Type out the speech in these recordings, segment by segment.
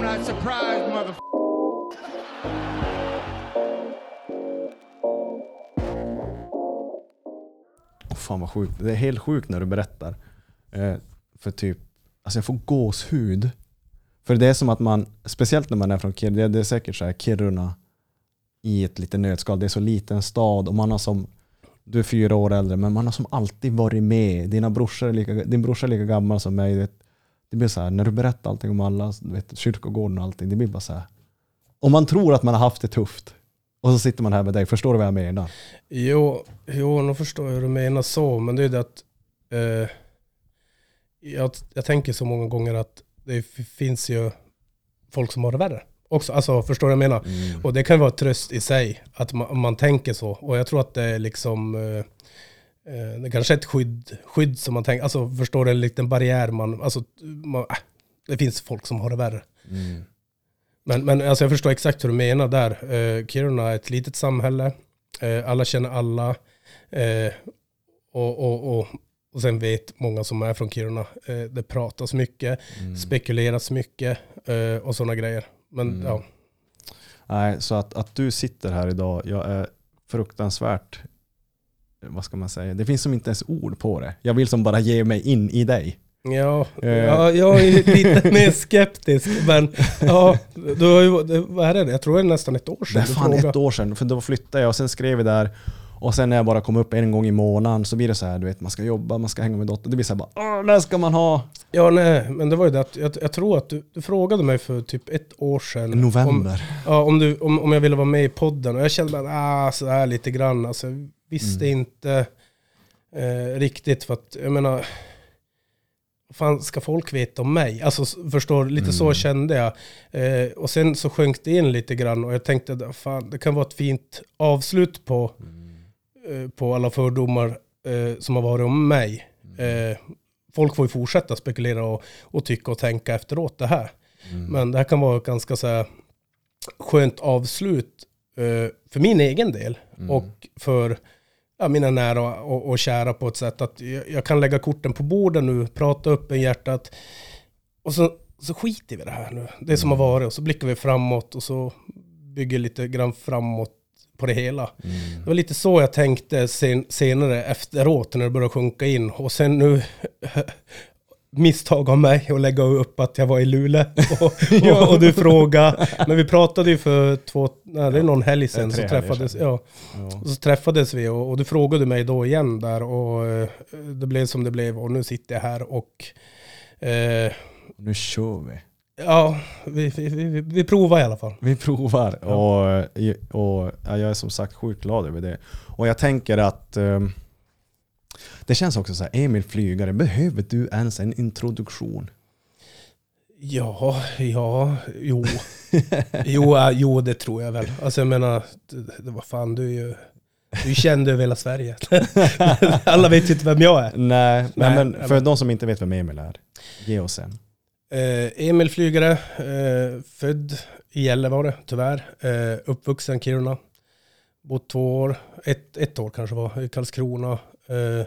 I'm not surprised, mother. Fan vad sjukt. Det är helt sjukt när du berättar. Eh, för typ, alltså jag får gåshud. För det är som att man, speciellt när man är från Kiruna, det, är säkert så här Kiruna i ett litet nötskal. Det är så liten stad och man har som, du är fyra år äldre, men man har som alltid varit med. Dina brorsor är lika, din brorsa är lika gammal som mig. Det, blir så här, när du berättar allting om alla, du vet, kyrkogården och allting, det blir bara så här. Om man tror att man har haft det tufft och så sitter man här med dig, förstår du vad jag menar? Jo, jo, nu förstår jag hur du menar så, men det är det att eh, jag, jag tänker så många gånger att det finns ju folk som har det värre också. Alltså, förstår du vad jag menar? Mm. Och det kan vara tröst i sig, att man, man tänker så. Och jag tror att det är liksom, eh, eh, det kanske är ett skydd, skydd som man tänker, alltså förstår du, en liten barriär man, alltså, man, äh, det finns folk som har det värre. Mm. Men, men alltså jag förstår exakt hur du menar där. Eh, Kiruna är ett litet samhälle. Eh, alla känner alla. Eh, och, och, och, och sen vet många som är från Kiruna. Eh, det pratas mycket, Mm. spekuleras mycket eh, och sådana grejer. Men Mm. ja, Nej, så att, att du sitter här idag, jag är fruktansvärt, vad ska man säga, det finns som inte ens ord på det. Jag vill som bara ge mig in i dig. ja, Eh. ja, jag är lite mer skeptisk. Men ja, du har ju, det, vad är det? Jag tror det är nästan ett år Det sedan är du fan ett år sedan, för då flyttade jag och sen skrev vi där och sen när jag bara kom upp en gång i månaden så blir det så här, du vet, man ska jobba, man ska hänga med dottern. Det blir så här bara, Åh, när ska man ha? Ja, nej, men det var ju det att jag, jag tror att du, du frågade mig för typ ett år sedan. Om, November. Ja, om, du, om, om jag ville vara med i podden. Och jag kände bara, ah, så här lite grann. Alltså, visste Mm. inte eh, riktigt för att, jag menar, vad fan ska folk veta om mig? Alltså förstår, lite så Mm. kände jag. Eh, och sen så sjönk det in lite grann och jag tänkte, att, fan, det kan vara ett fint avslut på, eh, på alla fördomar eh, som har varit om mig. Eh, folk får ju fortsätta spekulera och, och tycka och tänka efteråt det här. Mm. Men det här kan vara ett ganska så här skönt avslut eh, för min egen del Mm. och för ja, mina nära och, och kära på ett sätt att jag, jag kan lägga korten på bordet nu, prata upp i hjärtat och så, så skiter vi i det här nu. Det som har varit och så blickar vi framåt och så bygger lite grann framåt på det hela. Mm. Det var lite så jag tänkte sen, senare efteråt när det började sjunka in. Och sen nu misstag av mig att lägga upp att jag var i Luleå. Och, Ja. och, och du frågade. Men vi pratade ju för två, nej, det är någon helg sedan. Så träffades, ja, Ja. och så träffades vi och, och du frågade mig då igen där. Och eh, det blev som det blev. Och nu sitter jag här och eh, Nu kör vi. ja, vi, vi, vi, vi provar i alla fall. Vi provar och, och ja, jag är som sagt sjukt glad över det. Och jag tänker att ehm, det känns också så här, Emil Flygare, behöver du ens en introduktion? Ja, ja, jo. Jo, äh, jo, det tror jag väl. Alltså jag menar, var fan, du är ju... Du är känd över hela Sverige. Alla vet ju inte vem jag är. Nej, Nej, men, för men- de som inte vet vem Emil är, ge oss en. Eh, Emil Flygare, eh, född i Gällivare, tyvärr. Eh, uppvuxen i Kiruna. Bott två år, ett, ett år kanske var, i Karlskrona. Eh,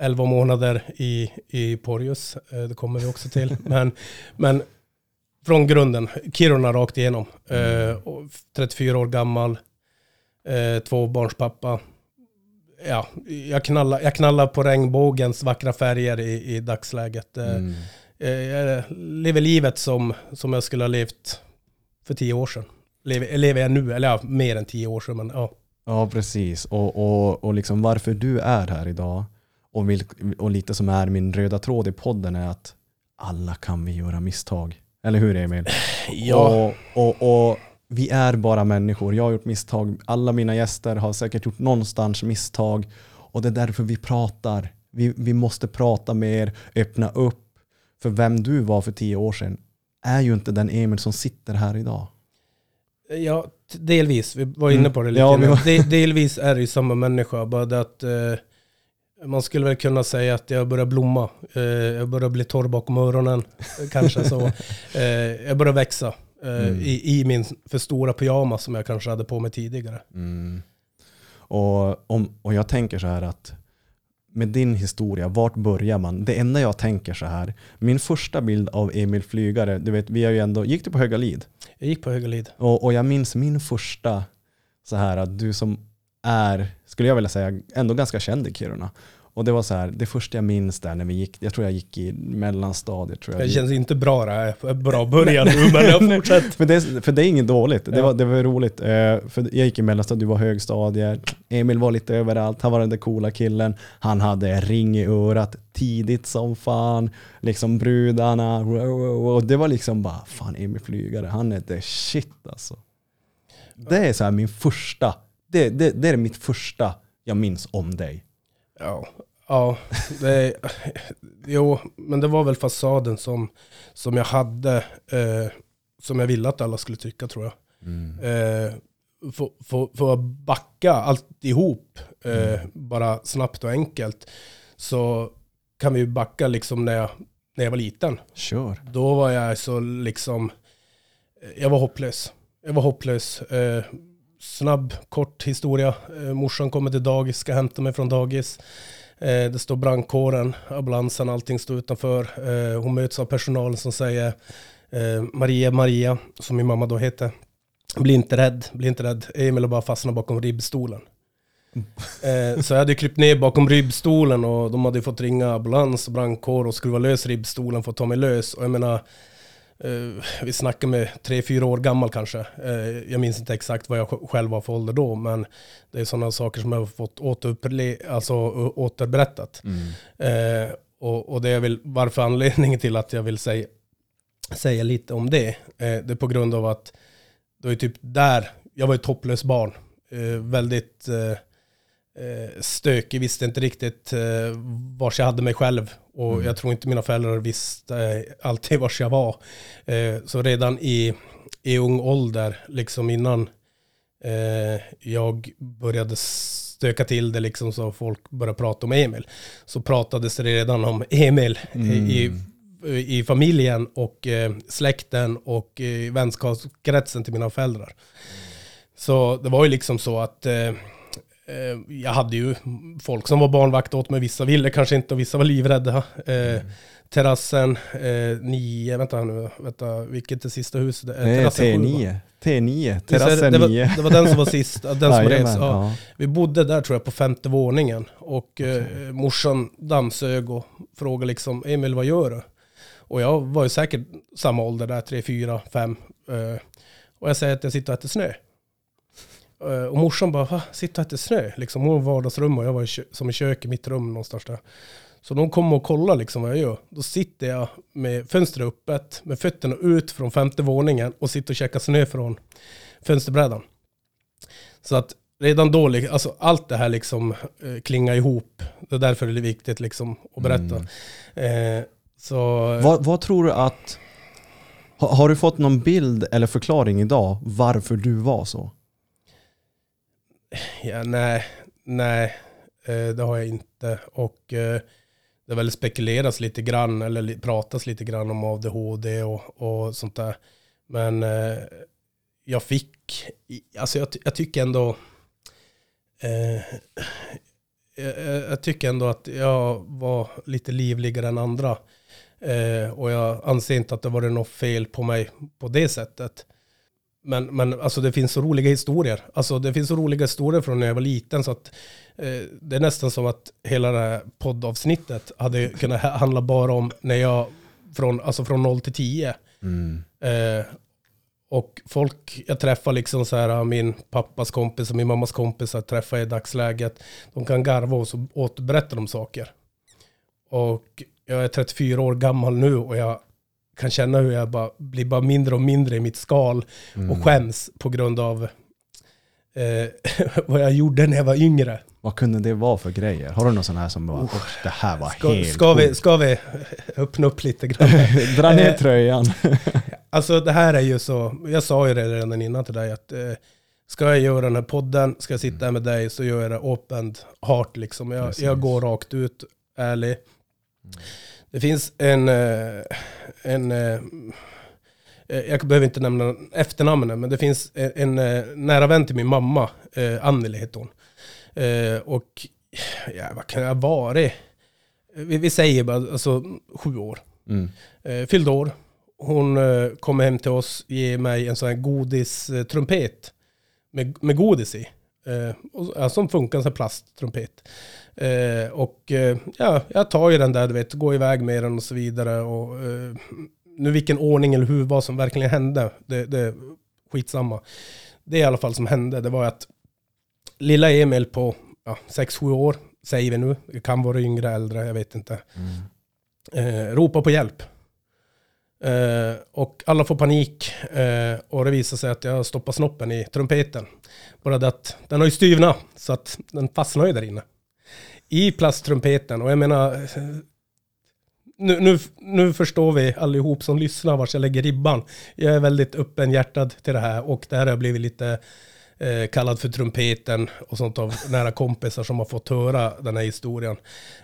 elva månader i, i Porjus, eh, det kommer vi också till. men, men från grunden, Kiruna rakt igenom. Eh, och 34 år gammal, eh, tvåbarnspappa. Ja, jag knallar, jag knallar på regnbågens vackra färger i, i dagsläget. Eh, Mm. Eh, Jag lever livet som, som jag skulle ha levt för tio år sedan. Lever, lever jag nu, eller ja, mer än tio år sedan. Men, ja. Ja, precis. Och, och, och liksom varför du är här idag och, och lite som är min röda tråd i podden är att alla kan vi göra misstag. Eller hur Emil? Och, och, och vi är bara människor. Jag har gjort misstag. Alla mina gäster har säkert gjort någonstans misstag. Och det är därför vi pratar. Vi, vi måste prata mer, öppna upp. För vem du var för tio år sedan är ju inte den Emil som sitter här idag. ja, delvis. Vi var inne Mm. på det lite. Ja, vi grann. var- De, delvis är det ju samma människa. Bara det att eh, man skulle väl kunna säga att jag börjar blomma. Eh, jag börjar bli torr bakom öronen. Kanske så. Eh, jag börjar växa. Eh, Mm. i, I min för stora pyjamas som jag kanske hade på mig tidigare. Mm. Och, om, och jag tänker så här att med din historia, vart börjar man? Det enda jag tänker så här, min första bild av Emil Flygare, du vet, vi har ju ändå, gick du på Höga Lid? Jag gick på Högalid. Och, och jag minns min första, så här att du som är, skulle jag vilja säga, ändå ganska känd i Kiruna. Och det var så här, det första jag minns där när vi gick, jag tror jag gick i mellanstadiet. Tror jag. Det känns inte bra det här. Bra början nu, men jag fortsätter. för, det, för det är inget dåligt, det, Ja. var, det var roligt. Eh, för jag gick i mellanstadiet, du var högstadiet, Emil var lite överallt, han var den där coola killen, han hade ring i örat tidigt som fan, liksom brudarna, och det var liksom bara, fan Emil Flygare, han är the shit alltså. Det är så här min första, det, det, det är mitt första jag minns om dig. Ja, ja det, jo, men det var väl fasaden som, som jag hade, eh, som jag ville att alla skulle tycka tror jag. Eh, för, att backa alltihop, eh, bara snabbt och enkelt, så kan vi backa liksom när jag, när jag var liten. Kör. Då var jag så liksom, jag var hopplös. Jag var hopplös. Eh, snabb, kort historia. Eh, morsan kommer till dagis, ska hämta mig från dagis. Eh, det står brandkåren, ambulansen, allting står utanför. Eh, hon möts av personalen som säger Maria, Maria, som min mamma då hette. Bli inte rädd, bli inte rädd. Emil har bara fastnat bakom ribbstolen. Eh, så jag hade klippt ner bakom ribbstolen och de hade fått ringa ambulans och brandkår och skruva lös ribbstolen för att ta mig lös. Och jag menar, vi snackar med tre, fyra år gammal kanske. Eh, jag minns inte exakt vad jag sj- själv var för ålder då, men det är sådana saker som jag har fått återupple- alltså, återberättat. Eh, och, och det är väl varför anledningen till att jag vill säga, säga lite om det. Eh, det är på grund av att det var typ där, jag var ett hopplöst barn. Eh, väldigt eh, eh, stökig, visste inte riktigt eh, vars jag hade mig själv. Och Mm. jag tror inte mina föräldrar visste eh, alltid vars jag var. Eh, så redan i, i ung ålder, liksom innan eh, jag började stöka till det, liksom så folk började prata om Emil, så pratades det redan om Emil i, i familjen och eh, släkten och eh, vänskapskretsen till mina föräldrar. Så det var ju liksom så att eh, eh, jag hade ju folk som var barnvakt åt mig, vissa ville kanske inte och vissa var livrädda. Eh, Terrassen eh, 9, vänta nu, vänta, vilket är sista huset? Eh, Det är terrassen sju, va? T9. T9. Visst är det- Terrassen det, 9. var, det var den som var sist, den som revs. Ja. ja. Vi bodde där tror jag på femte våningen och eh, morsan dammsög och frågade liksom Emil vad gör du? Och jag var ju säkert samma ålder där, tre, fyra, fem. Eh, och jag säger att jag sitter och äter snö. Eh, och morsan bara, och äter snö? Liksom, hon var i vardagsrum och jag var i som i köket, i mitt rum någonstans där. Så de kom och kollade liksom vad jag gör. Då sitter jag med fönstret öppet, med fötterna ut från femte våningen och sitter och käkar snö från fönsterbrädan. Så att redan då, alltså allt det här liksom eh, klingar ihop. Det är därför det är viktigt liksom att berätta. Eh, så Vad, vad tror du att... Har, har du fått någon bild eller förklaring idag varför du var så? Ja, nej, nej, eh, det har jag inte. Och eh, det väl spekuleras lite grann, eller pratas lite grann om ADHD och, och sånt där. Men eh, jag fick, alltså jag, jag tycker ändå, eh, jag, jag tycker ändå att jag var lite livligare än andra. Eh, och jag anser inte att det var något fel på mig på det sättet. Men, men alltså det finns så roliga historier. Alltså det finns så roliga historier från när jag var liten så att eh, det är nästan som att hela det här poddavsnittet hade kunnat ha- handla bara om när jag från, alltså från 0 till 10. Eh, och folk jag träffar liksom så här, min pappas kompis och min mammas kompis jag träffar i dagsläget. De kan garva och så återberättar de saker. Och jag är 34 år gammal nu och jag kan känna hur jag bara blir bara mindre och mindre i mitt skal Mm. och skäms på grund av eh, vad jag gjorde när jag var yngre. Vad kunde det vara för grejer? Har du någon sån här som bara, "Åh, det här var Ska, helt ska, vi, sjukt." ska vi öppna upp lite grann? Dra ner Eh, tröjan. Alltså det här är ju så, jag sa ju det redan innan till dig att eh, ska jag göra den här podden, ska jag sitta här med dig så gör jag det open heart liksom. Jag, Precis. jag går rakt ut, ärlig. Det finns en, eh, en eh, eh, jag behöver inte nämna efternamnen, men det finns en, en nära vän till min mamma, eh, Anneli heter hon. Eh, och ja, vad kan jag ha varit? Vi, vi säger bara alltså, sju år. Mm. Eh, fyllde år. Hon eh, kom hem till oss, ge mig en sån här godistrumpet med, med godis i. Eh, ja, som funkar, här plasttrumpet. Eh, och eh, ja, jag tar ju den där, du vet, går iväg med den och så vidare. Och, eh, nu vilken ordning eller hur, vad som verkligen hände, det, det är skitsamma. Det i alla fall som hände, det var att lilla Emil på ja, 6-7 år, säger vi nu, det kan vara yngre, äldre, jag vet inte, Mm. eh, ropar på hjälp. Eh, och alla får panik eh, och det visar sig att jag stoppar snoppen i trumpeten. Bara det att den har ju styvnat så att den fastnar ju där inne. I plasttrumpeten och jag menar eh, nu, nu, nu förstår vi allihop som lyssnar vart jag lägger ribban. Jag är väldigt öppenhjärtad till det här och det här har blivit lite eh, kallad för trumpeten och sånt av nära kompisar som har fått höra den här historien.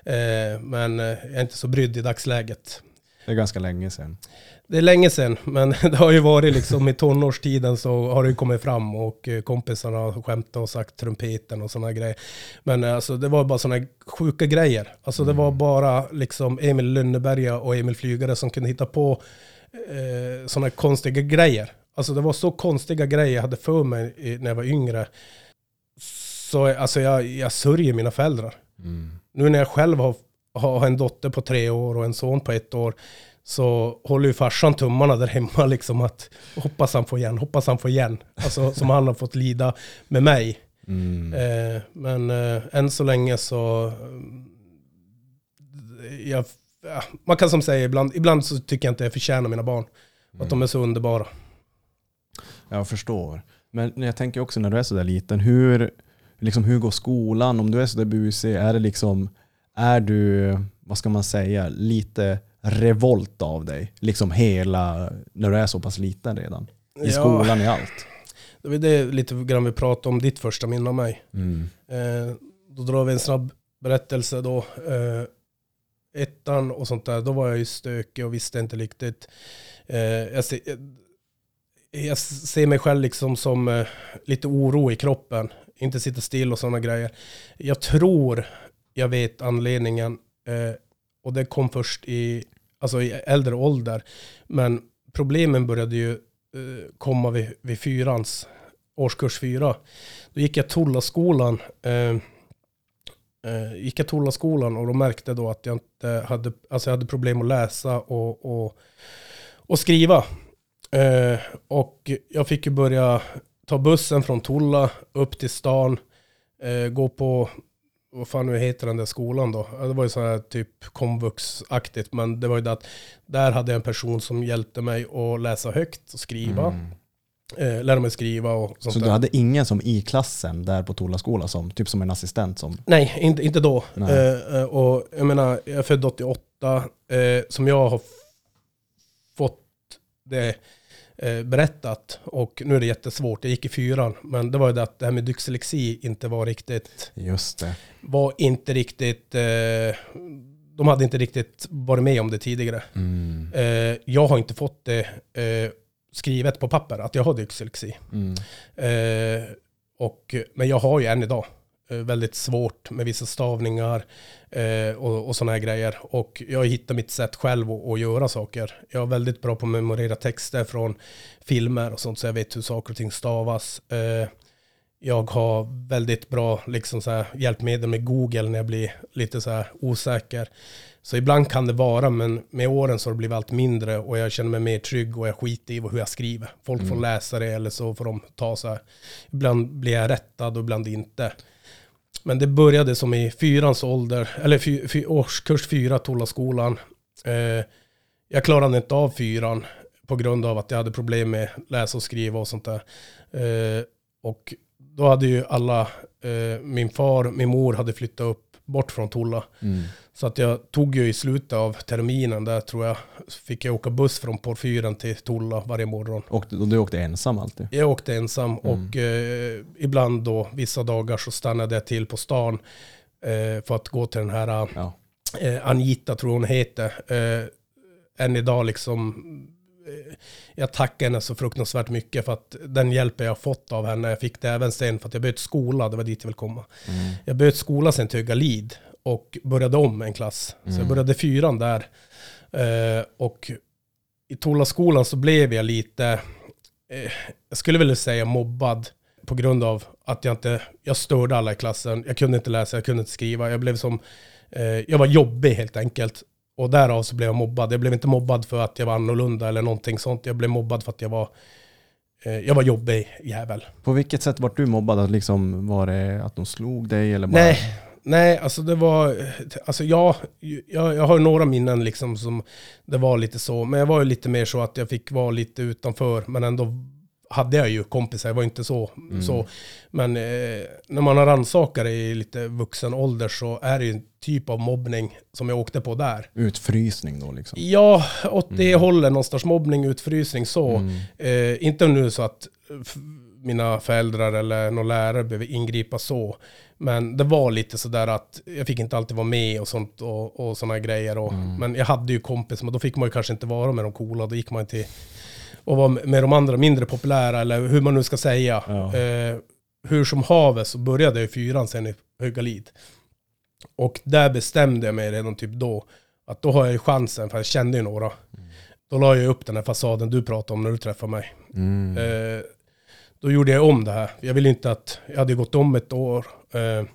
Eh, men eh, jag är inte så brydd i dagsläget. Det är ganska länge sedan. Det är länge sedan, men det har ju varit liksom i tonårstiden så har det ju kommit fram och eh, kompisarna har skämtat och sagt trumpeten och sådana grejer. Men eh, alltså det var bara sådana sjuka grejer. Alltså det var bara liksom Emil Lönneberga och Emil Flygare som kunde hitta på eh, sådana konstiga grejer. Alltså det var så konstiga grejer jag hade för mig när jag var yngre. Så alltså jag, jag sörjer mina föräldrar. Mm. Nu när jag själv har, har en dotter på tre år och en son på ett år så håller ju farsan tummarna där hemma liksom att hoppas han får igen, hoppas han får igen. Alltså som han har fått lida med mig. Mm. Eh, men eh, än så länge så... eh, Jag, ja, man kan som säga ibland, ibland så tycker jag inte jag förtjänar mina barn. Att de är så underbara. Jag förstår. Men jag tänker också när du är så där liten, hur, liksom, hur går skolan? Om du är så där busig, är det liksom, är du, vad ska man säga, lite revolt av dig? Liksom hela, när du är så pass liten redan? I Ja. skolan, i allt? Det var det lite grann vi pratade om, ditt första minne av mig. Mm. Eh, då drar vi en snabb berättelse då. Eh, ettan och sånt där, då var jag ju stökig och visste inte riktigt. Eh, jag, ser, jag, ser mig själv liksom som lite oro i kroppen. Inte sitta still och sådana grejer. Jag tror jag vet anledningen. Eh, och det kom först i, alltså i äldre ålder. Men problemen började ju eh, komma vid, vid fyrans, årskurs fyra. Då gick jag Tollaskolan. Eh, eh, gick jag Tollaskolan och då märkte då att jag inte hade, alltså jag hade problem att läsa och, och, och skriva. Eh, och jag fick ju börja ta bussen från Tolla upp till stan. Eh, gå på, vad fan nu heter den där skolan då? Det var ju så här typ komvux-aktigt. Men det var ju det att där hade jag en person som hjälpte mig att läsa högt och skriva. Mm. Eh, lära mig skriva och sånt Så där. du hade ingen som i klassen där på Tolla skola, som, typ som en assistent som... Nej, inte, inte då. Eh, eh, och jag menar, jag är född 88. Eh, som jag har fått det berättat. Och nu är det jättesvårt. Jag gick i fyran. Men det var ju det att det här med dyslexi inte var riktigt, Just det. var inte riktigt, eh, de hade inte riktigt varit med om det tidigare. Mm. Eh, jag har inte fått det eh, skrivet på papper att jag har dyslexi. Mm. Eh, och, men jag har ju än idag eh, väldigt svårt med vissa stavningar eh, och, och sådana här grejer. Och jag har hittat mitt sätt själv att, att göra saker. Jag är väldigt bra på att memorera texter från filmer och sånt så jag vet hur saker och ting stavas. Eh, jag har väldigt bra liksom så här, hjälpmedel med Google när jag blir lite så här osäker. Så ibland kan det vara, men med åren så har det blivit allt mindre och jag känner mig mer trygg och jag skiter i hur jag skriver. Folk får Mm. läsa det eller så får de ta så här. Ibland blir jag rättad och ibland inte. Men det började som i fyrans ålder, eller fy, fy, årskurs fyra, Tollaskolan. Eh, jag klarade inte av fyran på grund av att jag hade problem med läsa och skriva och sånt där. Eh, och då hade ju alla, eh, min far, min mor hade flyttat upp bort från Tolla. Mm. Så att jag tog ju i slutet av terminen där tror jag, fick jag åka buss från Porfyren till Tolla varje morgon. Och, du åkte ensam alltid? Jag åkte ensam Mm. och eh, ibland då, vissa dagar så stannade jag till på stan eh, för att gå till den här Ja. eh, Anita, tror hon heter. Eh, än idag liksom jag tackar henne så fruktansvärt mycket för att den hjälpen jag fått av henne, jag fick det även sen för att jag bytte skola, det var dit jag vill komma. Mm. Jag bytte skola sen till Högalid och började om en klass. Så jag Mm. började fyran där. Eh, och i Tollaskolan så blev jag lite, eh, jag skulle vilja säga mobbad på grund av att jag inte, jag störde alla i klassen. Jag kunde inte läsa, jag kunde inte skriva. Jag blev som, eh, jag var jobbig helt enkelt. Och därav så blev jag mobbad. Jag blev inte mobbad för att jag var annorlunda eller någonting sånt. Jag blev mobbad för att jag var, eh, jag var jobbig jävel. På vilket sätt var du mobbad? Liksom, var det att de slog dig eller bara? Nej, nej, alltså det var, alltså jag, jag, jag har några minnen liksom som det var lite så, men jag var ju lite mer så att jag fick vara lite utanför, men ändå hade jag ju kompisar, jag var inte så. Mm. så. Men eh, när man har rannsakare i lite vuxen ålder så är det ju en typ av mobbning som jag åkte på där. Utfrysning då liksom? Ja, åt det hållet, någonstans mobbning, utfrysning så. Mm. Eh, inte nu så att f- mina föräldrar eller någon lärare behöver ingripa så. Men det var lite sådär att jag fick inte alltid vara med och sånt och, och sådana grejer. Och, Mm. Men jag hade ju kompis, men då fick man ju kanske inte vara med de coola. Då gick man till och var med de andra mindre populära, eller hur man nu ska säga. Ja. Eh, hur som havet så började jag i fyran sen i Högalid. Och där bestämde jag mig redan typ då, att då har jag ju chansen, för jag kände ju några. Då la jag upp den här fasaden du pratade om när du träffade mig. Mm. Eh, då gjorde jag om det här. Jag ville inte att, jag hade gått om ett år. Eh,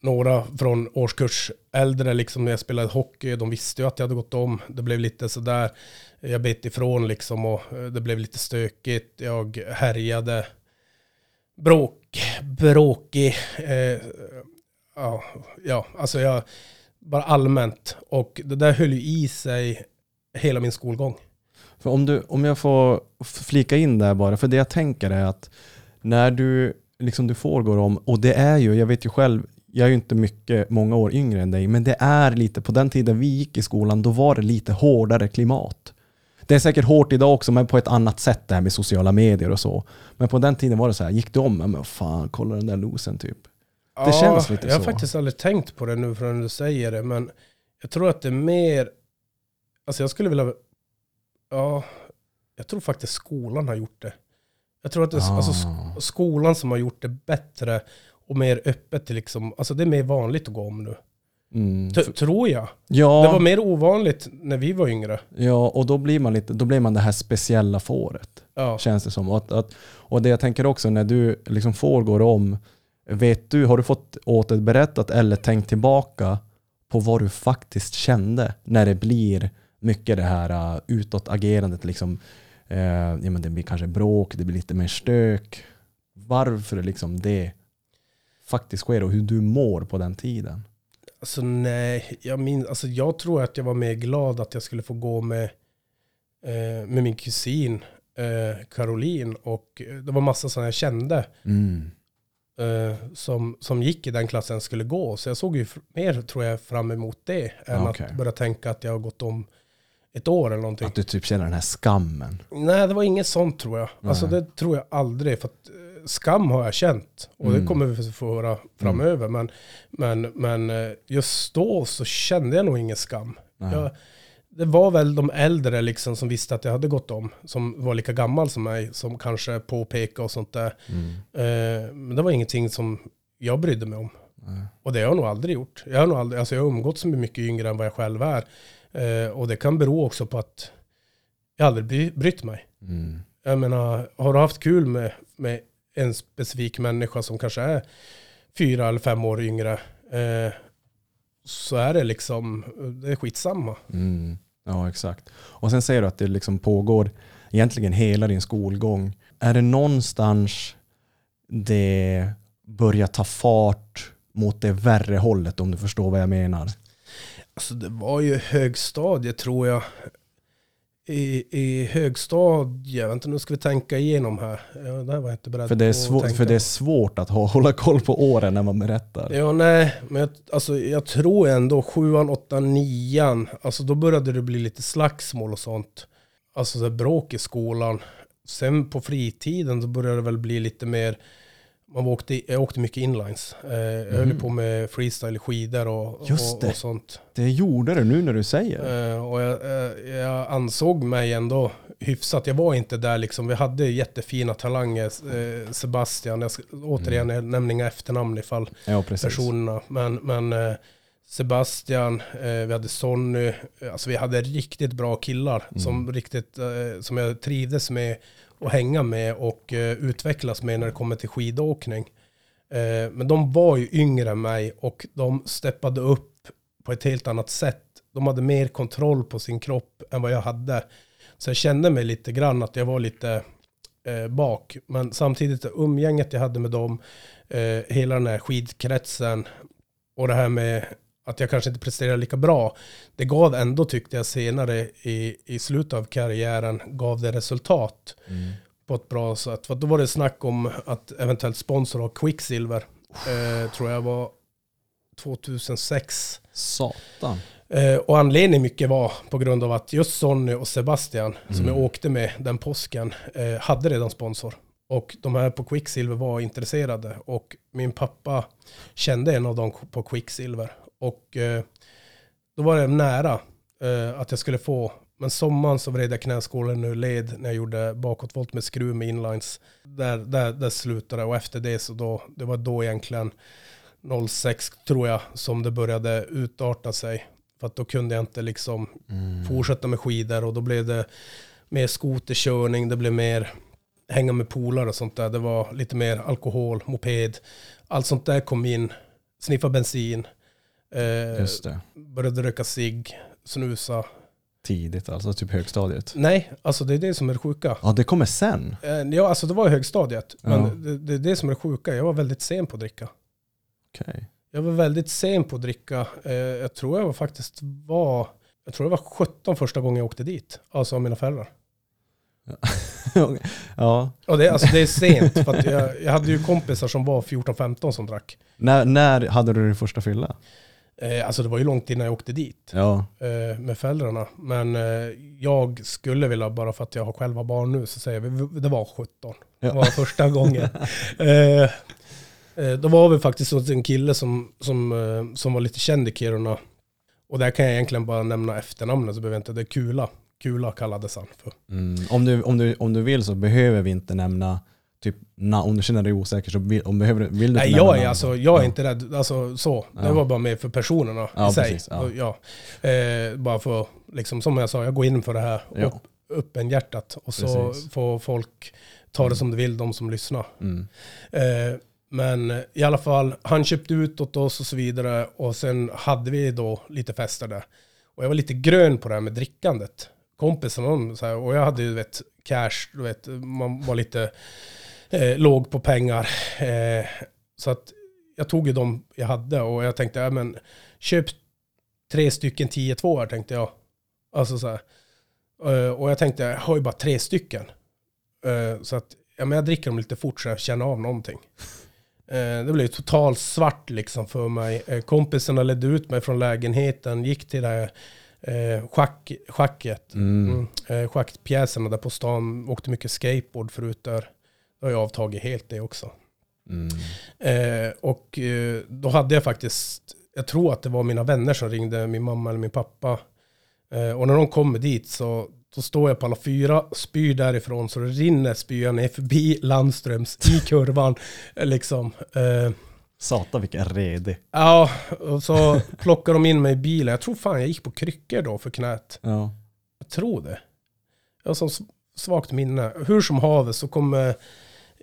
några från årskurs äldre, liksom när jag spelade hockey, de visste ju att jag hade gått om. Det blev lite sådär, jag bet ifrån liksom och eh, det blev lite stökigt. Jag härjade. Bråk, bråkig. Eh, ja, ja, alltså jag, bara allmänt. Och det där höll ju i sig hela min skolgång. För om, du, om jag får flika in där bara, för det jag tänker är att när du, liksom du får gå om, och det är ju, jag vet ju själv, jag är ju inte mycket, många år yngre än dig, men det är lite, på den tiden vi gick i skolan, då var det lite hårdare klimat. Det är säkert hårt idag också, men på ett annat sätt det här med sociala medier och så. Men på den tiden var det så här, gick du om, men fan, kolla den där losen typ. Det känns lite jag har så. faktiskt aldrig tänkt på det nu förrän du säger det, men jag tror att det är mer, alltså jag skulle vilja, ja, jag tror faktiskt skolan har gjort det. Jag tror att det är alltså, Ah. skolan som har gjort det bättre och mer öppet till liksom, alltså det är mer vanligt att gå om nu. Mm. Tror jag. Ja, Det var mer ovanligt när vi var yngre. ja, och då blir man lite, då blir man det här speciella fåret. Ja. Känns det som. Och, att, att, och det jag tänker också när du liksom får gå om, vet du, har du fått återberättat eller tänkt tillbaka på vad du faktiskt kände när det blir mycket det här uh, utåtagerandet liksom, eh, ja, men det blir kanske bråk, det blir lite mer stök. Varför liksom det faktiskt sker och hur du mår på den tiden. Alltså nej, jag, min, alltså, jag tror att jag var mer glad att jag skulle få gå med, eh, med min kusin eh, Caroline och eh, det var massa sådana jag kände Mm. eh, som, som gick i den klassen skulle gå. Så jag såg ju mer tror jag fram emot det än Okej. att börja tänka att jag har gått om ett år eller någonting. Att du typ känner den här skammen. Nej, det var inget sånt tror jag. Alltså det tror jag aldrig. För att skam har jag känt. Och Mm. det kommer vi få höra framöver. Men, men, men eh, just då så kände jag nog ingen skam. Jag, det var väl de äldre liksom som visste att jag hade gått om. Som var lika gammal som mig. Som kanske påpekade och sånt där. Mm. Eh, men det var ingenting som jag brydde mig om. Nej. Och det har jag nog aldrig gjort. Jag har nog aldrig, alltså jag har umgåtts med mycket yngre än vad jag själv är. Eh, och det kan bero också på att jag aldrig bry- brytt mig. Mm. Jag menar, har du haft kul med, med en specifik människa som kanske är fyra eller fem år yngre, eh, så är det liksom, det är skitsamma. Mm. Ja, exakt. Och sen säger du att det liksom pågår egentligen hela din skolgång. Är det någonstans det börjar ta fart mot det värre hållet om du förstår vad jag menar? Alltså det var ju högstadiet tror jag. I, i högstadiet, vänta nu ska vi tänka igenom här. Ja, det här var jag inte beredd För det är, svår, för det är svårt att ha, hålla koll på åren när man berättar. Ja, nej, men jag, alltså, jag tror ändå sjuan, åttan, nian, alltså då började det bli lite slagsmål och sånt. Alltså så bråk i skolan. Sen på fritiden så började det väl bli lite mer, Man åkte, jag åkte mycket inlines. Eh, jag höll Mhm. på med freestyle skidor och, Just och, det. och sånt. Det gjorde det nu när du säger. Eh, och jag, eh, jag ansåg mig ändå hyfsat. Jag var inte där liksom. Vi hade jättefina talanger. Sebastian, jag ska, återigen jag nämner inga efternamn ifall Ja, precis. personerna. Men, men Sebastian, vi hade Sonny. Alltså vi hade riktigt bra killar Mm. som, riktigt, som jag trivdes med att hänga med och eh, utvecklas med när det kommer till skidåkning. Eh, men de var ju yngre än mig och de steppade upp på ett helt annat sätt. De hade mer kontroll på sin kropp än vad jag hade. Så jag kände mig lite grann att jag var lite eh, bak. Men samtidigt umgänget jag hade med dem, hela den här skidkretsen och det här med att jag kanske inte presterade lika bra. Det gav ändå, tyckte jag senare i, i slutet av karriären, gav det resultat Mm. på ett bra sätt. För då var det snack om att eventuellt sponsra Quicksilver. Eh, tror jag var 2006. Satan. Eh, och anledningen mycket var på grund av att just Sonny och Sebastian, som Mm. jag åkte med den påsken, eh, hade redan sponsor. Och de här på Quicksilver var intresserade. Och min pappa kände en av dem på Quicksilver. Och eh, då var det nära eh, att jag skulle få. Men sommaren så vred jag knäskålen ur led när jag gjorde bakåtvolt med skruv med inlines. Där, där, där slutade. Och efter det så då, det var då egentligen 06 tror jag som det började utarta sig. För att då kunde jag inte liksom Mm. fortsätta med skidor och då blev det mer skoterkörning, det blev mer hänga med polare och sånt där. Det var lite mer alkohol, moped. Allt sånt där kom in. Sniffa bensin. Eh, Just det. började röka cigg, snusa. Tidigt, alltså typ högstadiet. Nej, alltså det är det som är det sjuka. Ja, det kommer sen. Eh, ja, alltså det var i högstadiet. Men Ja. det, det är det som är det sjuka. Jag var väldigt sen på att dricka. Okej. Jag var väldigt sen på att dricka. Eh, jag tror jag var faktiskt var, jag tror det var 17 första gången jag åkte dit. Alltså av mina föräldrar. ja. Och det, alltså det är sent. För jag, jag hade ju kompisar som var 14-15 som drack. När, när hade du din första fylla? Eh, alltså det var ju långt innan jag åkte dit Ja. eh, med föräldrarna. Men eh, jag skulle vilja, bara för att jag har själva barn nu, så säger vi, det var 17. Det Ja. var första gången. Då var vi faktiskt hos en kille som, som, som var lite känd i Kiruna. Och där kan jag egentligen bara nämna efternamnet, så behöver jag inte, det är Kula. Kula kallades han för. Mm. Om, du, om, du, om du vill så behöver vi inte nämna, typ, na, om du känner dig osäker så vill, om behöver, vill du Nej, jag är, namn? alltså, jag är Ja. inte rädd. Alltså, så. Det Ja. var bara med för personerna Ja, i sig. precis, ja. Och, ja. Eh, bara för, liksom, som jag sa, jag går in för det här. Upp, öppen hjärtat. Och så Precis. får folk ta det som de vill, de som lyssnar. Mm. Eh, men i alla fall, han köpte ut åt oss och så vidare. Och sen hade vi då lite fester där. Och jag var lite grön på det här med drickandet. Kompisarna, de, så här, och jag hade ju vet, cash, du vet, man var lite eh, låg på pengar. Eh, så att jag tog ju de jag hade och jag tänkte, ja men köp tre stycken 10-2 tänkte jag. Alltså så här. Eh, och jag tänkte, jag har ju bara tre stycken. Eh, så att ja, men jag dricker dem lite fort så jag känner av någonting. Eh, det blev totalt svart liksom för mig. Eh, kompisarna ledde ut mig från lägenheten, gick till det här eh, schack, schacket. Mm. Mm. Eh, schackpjäserna där på stan, åkte mycket skateboard förut där. Det har jag avtagit helt det också. Mm. Eh, och eh, då hade jag faktiskt, jag tror att det var mina vänner som ringde, min mamma eller min pappa. Eh, och när de kommer dit så då står jag på alla fyra, spyr därifrån så det rinner spyan ner förbi Landströms i kurvan. Liksom. Eh, Satan vilken redig. ja, och så plockar de in mig i bilen. Jag tror fan jag gick på kryckor då för knät. Ja. Jag tror det. Jag har så svagt minne. Hur som haver så kom jag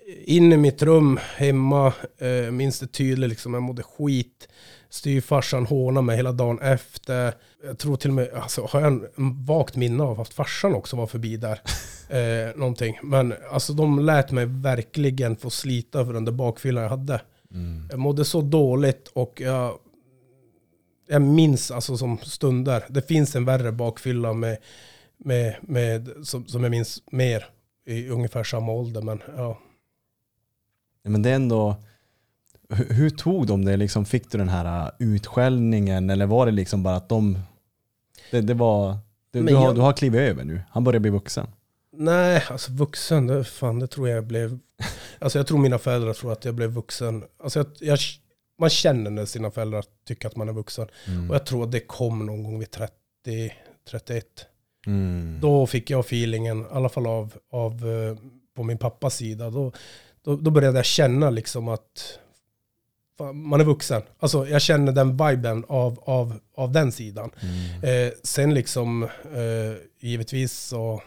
in i mitt rum hemma. Eh, minns det tydligt, liksom, jag mådde skit. Styvfarsan hånade mig hela dagen efter. Jag tror till och med, alltså, har jag en, vagt minne av att farsan också var förbi där. Eh, någonting. Men alltså de lät mig verkligen få slita för den där bakfyllan jag hade. Mm. Jag mådde så dåligt och jag, jag minns alltså som stunder. Det finns en värre bakfylla med, med, med, som, som jag minns mer i ungefär samma ålder. Men Ja, Men det är ändå, hur, tog de det? Liksom, fick du den här uh, utskällningen eller var det liksom bara att de, det, det var, du, du, har, jag- du har klivit över nu. Han börjar bli vuxen. nej, alltså vuxen, det, fan, det tror jag blev Alltså jag tror mina föräldrar tror att jag blev vuxen. Alltså jag, jag, man känner när sina föräldrar tycker att man är vuxen. Mm. Och jag tror att det kom någon gång vid 30, 31. Mm. Då fick jag feelingen, i alla fall av, av eh, på min pappas sida. Då, då, då började jag känna liksom att man är vuxen. Alltså jag känner den viben av, av, av den sidan. Mm. Eh, sen liksom, eh, givetvis så,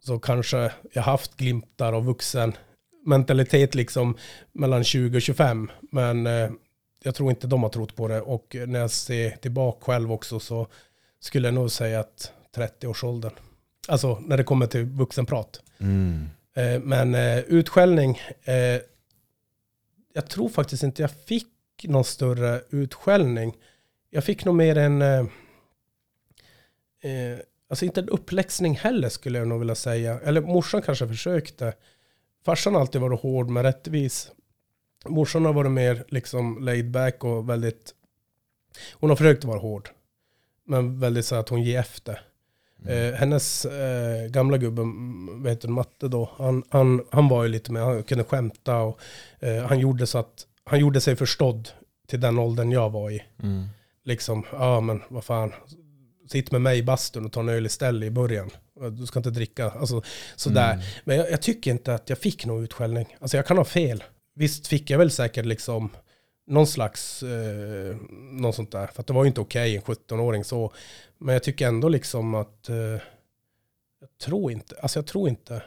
så kanske jag haft glimtar av vuxen mentalitet liksom mellan 20 och 25. Men eh, jag tror inte de har trott på det. Och när jag ser tillbaka själv också så skulle jag nog säga att 30-årsåldern. Alltså när det kommer till vuxenprat. Mm. Eh, men eh, utskällning, eh, jag tror faktiskt inte jag fick någon större utskällning. Jag fick nog mer en, alltså inte en uppläxning heller skulle jag nog vilja säga. Eller morsan kanske försökte. Farsan har alltid varit hård men rättvis. Morsan har varit mer liksom laid back och väldigt, hon har försökt vara hård. Men väldigt så att hon ger efter. Eh, hennes eh, gamla gubbe, mm, vet du, Matte då, han, han, han var ju lite med, han kunde skämta och eh, han gjorde så att, han gjorde sig förstådd till den åldern jag var i. Mm. Liksom, ja men vad fan, sitt med mig i bastun och ta en öl istället i början. Du ska inte dricka, alltså sådär. Mm. Men jag, jag tycker inte att jag fick någon utskällning. Alltså jag kan ha fel. Visst fick jag väl säkert liksom någon slags, eh, någon sånt där. För att det var ju inte okej en 17-åring så. Men jag tycker ändå liksom att, eh, jag tror inte, alltså jag tror inte,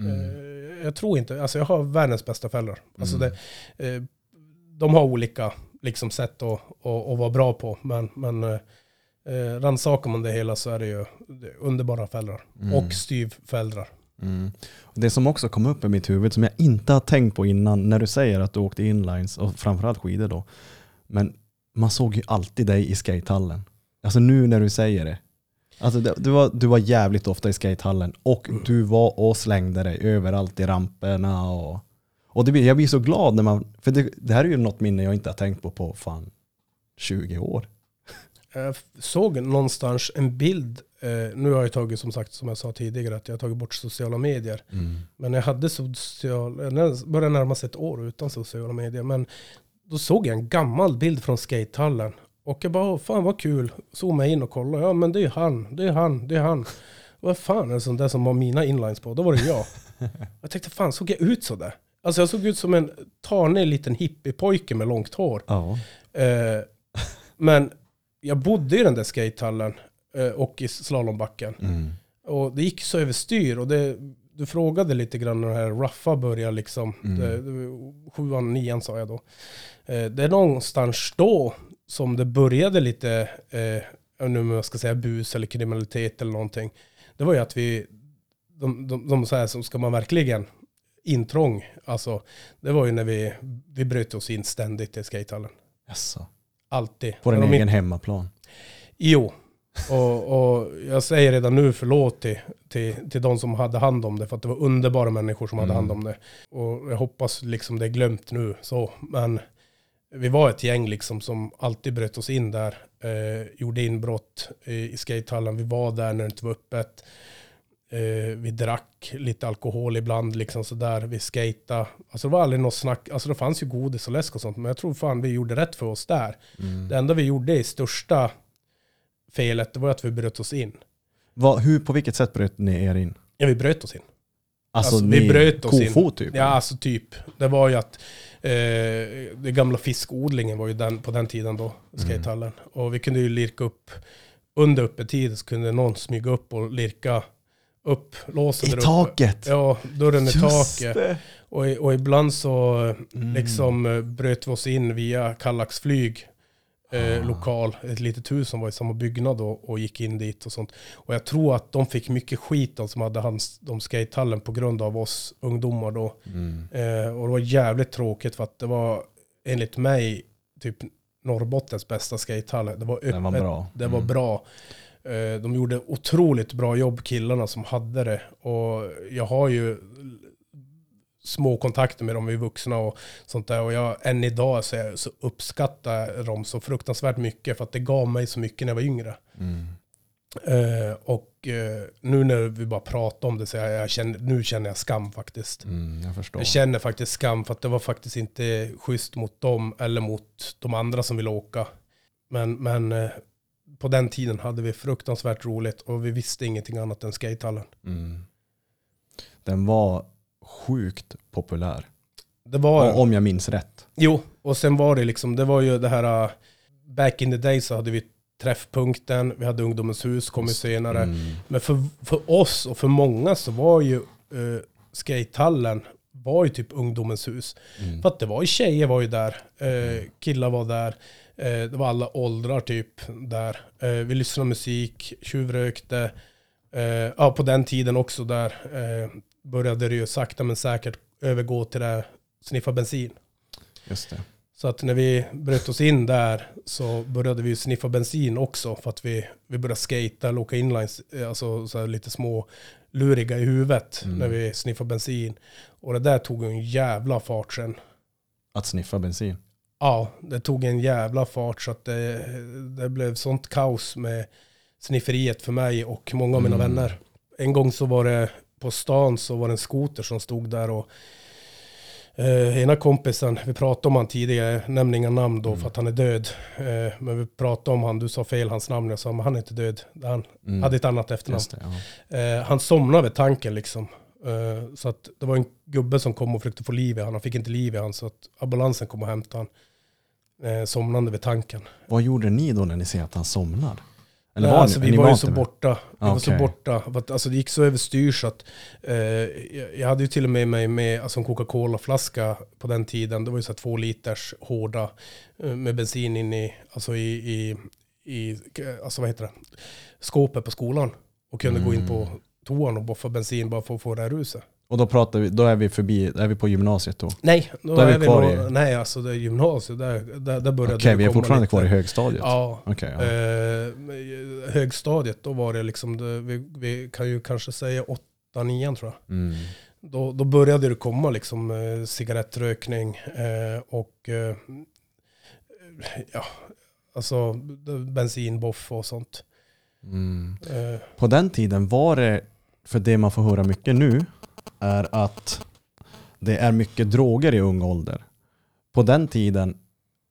Mm. eh, jag tror inte, alltså jag har världens bästa föräldrar. Alltså Mm. det, eh, de har olika liksom sätt att, att, att vara bra på. Men, men eh, eh, rannsakar man det hela så är det ju det underbara föräldrar. Mm. Och styvföräldrar. Mm. Det som också kom upp i mitt huvud som jag inte har tänkt på innan när du säger att du åkte inlines och framförallt skidor då. Men man såg ju alltid dig i skatehallen. Alltså nu när du säger det. Alltså det, du, var, du var jävligt ofta i skatehallen och du var och slängde dig överallt i ramperna. Och, och det, jag blir så glad när man, för det, det här är ju något minne jag inte har tänkt på på fan 20 år. Jag f- såg någonstans en bild, eh, nu har jag tagit som sagt som jag sa tidigare att jag har tagit bort sociala medier. Men jag hade social, jag började närma sig ett år utan sociala medier. Men då såg jag en gammal bild från skatehallen. Och jag bara, "Åh, fan vad kul. Zoomade in och kollade. Ja men det är han, det är han, det är han. Vad fan är det där som har mina inlines på? Då var det jag. Jag tänkte, fan såg jag ut sådär? Alltså jag såg ut som en tanig liten hippiepojke med långt hår. Ja. Eh, men jag bodde i den där skatehallen eh, och i slalombacken. Mm. Och det gick så överstyr. Och det, du frågade lite grann när det här ruffa började liksom. Mm. Det, sjuan, nian sa jag då. Eh, det är någonstans då som det började lite, eh, om jag ska säga bus eller kriminalitet eller någonting. Det var ju att vi, de, de, de så här, som ska man verkligen intrång, alltså det var ju när vi, vi bröt oss in ständigt i skatehallen. Jaså. Alltid. På din egen hemmaplan. Jo, och, och jag säger redan nu förlåt till, till, till de som hade hand om det, för att det var underbara människor som hade Mm. hand om det. Och jag hoppas liksom det är glömt nu, så. Men vi var ett gäng liksom som alltid bröt oss in där, eh, gjorde inbrott i, i skatehallen. Vi var där när det inte var öppet. Eh, vi drack lite alkohol ibland, liksom sådär. Vi skata. Alltså det var aldrig något snack. Alltså det fanns ju godis och läsk och sånt, men jag tror fan vi gjorde rätt för oss där. Mm. Det enda vi gjorde i största felet, det var att vi bröt oss in. Vad, hur, på vilket sätt bröt ni er in? Ja, vi bröt oss in. Alltså, Alltså, vi bröt oss in. kofot typ? Ja, alltså typ. Det var ju att eh, det gamla fiskodlingen var ju den, på den tiden då, skatehallen. Och vi kunde ju lirka upp, under öppettid så kunde någon smyga upp och lirka upp låset I där uppe. taket? Ja, dörren i taket. Och, och ibland så Mm. liksom eh, bröt vi oss in via Kallax flyg. Eh, Ah. lokal, ett litet hus som var i samma byggnad och, och gick in dit och sånt. Och jag tror att de fick mycket skit de som hade hans, de skatehallen på grund av oss ungdomar då. Mm. Eh, och det var jävligt tråkigt för att det var enligt mig typ Norrbottens bästa skatehall. Det var öppet, var bra. det var Mm. bra. Eh, De gjorde otroligt bra jobb killarna som hade det. Och jag har ju små kontakter med dem, vi är vuxna och sånt där. Och jag, än idag så, är- så uppskattar jag dem så fruktansvärt mycket för att det gav mig så mycket när jag var yngre. Mm. Eh, och eh, nu när vi bara pratar om det så jag, jag känner, nu känner jag skam faktiskt. Mm, jag förstår. Jag känner faktiskt skam för att det var faktiskt inte schysst mot dem eller mot de andra som ville åka. Men, men eh, på den tiden hade vi fruktansvärt roligt och vi visste ingenting annat än skatehallen. Mm. Den var sjukt populär. Det var, Om jag minns rätt. jo, och sen var det liksom, det var ju det här, uh, back in the day så hade vi träffpunkten, vi hade ungdomens hus, kom ju senare. Mm. Men för, för oss och för många så var ju uh, skatehallen var ju typ ungdomens hus. Mm. För att det var ju tjejer var ju där, eh, killar var där, det var alla åldrar typ där. Eh, vi lyssnade musik, tjuvrökte. Eh, ja, på den tiden också där eh, började det ju sakta men säkert övergå till det sniffa bensin. Just det. Så att när vi bröt oss in där så började vi sniffa bensin också för att vi, vi började skata, åka inlines, eh, alltså så här lite små luriga i huvudet Mm. när vi sniffade bensin. Och det där tog en jävla fart sen. Att sniffa bensin. Ja, det tog en jävla fart så att det, det blev sånt kaos med snifferiet för mig och många av mina Mm. vänner. En gång så var det på stan så var det en skoter som stod där och eh, ena kompisen, vi pratade om han tidigare, nämner inga namn då Mm. för att han är död. Eh, men vi pratade om han, du sa fel hans namn, jag sa men han är inte död. Han Mm. hade ett annat efternamn. Det, ja. Eh, han somnade vid tanken liksom. Eh, så att det var en gubbe som kom och försökte få liv i han. Han fick inte liv i han så att ambulansen kom och hämtade han. Eh, somnande vid tanken. Vad gjorde ni då när ni ser att han somnar? Eller Nej, var alltså, ni, vi var ju så med? borta. Vi var så borta. Alltså, det gick så överstyr så att eh, jag, hade ju till och med mig med alltså, en Coca-Cola-flaska på den tiden. Det var ju så här två liters hårda eh, med bensin in i, alltså i, i, i alltså vad heter det, skåpet på skolan. Och kunde gå in på Mm. toan och boffa bensin bara för att få det här ruset. Och då pratar vi, då är vi förbi, är vi på gymnasiet då? Nej, då, Då är vi är vi kvar i- nej alltså det är gymnasiet, där, där, där började Okej, det vi är fortfarande lite- kvar i högstadiet? Ja, Okej, ja. Eh, högstadiet, då var det liksom, det, vi, vi kan ju kanske säga 8 9 tror jag. Mm. Då, då började det komma liksom eh, cigarettrökning eh, och eh, ja, alltså bensinboff och sånt. Mm. Eh, På den tiden var det, för det man får höra mycket nu, är att det är mycket droger i ung ålder. På den tiden,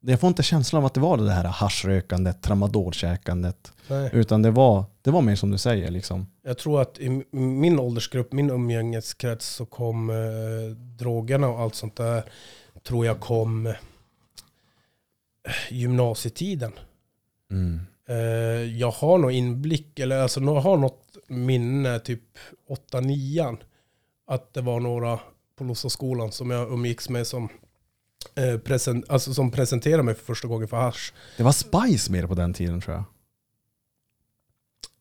jag får inte känslan av att det var det här haschrökandet, tramadolkäkandet, nej. utan det var, det var mer som du säger liksom. Jag tror att i min åldersgrupp, min umgängeskrets så kom eh, drogerna och allt sånt där, tror jag kom eh, gymnasietiden. Mm. Eh, jag har nog inblick, eller alltså jag har något minne, typ 8-9, att det var några på Lossaskolan som jag umgicks med som, eh, present, alltså som presenterade mig för första gången för hasch. Det var Spice mer på den tiden tror jag.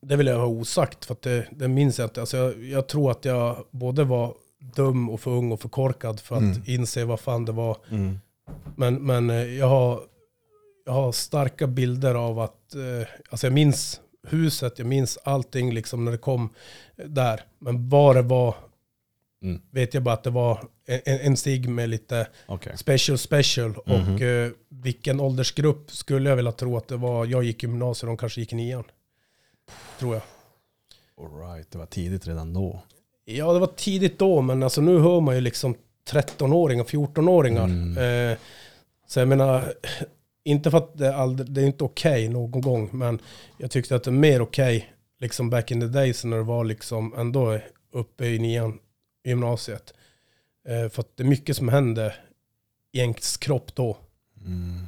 Det vill jag ha osagt, för att det, det minns jag inte. Alltså jag, jag tror att jag både var dum och för ung och för korkad för att Mm. inse vad fan det var. Men, men eh, jag, har, jag har starka bilder av att, eh, alltså jag minns huset, jag minns allting liksom när det kom där. Men vad det var Mm. vet jag bara att det var en, en stig med lite Okej. special special. Mhm. Och eh, vilken åldersgrupp skulle jag vilja tro att det var. Jag gick gymnasiet, de kanske gick nian. Tror jag. Alright, det var tidigt redan då. Ja, det var tidigt då, men alltså nu hör man ju liksom 13-åringar, 14-åringar. Mm. Eh, så jag menar, inte för att det, är aldrig, det är inte okej någon gång, men jag tyckte att det är mer okej, liksom back in the days när det var liksom ändå uppe i nian, gymnasiet. Eh, för att det är mycket som händer i ens kropp då. Mm.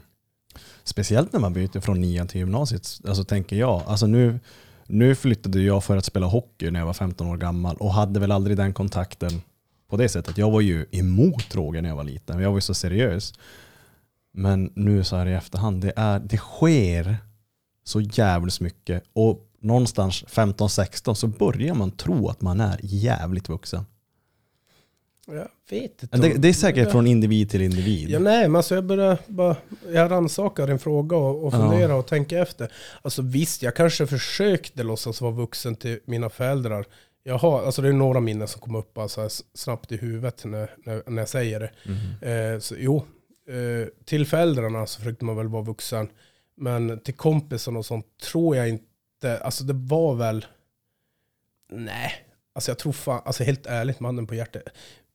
Speciellt när man byter från nian till gymnasiet, alltså tänker jag. Alltså nu, nu flyttade jag för att spela hockey när jag var 15 år gammal och hade väl aldrig den kontakten på det sättet. Jag var ju emot droger när jag var liten, jag var ju så seriös. Men nu så här i efterhand, det, är, det sker så jävligt mycket och någonstans 15-16 så börjar man tro att man är jävligt vuxen. Jag vet inte. Det, det är säkert Ja. från individ till individ. Ja, nej, men alltså jag börjar bara, jag rannsakar en fråga och, och Ja. fundera och tänka efter. Alltså visst, jag kanske försökte låtsas vara vuxen till mina föräldrar. Jag har, alltså det är några minnen som kommer upp alltså, snabbt i huvudet när, när, när jag säger det. Mhm. Eh, så jo, eh, till föräldrarna så försökte man väl vara vuxen. Men till kompisarna och sånt tror jag inte inte, alltså det var väl, nej, alltså jag tror fan, alltså helt ärligt mannen på hjärtat,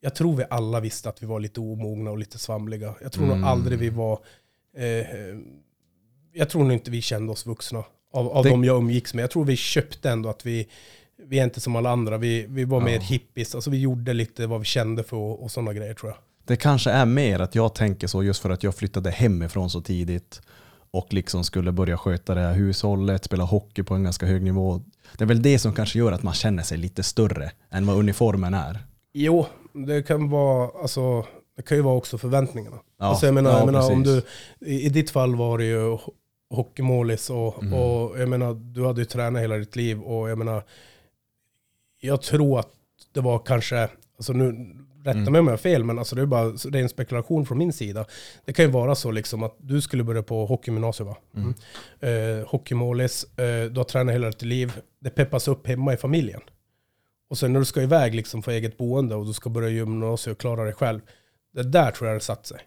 jag tror vi alla visste att vi var lite omogna och lite svamliga. Jag tror Mm. nog aldrig vi var, eh, jag tror nog inte vi kände oss vuxna av, av Det- de jag umgicks med. Jag tror vi köpte ändå att vi, vi är inte som alla andra, vi, vi var Ja. mer hippies, alltså vi gjorde lite vad vi kände för och, och sådana grejer tror jag. Det kanske är mer att jag tänker så just för att jag flyttade hemifrån så tidigt och liksom skulle börja sköta det här hushållet, spela hockey på en ganska hög nivå. Det är väl det som kanske gör att man känner sig lite större än vad uniformen är. Jo, det kan vara, alltså, det kan ju vara också förväntningarna. Ja, alltså jag menar, ja, jag menar om du, i, i ditt fall var det ju ho- hockeymålis och, Mm. och jag menar, du hade ju tränat hela ditt liv och jag menar, jag tror att det var kanske, alltså nu, rätta Mm. mig om jag har fel, men alltså det är bara det är en spekulation från min sida. Det kan ju vara så liksom att du skulle börja på hockeygymnasium va? Mm. Eh, hockeymålis, eh, du har tränat hela ditt liv, det peppas upp hemma i familjen. Och sen när du ska iväg liksom få eget boende och du ska börja gymnasiet och klara dig själv. Det där tror jag det satt sig.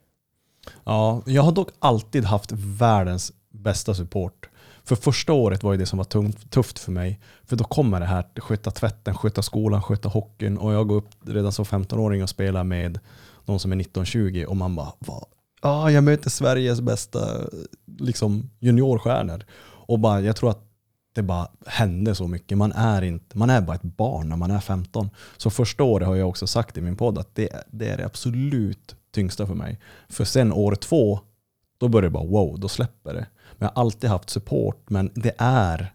Ja, jag har dock alltid haft världens bästa support. För första året var ju det som var tungt, tufft för mig. För då kommer det här, sköta tvätten, sköta skolan, sköta hockeyn. Och jag går upp redan som 15-åring och spelar med någon som är 19-20 och man bara, Va? ah, jag möter Sveriges bästa liksom, juniorstjärnor. Och bara, jag tror att det bara hände så mycket. Man är, inte, man är bara ett barn när man är 15. Så första året har jag också sagt i min podd att det, det är det absolut tyngsta för mig. För sen år två, då börjar det bara wow, då släpper det. Men jag har alltid haft support, men det är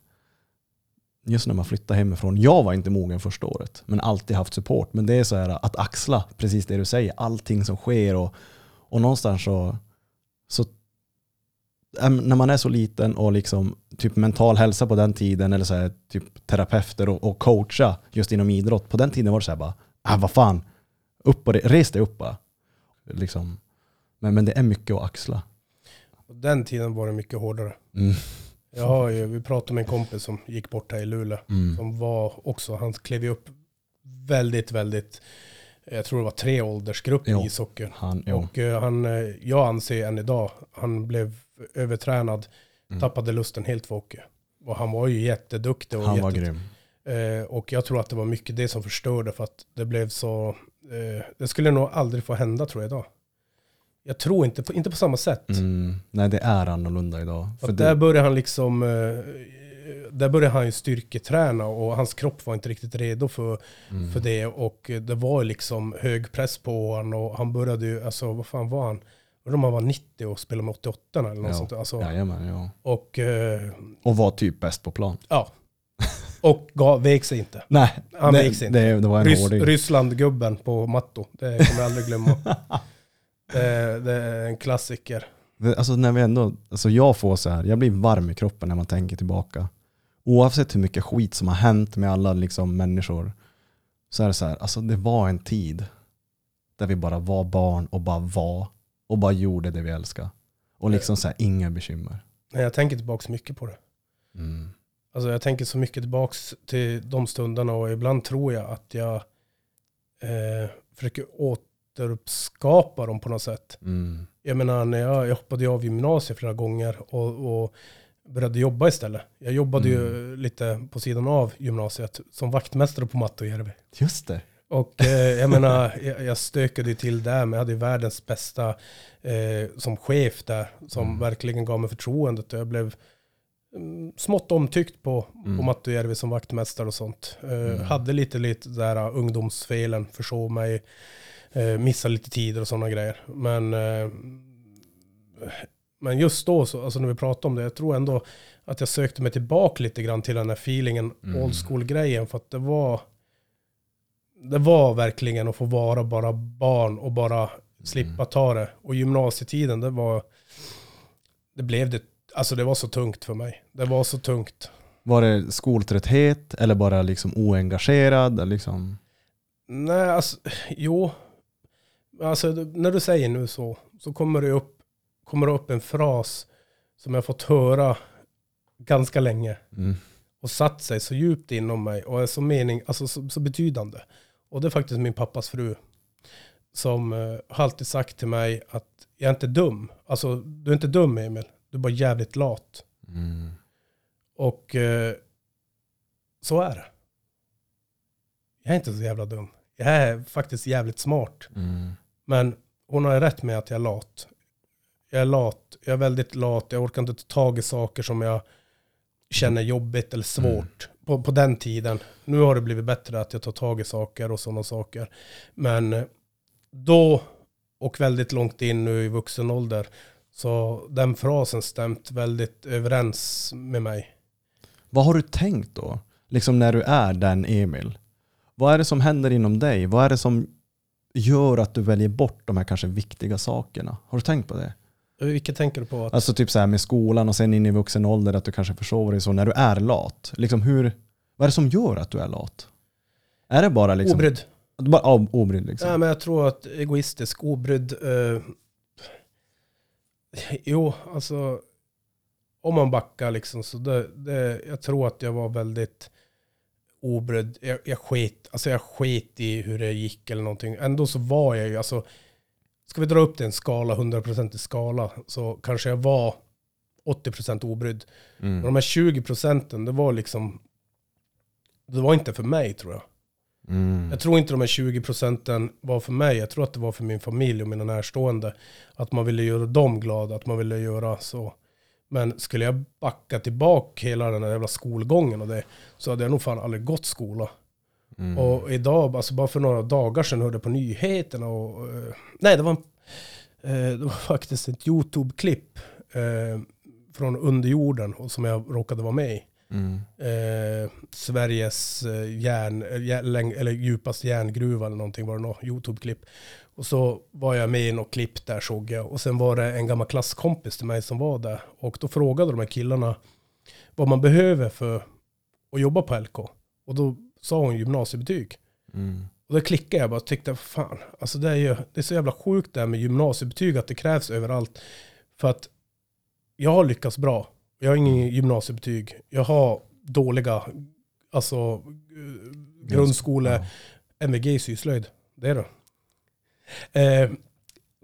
just när man flyttar hemifrån. Jag var inte mogen första året, men alltid haft support. Men det är så här att axla precis det du säger, allting som sker och, och någonstans så, så när man är så liten och liksom typ mental hälsa på den tiden eller så här, typ terapeuter och, och coacha just inom idrott. På den tiden var det så här bara, ah, vad fan, upp och re, res dig upp bara. Liksom. Men, men det är mycket att axla. På den tiden var det mycket hårdare. Mm. Jag har ju, vi pratade med en kompis som gick bort här i Luleå. Mm. Som var också, han klev ju upp väldigt, väldigt, jag tror det var tre åldersgrupper i ishockeyn. Han, jo. Och eh, han, eh, jag anser än idag, han blev övertränad, Mm. tappade lusten helt för hockey. Och han var ju jätteduktig. Och Han var jätte- grym. Eh, och jag tror att det var mycket det som förstörde för att det blev så, eh, det skulle nog aldrig få hända tror jag idag. Jag tror inte på, inte på samma sätt. Mm. Nej, det är annorlunda idag. För att där det, började han liksom, eh, där började han ju styrketräna och hans kropp var inte riktigt redo för, mm. för det. Och det var liksom hög press på honom och han började ju, alltså vad fan var han? Undrar om han var 90 och spelade med 88 eller något Ja. sånt. Alltså, Jajamän, ja. och, eh, Och var typ bäst på plan. ja. Och gav, vek sig inte. Nej, Han det, vek sig inte. det, det var en Rys. Ryssland-gubben på Matto. Det kommer jag aldrig glömma. det, det är en klassiker. Det- Alltså när vi ändå, alltså jag får så här, jag blir varm i kroppen när man tänker tillbaka. Oavsett hur mycket skit som har hänt med alla liksom människor. Så är det så här, alltså det var en tid där vi bara var barn och bara var. Och bara gjorde det vi älskade. Och liksom så här, inga bekymmer. Nej, Jag tänker tillbaka mycket på det. Mm. Alltså jag tänker så mycket tillbaka till de stunderna och ibland tror jag att jag eh, försöker återuppskapa dem på något sätt. Mm. Jag menar, när jag, jag hoppade av gymnasiet flera gånger och, och började jobba istället. Jag jobbade ju lite på sidan av gymnasiet som vaktmästare på Mattojärvi. Just det. Och eh, jag menar, jag, jag stökade ju till där, men jag hade ju världens bästa eh, som chef där, som Mm. verkligen gav mig förtroendet. Jag blev mm, smått omtyckt på, på Mm. Mattojärvi som vaktmästare och sånt. Eh, Mm. Hade lite, lite där uh, ungdomsfelen, försov mig, eh, missade lite tider och sådana grejer. Men, eh, men just då, så, alltså när vi pratade om det, jag tror ändå att jag sökte mig tillbaka lite grann till den här feelingen, Mm. old school-grejen, för att det var det var verkligen att få vara bara barn och bara slippa Mm. ta det. Och gymnasietiden, det var, det blev det, alltså det var så tungt för mig. Det var så tungt. Var det skoltrötthet eller bara liksom oengagerad? Liksom? Nej, alltså, jo. Alltså när du säger nu så, så kommer det upp, kommer det upp en fras som jag fått höra ganska länge. Mm. och satt sig så djupt inom mig och är så mening, alltså så, så betydande. Och det är faktiskt min pappas fru som eh, har alltid sagt till mig att jag är inte dum. Alltså du är inte dum Emil, du är bara jävligt lat. Mm. Och eh, så är det. Jag är inte så jävla dum. Jag är faktiskt jävligt smart. Mm. Men hon har rätt med att jag är lat. Jag är lat, jag är väldigt lat, jag orkar inte ta tag i saker som jag känner jobbigt eller svårt. På, på den tiden. Nu har det blivit bättre att jag tar tag i saker och sådana saker. Men eh, då och väldigt långt in nu i vuxen ålder så den frasen stämt väldigt överens med mig. Vad har du tänkt då? Liksom när du är den Emil. Vad är det som händer inom dig? Vad är det som gör att du väljer bort de här kanske viktiga sakerna? Har du tänkt på det? Vilket tänker du på? Att, Alltså typ så här med skolan och sen in i vuxen ålder att du kanske försover dig så när du är lat. Liksom hur, vad är det som gör att du är lat? Är det bara liksom... obrydd. Bara, ja, obrydd liksom. Nej, men jag tror att egoistisk, obrydd. Eh, jo, alltså om man backar liksom så det, det, jag tror att jag var väldigt obrydd. Jag, jag, sket, alltså jag sket i hur det gick eller någonting. Ändå så var jag ju, alltså ska vi dra upp det en skala, 100% i skala, så kanske jag var 80% obrydd. Men Mm. de här 20 procenten, det var liksom, det var inte för mig tror jag. Mm. Jag tror inte de här 20 procenten var för mig. Jag tror att det var för min familj och mina närstående. Att man ville göra dem glada, att man ville göra så. Men skulle jag backa tillbaka hela den här jävla skolgången och det, så hade jag nog fan aldrig gått skola. Mm. Och idag, alltså bara för några dagar sedan hörde jag på nyheterna och... eh, nej, det var, en, eh, det var faktiskt ett YouTube-klipp eh, från underjorden som jag råkade vara med i Mm. eh, Sveriges järn, jär- läng- eller djupaste järngruva eller någonting var det något YouTube-klipp. Och så var jag med i något klipp där såg jag. Och sen var det en gammal klasskompis till mig som var där. Och då frågade de här killarna vad man behöver för att jobba på LK. Och då sa hon gymnasiebetyg. Mm. Och då klickade jag bara och tyckte, fan, alltså det är ju det är så jävla sjukt det här med gymnasiebetyg, att det krävs överallt. För att jag har lyckats bra. Jag har ingen gymnasiebetyg. Jag har dåliga, alltså grundskole, Ja. MVG i syslöjd. Det är det. Eh,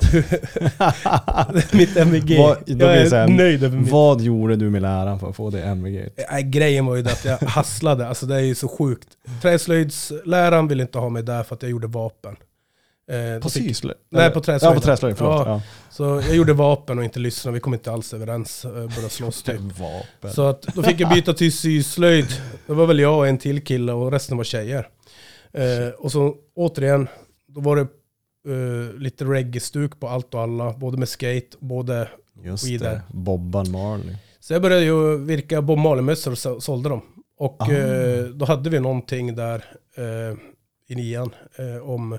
mitt MVG. Vad- jag är här, nöjd över mitt Vad gjorde du med läraren för att få det MVG? Nej, grejen var ju det att jag hasslade, alltså det är ju så sjukt. Träslöjdsläraren ville inte ha mig där för att jag gjorde vapen. Eh, På fick- syslöjd? Nej, på träslöjd. Ja, på träslöjd. Förlåt. Ja. Ja. Så jag gjorde vapen och inte lyssnade, vi kom inte alls överens, eh, började slåss typ. Vapen. Så att då fick jag byta till syslöjd. Det var väl jag och en till kille och resten var tjejer. Eh, och så återigen, då var det eh, lite reggae-stuk på allt och alla. Både med skate, både... Just skidor. det. Bobban Marley. Så jag började ju virka Bob Marley-mössor och så- sålde dem. Och Ah. eh, då hade vi någonting där eh, i nian eh, om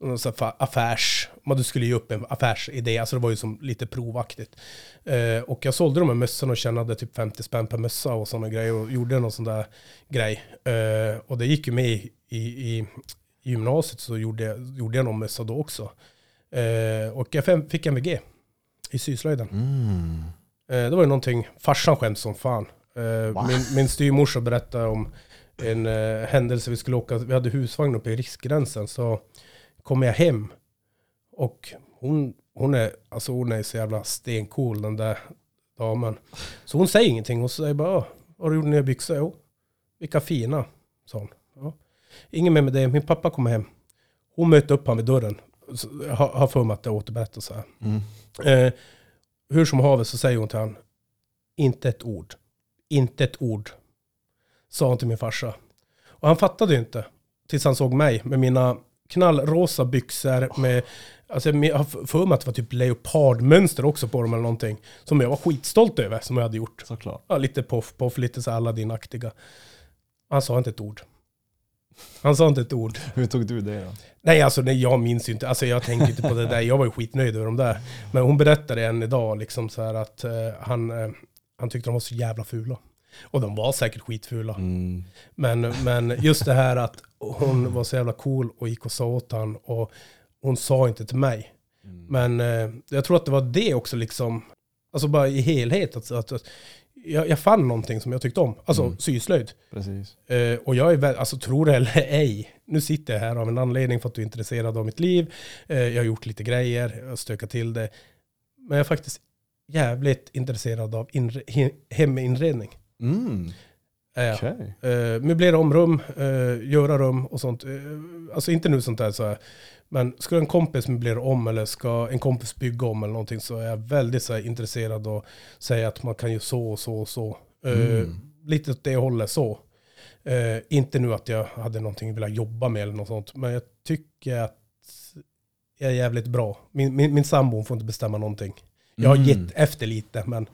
någon sån affärs... Man du skulle ge upp en affärsidé, alltså det var ju som lite provaktigt. Eh, och jag sålde de här mössorna och tjänade typ 50 spänn per mössa och sådana grejer och gjorde någon sån där grej. Och det gick ju med i, i, i gymnasiet så gjorde jag, gjorde jag någon mössa då också. Eh, och jag fick MVG i syslöjden. Mm. Eh, det var ju någonting, farsan skämdes som fan. Eh, min, min styrmorsa berättade om en eh, händelse, vi skulle åka, vi hade husvagn uppe i Riksgränsen, så kom jag hem och hon, hon, är, alltså hon är så jävla stencool den där damen. Så hon säger ingenting, hon säger bara, "Åh, vad har du gjort nya byxor? Jo, vilka fina, sa hon. Ingen mer med det, min pappa kommer hem. Hon mötte upp honom vid dörren. Jag har, för mig att det återberättas så här. Mm. Eh, hur som haver så säger hon till han, inte ett ord. Inte ett ord. Sa hon till min farsa. Och han fattade ju inte. Tills han såg mig med mina knallrosa byxor med, alltså jag har för mig att det var typ leopardmönster också på dem eller någonting. Som jag var skitstolt över, som jag hade gjort. Såklart. Ja, lite poff, poff, lite så Aladdin-aktiga. Han sa inte ett ord. Han sa inte ett ord. Hur tog du det då? Nej, alltså nej, jag minns ju inte. Alltså jag tänker inte på det där. Jag var ju skitnöjd över de där. Men hon berättade än idag liksom så här att eh, han, eh, han tyckte de var så jävla fula. Och de var säkert skitfula. Mm. Men, men just det här att hon var så jävla cool och gick och sa åt han och hon sa inte till mig. Mm. Men eh, jag tror att det var det också liksom, alltså bara i helhet. Att, att, att jag, jag fann någonting som jag tyckte om. Alltså Mm. syslöjd. Precis. Eh, och jag är väl, alltså tror det eller ej, nu sitter jag här av en anledning för att du är intresserad av mitt liv. Eh, jag har gjort lite grejer, jag har stökat till det. Men jag är faktiskt jävligt intresserad av inre, he- heminredning. Mm. Okej. Eh, möblera om rum, eh, göra rum och sånt. Eh, alltså inte nu sånt där så här. Men ska en kompis möblera om eller ska en kompis bygga om eller någonting så är jag väldigt så här, intresserad och säga att man kan ju så och så och så. Eh, Mm. Lite åt det hållet så. Eh, inte nu att jag hade någonting jag ville jobba med eller något sånt. Men jag tycker att jag är jävligt bra. Min, min, min sambo får inte bestämma någonting. Jag har Mm. gett efter lite men,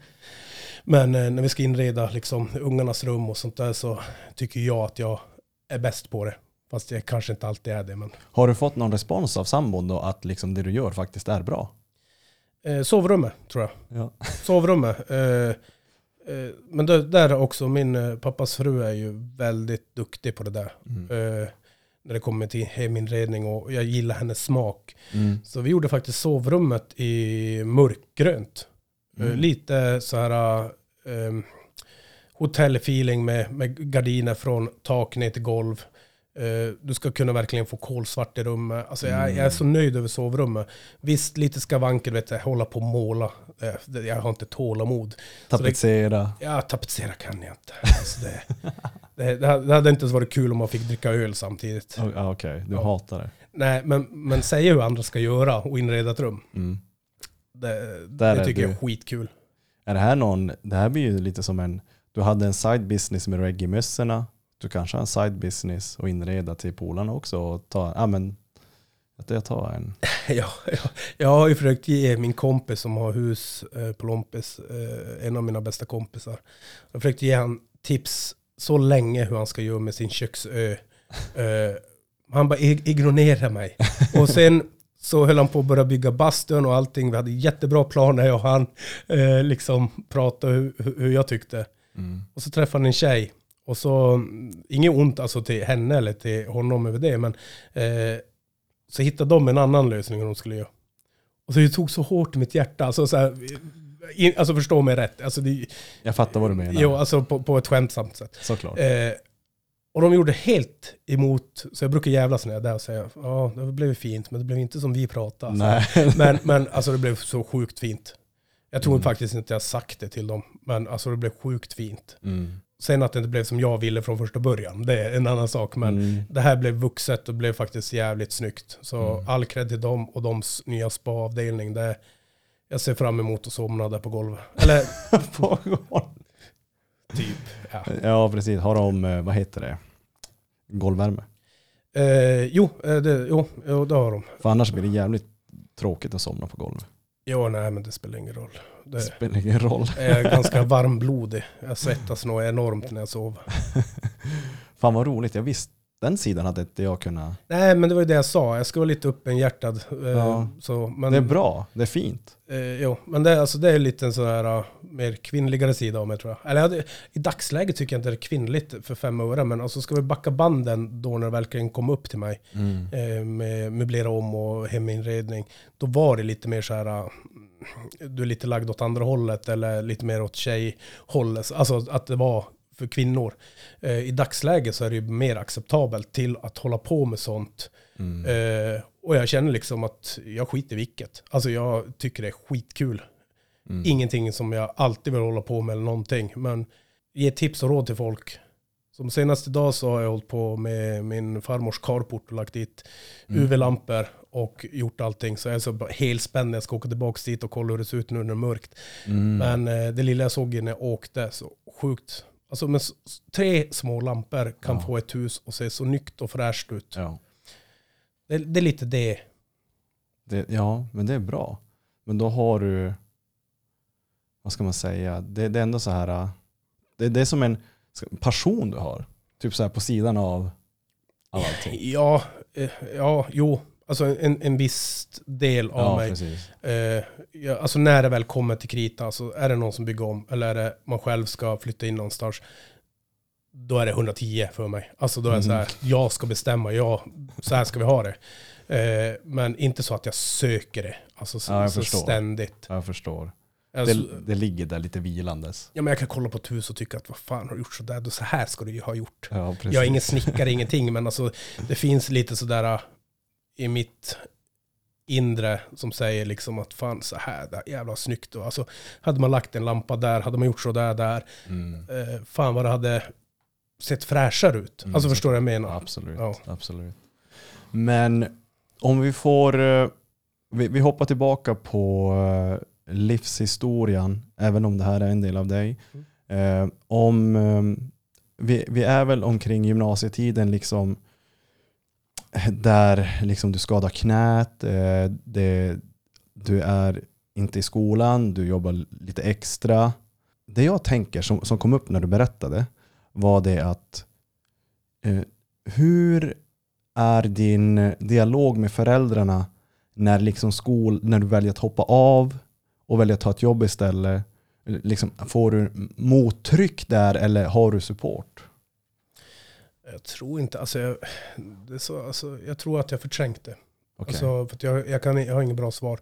men eh, när vi ska inreda liksom, ungarnas rum och sånt där så tycker jag att jag är bäst på det. Fast jag kanske inte alltid är det. Men. Har du fått någon respons av sambon då att liksom det du gör faktiskt är bra? Eh, sovrummet tror jag. Ja. Sovrummet. Eh, eh, men det, där också, min eh, pappas fru är ju väldigt duktig på det där. Mm. Eh, när det kommer till heminredning och jag gillar hennes smak. Mm. Så vi gjorde faktiskt sovrummet i mörkgrönt. Eh, Mm. Lite så här hotellfeeling med, med gardiner från tak ner till golv. Eh, du ska kunna verkligen få kolsvart i rummet. Alltså jag, jag är så nöjd över sovrummet. Visst, lite skavanker, vet jag, hålla på och måla. Eh, det- jag har inte tålamod. Tapetsera. Ja, tapetsera kan jag inte. Alltså det, det, det hade- det inte ens varit kul om man fick dricka öl samtidigt. Okej, du Ja. hatar det. Nej, men, men säga hur andra ska göra och inreda ett rum. Mm. Det, Där det tycker jag är du. skitkul. Är det här någon, det här blir ju lite som en, du hade en side business med reggae-mössorna, du kanske har en side business och inreda till polarna också och ta, ja men, att jag tar en, Ja, ja, jag har ju försökt ge min kompis som har hus eh, på Lompis, eh, en av mina bästa kompisar. Jag har försökt ge han tips så länge hur han ska göra med sin köksö. Eh, han bara ig- ignorerar mig. Och sen så höll han på att börja bygga bastun och allting. Vi hade jättebra planer jag och han. Eh, liksom pratade hur, hur jag tyckte. mm. Och så träffade han en tjej. Och så, inget ont alltså till henne eller till honom över det, men eh, så hittade de en annan lösning hur de skulle göra. Och så det tog så hårt i mitt hjärta, alltså, så här, in, alltså förstå mig rätt, alltså, det, Jag fattar vad du menar. jo, alltså på, på ett skämtsamt sätt. Såklart. Eh, och de gjorde helt emot, så jag brukar jävlas när jag är där och säga, ja det blev fint, men det blev inte som vi pratade. Nej. Men, men alltså det blev så sjukt fint. Jag tror Mm. faktiskt inte jag sagt det till dem, men alltså det blev sjukt fint. Mm. Sen att det inte blev som jag ville från första början, det är en annan sak. Men Mm. det här blev vuxet och blev faktiskt jävligt snyggt. Så Mm. all cred till dem och doms nya spa-avdelning. Det, jag ser fram emot att somna där på golvet. Eller typ, ja. ja precis, har de, eh, vad heter det, golvvärme? Eh, jo, eh, det, jo, det har de. För annars blir det jävligt tråkigt att somna på golvet. Jo, nej men det spelar ingen roll. Det spelar ingen roll. är ganska varmblodig. Jag svettas nog enormt när jag sover. Fan vad roligt, jag visste, den sidan hade inte jag kunnat. Nej, men det var ju det jag sa. Jag ska vara lite öppenhjärtad. Eh, Ja. så, men, Det är bra, det är fint. Eh, jo, men det, alltså, det är lite en sån här uh, mer kvinnligare sida av mig tror jag. Eller ja, det, i dagsläget tycker jag inte det är kvinnligt för fem öre, men alltså ska vi backa banden då när det verkligen kom upp till mig eh, med möblera om och heminredning, då var det lite mer så här, uh, du är lite lagd åt andra hållet eller lite mer åt tjejhållet. Alltså att det var för kvinnor. Eh, I dagsläget så är det ju mer acceptabelt till att hålla på med sånt. Mm. Eh, och jag känner liksom att jag skiter i vilket. Alltså jag tycker det är skitkul. Mm. Ingenting som jag alltid vill hålla på med eller någonting. Men ge tips och råd till folk. Som senast idag så har jag hållit på med min farmors carport och lagt dit Mm. UV-lampor och gjort allting. Så jag är så helspänd när jag ska åka tillbaka dit och kolla hur det ser ut nu när det är mörkt. Mm. Men eh, det lilla jag såg när jag åkte, så sjukt. Alltså med tre små lampor kan Ja. få ett hus att se så nytt och fräscht ut. Ja. Det, det är lite det. Det, ja, men det är bra. Men då har du, vad ska man säga, det, det är ändå så här, det, det är som en passion du har. Typ så här på sidan av, av allting. Ja, eh, ja, jo. Alltså en, en viss del av Ja, mig. precis. Eh, ja, alltså när det väl kommer till krita, så är det någon som bygger om eller är det man själv ska flytta in någonstans, då är det 110 för mig. Alltså då är det så här, jag ska bestämma, ja, så här ska vi ha det. Eh, men inte så att jag söker det, alltså så, Ja, jag så ständigt. Jag förstår. Alltså, Det, det ligger där lite vilandes. ja, men jag kan kolla på ett hus och tycka att vad fan har du gjort sådär, så här ska du ju ha gjort. Ja. Jag är ingen snickare, ingenting, men alltså det finns lite sådär i mitt inre som säger liksom att fan så här, det är jävla snyggt. Och alltså, hade man lagt en lampa där, hade man gjort så där, där, Mm. eh, fan vad det hade sett fräschare ut. Mm, alltså så- förstår du vad jag menar? Absolut, Ja. absolut. Men om vi får, eh, vi, vi hoppar tillbaka på eh, livshistorien, även om det här är en del av dig. Eh, om, vi, vi är väl omkring gymnasietiden liksom där liksom du skadar knät, eh, det, du är inte i skolan, du jobbar lite extra. Det jag tänker som, som kom upp när du berättade var det att eh, hur är din dialog med föräldrarna när, liksom skol, när du väljer att hoppa av och väljer att ta ett jobb istället? Liksom, får du mottryck där eller har du support? Jag tror inte, alltså jag, så, alltså jag tror att jag förträngt det. Okej. Alltså, för jag, jag, kan, jag har inget bra svar.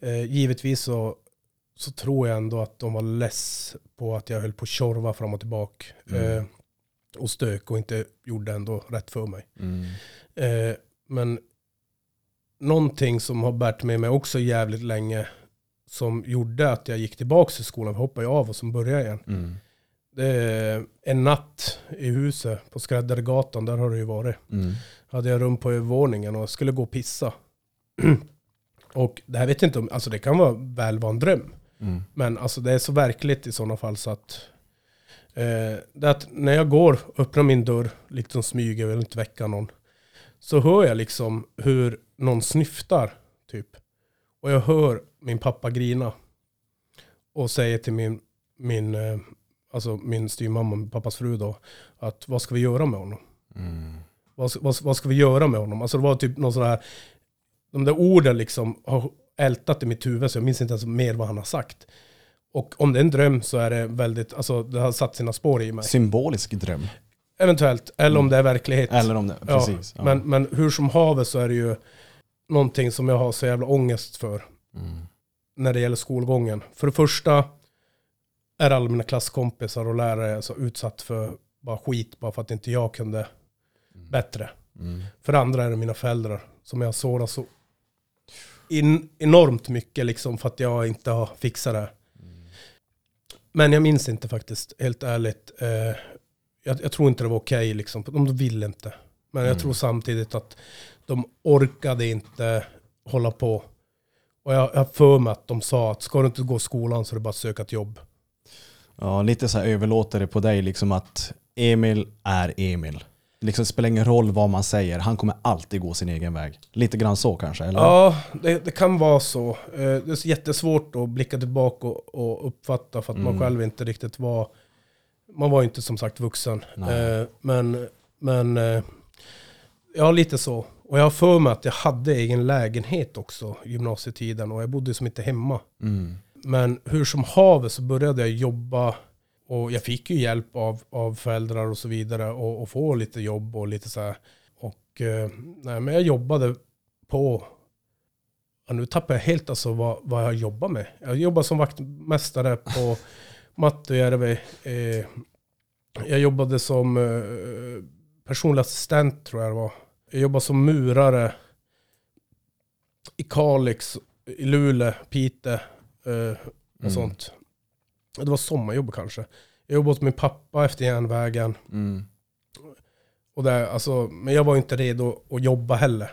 Eh, givetvis så, så tror jag ändå att de var less på att jag höll på att tjorva fram och tillbaka. Mm. Eh, och stök och inte gjorde ändå rätt för mig. Mm. Eh, men någonting som har bärt med mig också jävligt länge som gjorde att jag gick tillbaka till skolan, hoppade jag av och som började igen. Mm. Det är en natt i huset på Skräddargatan, där har det ju varit. Mm. Hade jag rum på övervåningen och skulle gå och pissa. och det här vet jag inte om, alltså det kan vara väl vara en dröm. Mm. Men alltså det är så verkligt i sådana fall så att eh, det är att när jag går, öppnar min dörr, liksom smyger, vill inte väcka någon. Så hör jag liksom hur någon snyftar, typ. Och jag hör min pappa grina. Och säger till min, min, eh, alltså min styvmamma, pappas fru då, att vad ska vi göra med honom? Mm. Vad, vad, vad ska vi göra med honom? Alltså det var typ någon sån här, de där orden liksom har ältat i mitt huvud så jag minns inte ens mer vad han har sagt. Och om det är en dröm så är det väldigt, alltså det har satt sina spår i mig. Symbolisk dröm. Eventuellt, eller om det är verklighet. Eller om det, precis. Ja. Men, men hur som haver så är det ju någonting som jag har så jävla ångest för Mm. när det gäller skolgången. För det första är alla mina klasskompisar och lärare så utsatt för bara skit bara för att inte jag kunde bättre. Mm. För andra är det mina föräldrar som jag sårar så in, enormt mycket liksom för att jag inte har fixat det. Men jag minns inte faktiskt, helt ärligt. Eh, jag, jag tror inte det var okej liksom. De ville inte. Men jag Mm. tror samtidigt att de orkade inte hålla på. Och jag har för mig att de sa att ska du inte gå skolan så är det bara att söka ett jobb. Ja, lite så här överlåter det på dig liksom att Emil är Emil. Liksom, det spelar ingen roll vad man säger, han kommer alltid gå sin egen väg. Lite grann så kanske, eller? Ja, det, det kan vara så. Eh, Det är jättesvårt att blicka tillbaka och, och uppfatta för att man Mm. själv inte riktigt var... Man var inte som sagt vuxen. Nej. Eh, Men, men eh, ja, lite så. Och jag har för mig att jag hade egen lägenhet också gymnasietiden och jag bodde som inte hemma. Mm. Men hur som haver så började jag jobba och jag fick ju hjälp av, av föräldrar och så vidare och, och få lite jobb och lite så här. Och eh, nej, men jag jobbade på, ja, nu tappar jag helt alltså vad, vad jag jobbar med. Jag jobbar som vaktmästare på Mattojärvi. Eh, jag jobbade som eh, personlig assistent tror jag det var. Jag jobbade som murare i Kalix, i Luleå, Piteå och Mm. sånt. Det var sommarjobb kanske. Jag jobbade åt min pappa efter järnvägen. Mm. Och där, alltså, men jag var inte redo att jobba heller.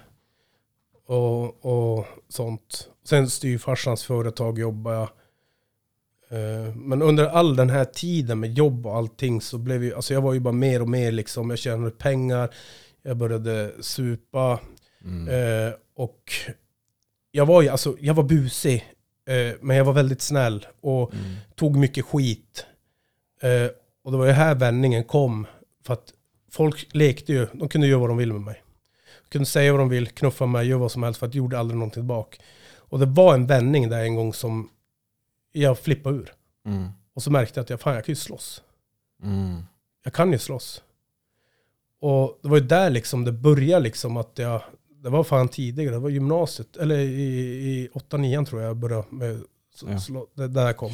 Och, och sånt. Sen styvfarsans företag jobbade jag. Eh, Men under all den här tiden med jobb och allting så blev jag, alltså jag var ju bara mer och mer liksom, jag tjänade pengar, jag började supa. Mm. Eh, och jag var ju, alltså jag var busig, eh, men jag var väldigt snäll och Mm. tog mycket skit. Eh, och det var ju här vändningen kom. För att folk lekte ju, de kunde göra vad de ville med mig. De kunde säga vad de vill, knuffa mig, göra vad som helst för att jag gjorde aldrig någonting tillbaka. Och det var en vändning där en gång som jag flippade ur. Mm. Och så märkte jag att jag, fan, jag kan ju slåss. Mm. Jag kan ju slåss. Och det var ju där liksom det började liksom att jag, det var fan tidigare, det var gymnasiet, eller i, i 8-9 tror jag jag började med, Ja. slå, det där kom.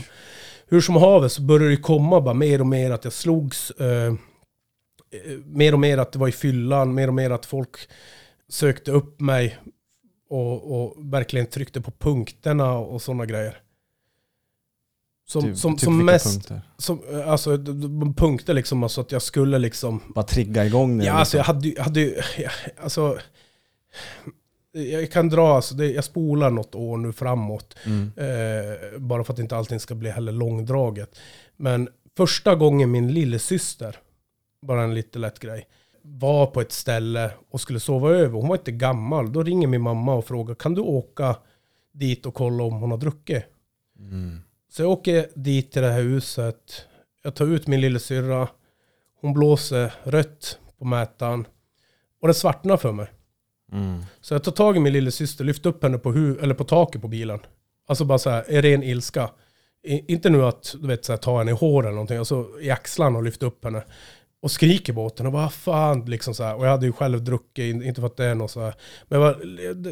Hur som haver så började det komma bara mer och mer att jag slogs, eh, eh, mer och mer att det var i fyllan, mer och mer att folk sökte upp mig och, och verkligen tryckte på punkterna och sådana grejer. Som, typ, som, typ som mest, punkter? som, eh, alltså punkter liksom, alltså att jag skulle liksom Bara trigga igång det? Ja, alltså jag liksom. hade ju, hade alltså, jag kan dra, alltså det, jag spolar något år nu framåt. mm. Eh, bara för att inte allting ska bli heller långdraget. Men första gången min lillasyster, bara en lite lätt grej, var på ett ställe och skulle sova över. Hon var inte gammal. Då ringer min mamma och frågar, kan du åka dit och kolla om hon har druckit? Mm. Så jag åker dit till det här huset. Jag tar ut min lillasyrra. Hon blåser rött på mätaren. Och det svartnar för mig. Mm. Så jag tar tag i min lillasyster, lyfter upp henne på, hu- eller på taket på bilen. Alltså bara så här, i ren ilska. I, inte nu att du vet, så här, ta henne i håret eller någonting, alltså i axlarna och lyfta upp henne. Och skriker henne och bara fan liksom så här. Och jag hade ju själv druckit, in- inte för att det är något så här. Men jag, var,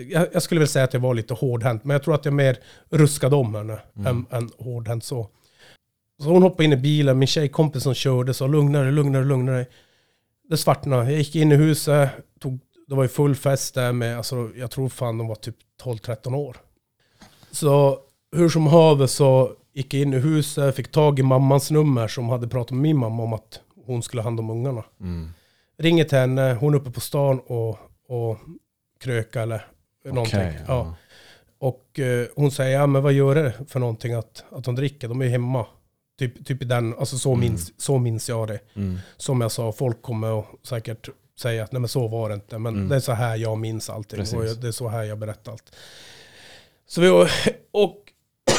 jag, jag skulle väl säga att jag var lite hårdhänt, men jag tror att jag mer ruskade om henne än, än hårdhänt så. Så hon hoppade in i bilen, min tjejkompis som körde sa lugna dig, lugna dig, lugna dig. Det svartnade. Jag gick in i huset, det var ju full fest där med, alltså, jag tror fan de var typ 12-13 år. Så hur som haver så gick jag in i huset, fick tag i mammans nummer som hade pratat med min mamma om att hon skulle ha hand om ungarna. Mm. Ringer till henne, hon är uppe på stan och, och kröka eller någonting. Okej, ja. ja. Och eh, hon säger, ja men vad gör det för någonting att, att de dricker? De är ju hemma. Typ, typ i den, alltså så, Mm. minns, så minns jag det. Mm. Som jag sa, folk kommer att säkert säga att nej men så var det inte. Men Mm. det är så här jag minns allting. Precis. Och det är så här jag berättar allt. Så vi, och,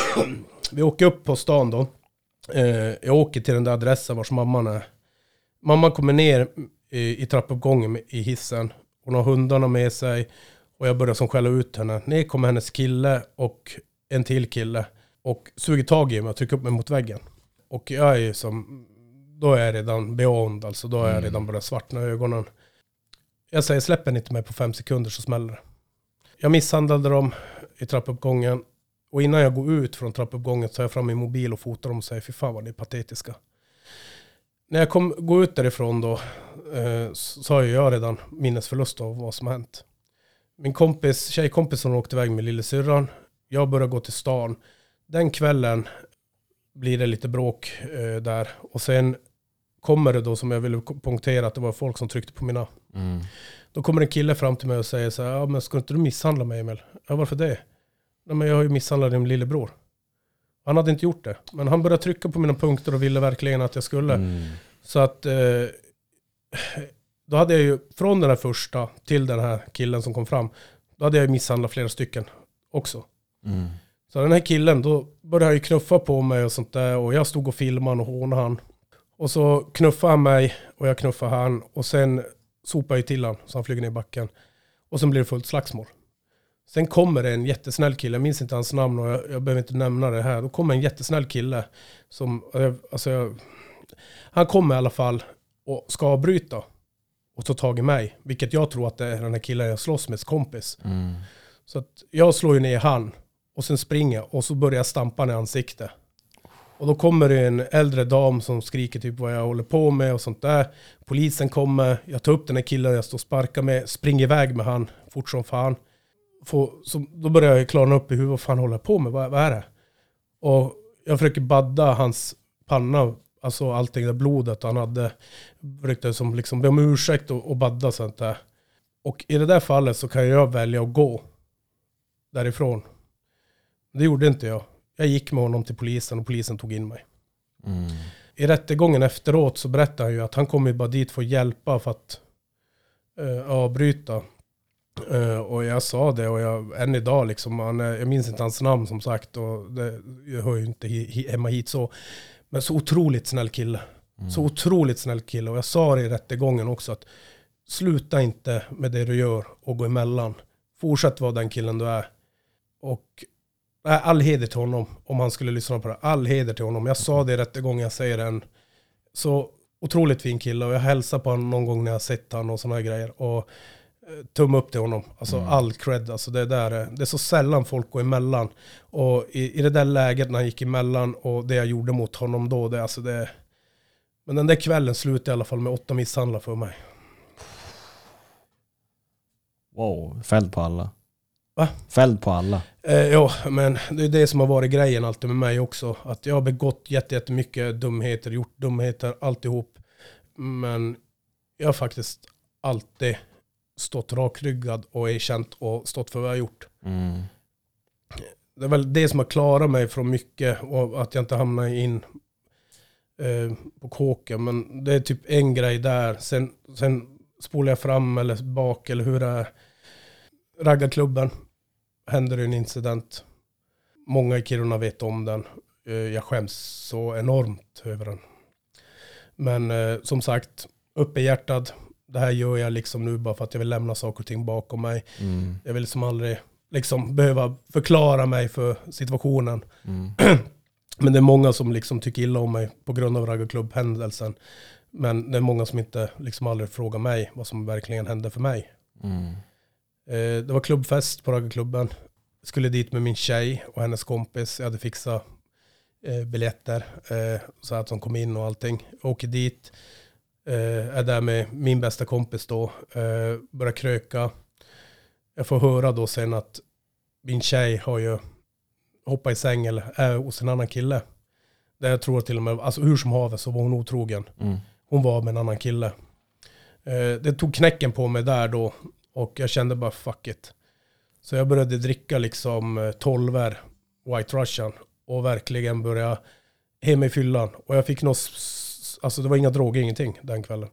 vi åker upp på stan då. Eh, jag åker till den där adressen vars mamman är. Mamman kommer ner i, i trappuppgången i hissen. Hon har hundarna med sig. Och jag börjar som skälla ut henne. Ner kommer hennes kille och en till kille. Och suger tag i mig och trycker upp mig mot väggen. Och jag är ju som, då är jag redan beyond, alltså då är jag Mm. redan börjat svartna ögonen. Jag säger släpp henne inte mig på fem sekunder så smäller det. Jag misshandlade dem i trappuppgången. Och innan jag går ut från trappuppgången tar jag fram min mobil och fotar dem och säger fy fan vad ni är patetiska. När jag kom, går ut därifrån då eh, så har jag redan minnesförlust av vad som har hänt. Min kompis, tjejkompisen åkte iväg med lillasyrran. Jag börjar gå till stan. Den kvällen blir det lite bråk eh, där. Och sen kommer det då som jag ville punktera att det var folk som tryckte på mina. Mm. Då kommer en kille fram till mig och säger så här, ja men ska inte du misshandla mig Emil? Ja varför det? Nej men jag har ju misshandlat din lillebror. Han hade inte gjort det. Men han började trycka på mina punkter och ville verkligen att jag skulle. Mm. Så att eh, då hade jag ju från den här första till den här killen som kom fram. Då hade jag ju misshandlat flera stycken också. Mm. Så den här killen, då började han ju knuffa på mig och sånt där. Och jag stod och filmade och hånade han. Och så knuffade han mig och jag knuffade han. Och sen sopade jag till han så han flyger ner i backen. Och sen blir det fullt slagsmål. Sen kommer det en jättesnäll kille, jag minns inte hans namn och jag, jag behöver inte nämna det här. Då kommer en jättesnäll kille som, alltså jag, han kommer i alla fall och ska avbryta och ta tag i mig. Vilket jag tror att det är den här killen jag slåss med, kompis. Mm. Så att jag slår ju ner han och sen springer jag och så börjar jag stampa i ansiktet. Och då kommer det en äldre dam som skriker typ vad jag håller på med och sånt där. Polisen kommer, jag tar upp den här killen jag står och sparkar med, springer iväg med han fort som fan. Får, så, då börjar jag klarna upp i huvudet, vad fan håller jag på med, vad, vad är det? Och jag försöker badda hans panna, alltså allting det blodet han hade. Försökte som liksom be om ursäkt och, och badda sånt där. Och i det där fallet så kan jag välja att gå därifrån. Det gjorde inte jag. Jag gick med honom till polisen och polisen tog in mig. Mm. I rättegången efteråt så berättade han ju att han kom ju bara dit för att hjälpa för att eh, avbryta. Eh, och jag sa det och jag, än idag liksom, han, jag minns inte hans namn som sagt och det, jag hör ju inte hemma hit så. Men så otroligt snäll kille. Mm. Så otroligt snäll kille. Och jag sa det i rättegången också att sluta inte med det du gör och gå emellan. Fortsätt vara den killen du är. Och nej, all heder till honom om han skulle lyssna på det. All heder till honom. Jag sa det rättegången, jag säger det än. Så otroligt fin kille och jag hälsar på honom någon gång när jag sett honom och sådana här grejer. Och eh, tumme upp till honom. Alltså Mm. all cred. Alltså det, där, är- det är så sällan folk går emellan. Och i, i det där läget när han gick emellan och det jag gjorde mot honom då, det, alltså det, men den där kvällen slutade i alla fall med åtta misshandlar för mig. Wow, fälld på alla. Va? Fälld på alla. Eh, ja, men det är det som har varit grejen alltid med mig också. Att jag har begått jätte- jättemycket dumheter, gjort dumheter, alltihop. Men jag har faktiskt alltid stått rakryggad och erkänt och stått för vad jag har gjort. Mm. Det är väl det som har klarat mig från mycket och att jag inte hamnar in eh, på kåken. Men det är typ en grej där. Sen, sen spolar jag fram eller bak eller hur det är. Raggarklubben händer det en incident. Många i Kiruna vet om den. Eh, Jag skäms så enormt över den. Men eh, som sagt, uppe i hjärtat. Det här gör jag liksom nu bara för att jag vill lämna saker och ting bakom mig. Mm. Jag vill liksom aldrig liksom behöva förklara mig för situationen. Mm. Men det är många som liksom tycker illa om mig på grund av raggarklubb-händelsen. Men det är många som inte liksom aldrig frågar mig vad som verkligen hände för mig. Mm. Eh, det var klubbfest på raggarklubben. Skulle dit med min tjej och hennes kompis. Jag hade fixat eh, biljetter eh, så att de kom in och allting. Åker dit. Är där med min bästa kompis då. Börjar kröka. Jag får höra då sen att min tjej har ju hoppat i säng eller är hos en annan kille. Där jag tror till och med, alltså hur som haver så var hon otrogen. Mm. Hon var med en annan kille. Det tog knäcken på mig där då. Och jag kände bara fuck it. Så jag började dricka liksom eh, tolver White Russian. Och verkligen börja hem i fyllan. Och jag fick något, alltså det var inga droger, ingenting den kvällen.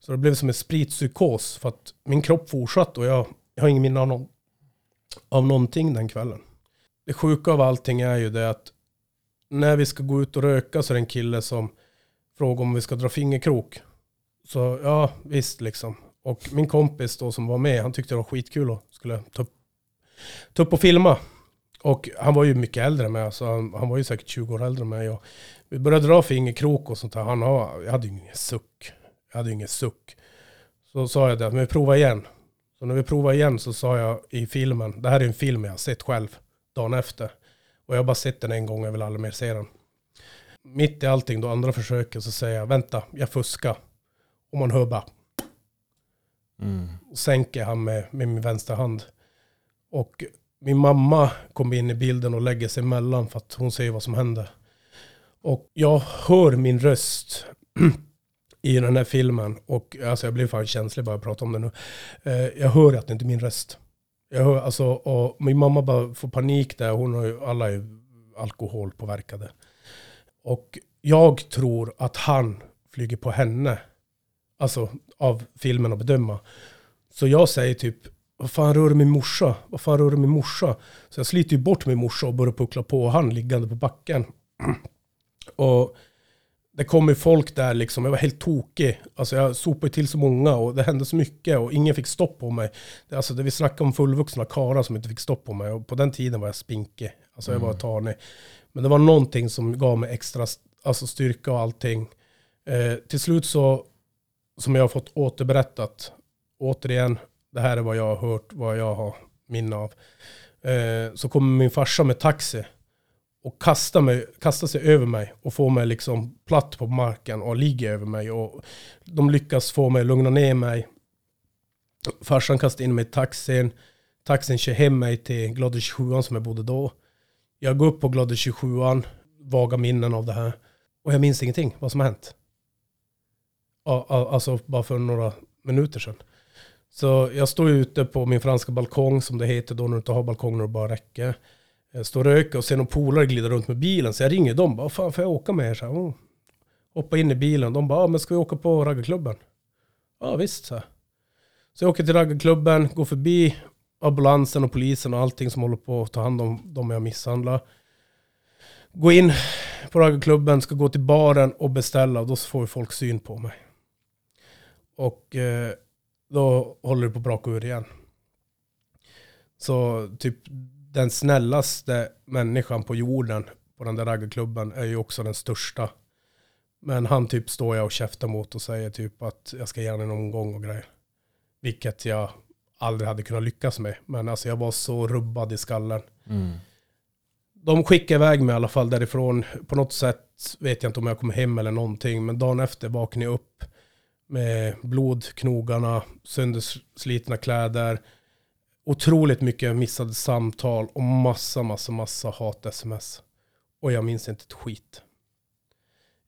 Så det blev som en spritpsykos. För att min kropp fortsatte och jag, jag har ingen minne av, någon, av någonting den kvällen. Det sjuka av allting är ju det att när vi ska gå ut och röka så är det en kille som frågar om vi ska dra fingerkrok. Så ja, visst liksom. Och min kompis då som var med, han tyckte det var skitkul och skulle ta upp, ta upp och filma. Och han var ju mycket äldre än mig, så han, han var ju säkert 20 år äldre än mig. Och vi började dra fingerkrok och sånt där. Han har, jag hade ju ingen suck. Jag hade ju ingen suck. Så sa jag det, men vi provar igen. Så när vi provade igen så sa jag i filmen, det här är en film jag har sett själv dagen efter. Och jag har bara sett den en gång, jag vill aldrig mer se den. Mitt i allting, då andra försöket, så säger jag, vänta, jag fuskar. Och man hör bara, Mm. och sänker han med, med min vänstra hand. Och min mamma kommer in i bilden och lägger sig emellan för att hon ser vad som händer. Och jag hör min röst i den här filmen. Och alltså jag blir fan känslig bara jag pratar om det nu. Eh, jag hör att det inte är min röst. Jag hör, alltså, och min mamma bara får panik där. Hon har ju, alla är alkoholpåverkade. Och jag tror att han flyger på henne. Alltså av filmen att bedöma. Så jag säger typ, vad fan rör du min morsa? Vad fan rör du min morsa? Så jag sliter ju bort min morsa och börjar puckla på han liggande på backen. Och det kom ju folk där liksom, jag var helt tokig. Alltså jag sopade till så många och det hände så mycket och ingen fick stopp på mig. Alltså det vi snackade om fullvuxna karlar som inte fick stopp på mig och på den tiden var jag spinkig. Alltså jag var tanig. Men det var någonting som gav mig extra alltså styrka och allting. Eh, till slut så, som jag har fått återberättat, återigen, det här är vad jag har hört, vad jag har minne av. Eh, så kommer min farsa med taxi och kastar, mig, kastar sig över mig och får mig liksom platt på marken och ligger över mig. Och de lyckas få mig att lugna ner mig. Farsan kastar in mig i taxin. Taxin kör hem mig till Glade 27 som jag bodde då. Jag går upp på Glade 27 vaga minnen av det här. Och jag minns ingenting vad som har hänt. Alltså bara för några minuter sedan. Så jag står ute på min franska balkong som det heter då när du inte har balkonger och bara räcker. Jag står och röker och ser någon polare glida runt med bilen. Så jag ringer dem. Bara, fan får jag åka med er? Så här, oh. Hoppa in i bilen. De bara, ah, men ska vi åka på raggarklubben? Ja visst, så. här. Så jag åker till raggarklubben, går förbi ambulansen och polisen och allting som håller på att ta hand om de jag misshandlar. Går in på raggarklubben, ska gå till baren och beställa och då får folk syn på mig. Och eh, då håller det på att braka ur igen. Så typ den snällaste människan på jorden på den där raggarklubben är ju också den största. Men han typ står jag och käftar mot och säger typ att jag ska ge honom någon gång och grejer. Vilket jag aldrig hade kunnat lyckas med. Men alltså jag var så rubbad i skallen. Mm. De skickade iväg mig i alla fall därifrån. På något sätt vet jag inte om jag kom hem eller någonting. Men dagen efter vaknade jag upp med blod, knogarna, sönderslitna kläder. otroligt mycket missade samtal och massa, massa, massa hat-sms. Och jag minns inte ett skit.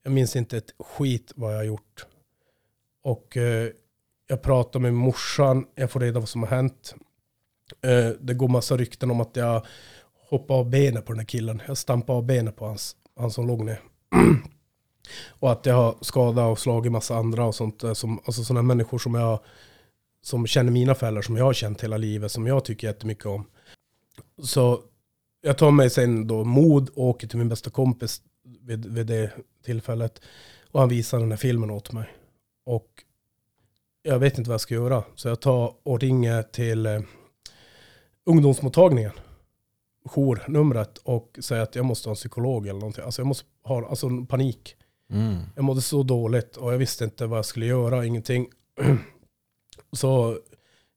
Jag minns inte ett skit vad jag har gjort. Och eh, jag pratar med morsan, jag får reda på vad som har hänt. Eh, det går massa rykten om att jag hoppade av benet på den här killen. Jag stampade av benet på hans, han som låg ner. och att jag har skadat och slagit massa andra och sånt. Eh, som, alltså sådana människor som jag som känner mina föräldrar, som jag har känt hela livet, som jag tycker jättemycket om. Så jag tar mig sen då mod och åker till min bästa kompis vid, vid det tillfället. Och han visar den här filmen åt mig. Och jag vet inte vad jag ska göra. Så jag tar och ringer till eh, ungdomsmottagningen. Journumret och säger att jag måste ha en psykolog eller någonting. Alltså jag måste ha alltså, panik. Mm. Jag mådde så dåligt och jag visste inte vad jag skulle göra, ingenting. Så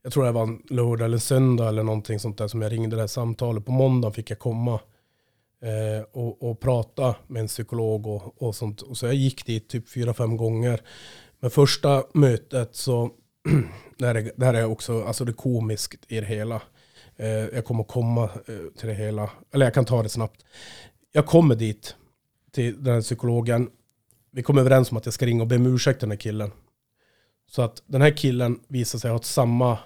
jag tror det var en lördag eller en söndag eller någonting sånt där som jag ringde det här samtalet. På måndag fick jag komma eh, och, och prata med en psykolog och, och sånt. Och så jag gick dit typ fyra, fem gånger. Men första mötet så, det här är, det här är också alltså det komiskt i det hela. Eh, jag kommer komma eh, till det hela, eller jag kan ta det snabbt. Jag kommer dit till den här psykologen. Vi kom överens om att jag ska ringa och be om ursäkt till den här killen. Så att den här killen visar sig ha samma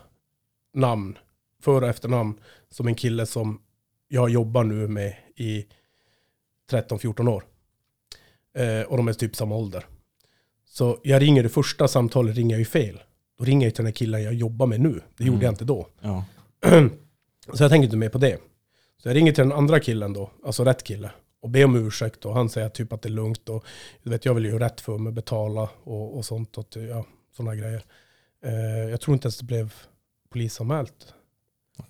namn, för och efternamn, som en kille som jag jobbar nu med i 13-14 år. Eh, och de är typ samma ålder. Så jag ringer det första samtalet, ringer jag ju fel. Då ringer jag till den här killen jag jobbar med nu. Det gjorde Mm. jag inte då. Ja. Så jag tänker inte mer på det. Så jag ringer till den andra killen då, alltså rätt kille. Och ber om ursäkt och han säger typ att det är lugnt. Och du vet, jag vill ju rätt för mig, betala och, och sånt. Och, ja, sådana grejer. Eh, jag tror inte ens det blev polisanmält.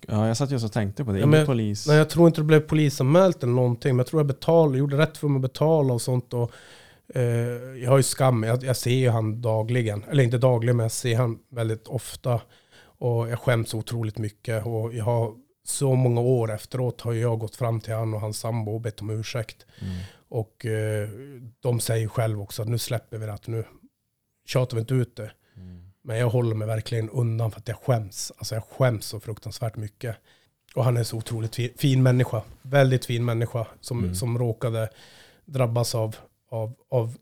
ja, jag satt just och tänkte på det. Ja, men- polis. Nej, jag tror inte det blev polisanmält eller någonting. Men jag tror jag betalade, gjorde rätt för mig att betala och sånt. Och, eh, jag har ju skam, jag, jag ser ju han dagligen. Eller inte dagligen, men jag ser han väldigt ofta. Och jag skäms otroligt mycket. Och jag har så många år efteråt har jag gått fram till han och hans sambo och bett om ursäkt. Mm. Och eh, de säger själv också att nu släpper vi det, att nu tjatar vi inte ut det. Mm. Men jag håller mig verkligen undan för att jag skäms. Alltså jag skäms så fruktansvärt mycket. Och han är så otroligt fin, fin människa. Väldigt fin människa som, Mm. som råkade drabbas av, av, av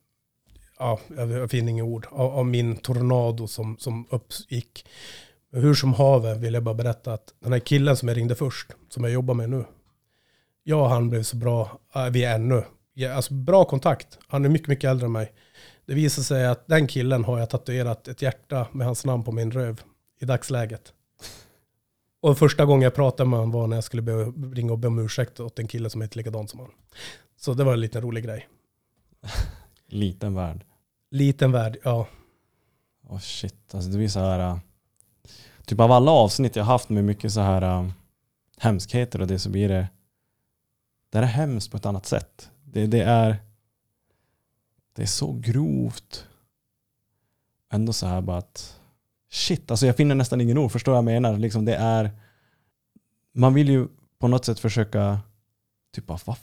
ja, jag finner inga ord, av, av min tornado som, som uppgick. Hur som haver vill jag bara berätta att den här killen som jag ringde först, som jag jobbar med nu, jag och han blev så bra, äh, vi är ännu, alltså bra kontakt. Han är mycket, mycket äldre än mig. Det visar sig att den killen har jag tatuerat ett hjärta med hans namn på min röv i dagsläget. Och första gången jag pratade med honom var när jag skulle ringa och be om ursäkt åt en kille som heter likadant som han. Så det var en liten rolig grej. Liten värld. Liten värld, ja. Åh shit, alltså det blir så här. Typ av alla avsnitt jag haft med mycket så här äh, hemskheter och det så blir det. Det här är hemskt på ett annat sätt. Det, det är. Det är så grovt. Ändå så här bara att. Shit, alltså jag finner nästan ingen ord. Förstår vad jag menar? Liksom det är. Man vill ju på något sätt försöka. Typ bara, vad,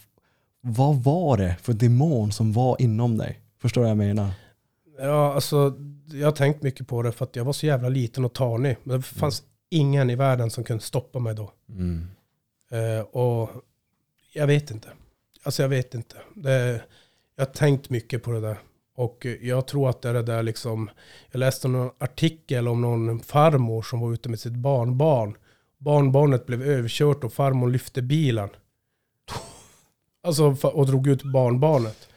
vad var det för demon som var inom dig? Förstår vad jag menar? Ja, alltså jag har tänkt mycket på det för att jag var så jävla liten och tanig. Men det fanns ingen i världen som kunde stoppa mig då. Mm. Eh, och jag vet inte. Alltså jag vet inte. Det, jag har tänkt mycket på det där. Och jag tror att det är det där liksom, jag läste någon artikel om någon farmor som var ute med sitt barnbarn. Barnbarnet blev överkört och farmor lyfte bilen. Alltså och drog ut barnbarnet.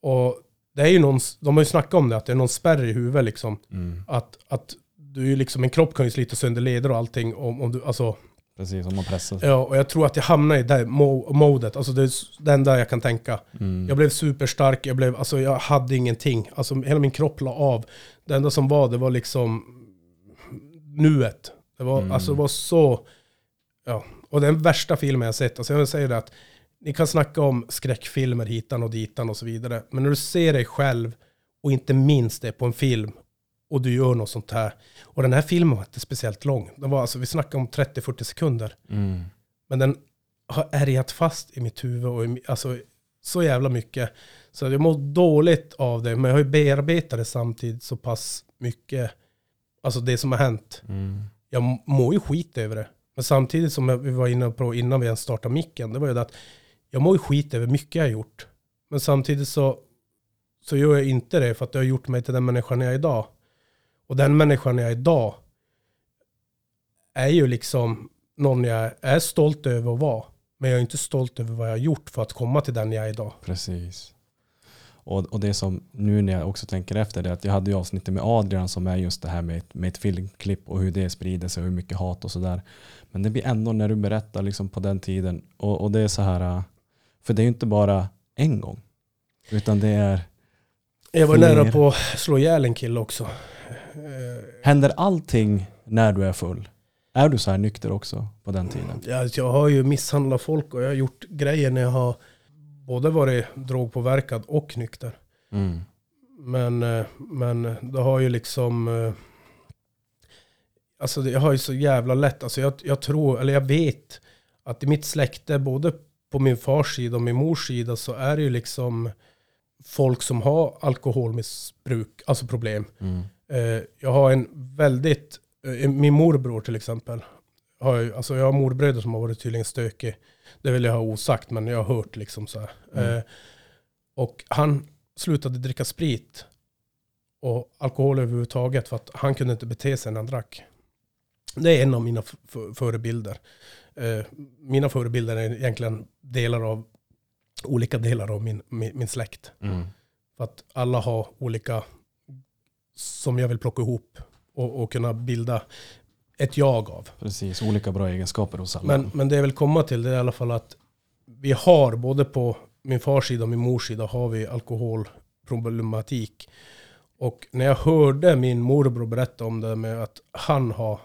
Och det är ju någon, de har ju snackat om det, att det är någon spärr i huvudet liksom. Mm. Att, att du är liksom, en kropp kan ju slita sönder leder och allting om, om du, alltså Precis, om man pressar. Ja, och jag tror att jag hamnade i det mo- modet. Alltså det är det enda jag kan tänka. Mm. Jag blev superstark, jag, blev, alltså jag hade ingenting. Alltså hela min kropp la av. Det enda som var, det var liksom nuet. Det var, Mm. alltså, det var så... Ja. Och den värsta filmen jag sett, alltså jag säga det att ni kan snacka om skräckfilmer hitan och ditan och så vidare. Men när du ser dig själv och inte minst det på en film och du gör något sånt här. Och den här filmen var inte speciellt lång. Den var, alltså, vi snackar om 30-40 sekunder. Mm. Men den har ärgat fast i mitt huvud och i, alltså, så jävla mycket. Så jag mår dåligt av det. Men jag har ju bearbetat det samtidigt så pass mycket. Alltså det som har hänt. Mm. Jag mår ju skit över det. Men samtidigt som vi var inne på innan vi ens startade micken, det var ju det att jag mår ju skit över mycket jag har gjort. Men samtidigt så, så gör jag inte det för att det har gjort mig till den människan jag är idag. Och den människan jag är idag är ju liksom någon jag är stolt över att vara. Men jag är inte stolt över vad jag har gjort för att komma till den jag är idag. Precis. Och, och det som nu när jag också tänker efter det är att jag hade ju avsnittet med Adrian som är just det här med ett, med ett filmklipp och hur det sprider sig och hur mycket hat och sådär. Men det blir ändå när du berättar liksom på den tiden och, och det är så här, äh, för det är ju inte bara en gång. Utan det är Jag var Fler. nära på att slå ihjäl en kille också. Eh, Händer allting när du är full? Är du så här nykter också på den tiden? Jag, jag har ju misshandlat folk och jag har gjort grejer när jag har både varit drogpåverkad och nykter. Mm. Men, eh, men det har ju liksom... eh, Alltså jag har ju så jävla lätt, alltså jag, jag tror, eller jag vet att i mitt släkte, både på min fars sida och min mors sida, så är det ju liksom folk som har alkoholmissbruk, alltså problem. Mm. Eh, Jag har en väldigt, eh, min morbror till exempel, har ju, alltså jag har morbröder som har varit tydligen stökig. Det vill jag ha osagt, men jag har hört liksom så här. Mm. Eh, Och han slutade dricka sprit och alkohol överhuvudtaget för att han kunde inte bete sig när han drack. Det är en av mina förebilder. Eh, Mina förebilder är egentligen delar av, olika delar av min, min, min släkt. Mm. För att alla har olika som jag vill plocka ihop och, och kunna bilda ett jag av. Precis, olika bra egenskaper hos alla. Men, men det jag vill komma till det är i alla fall att vi har både på min fars sida och min mors sida har vi alkoholproblematik. Och när jag hörde min morbror berätta om det med att han har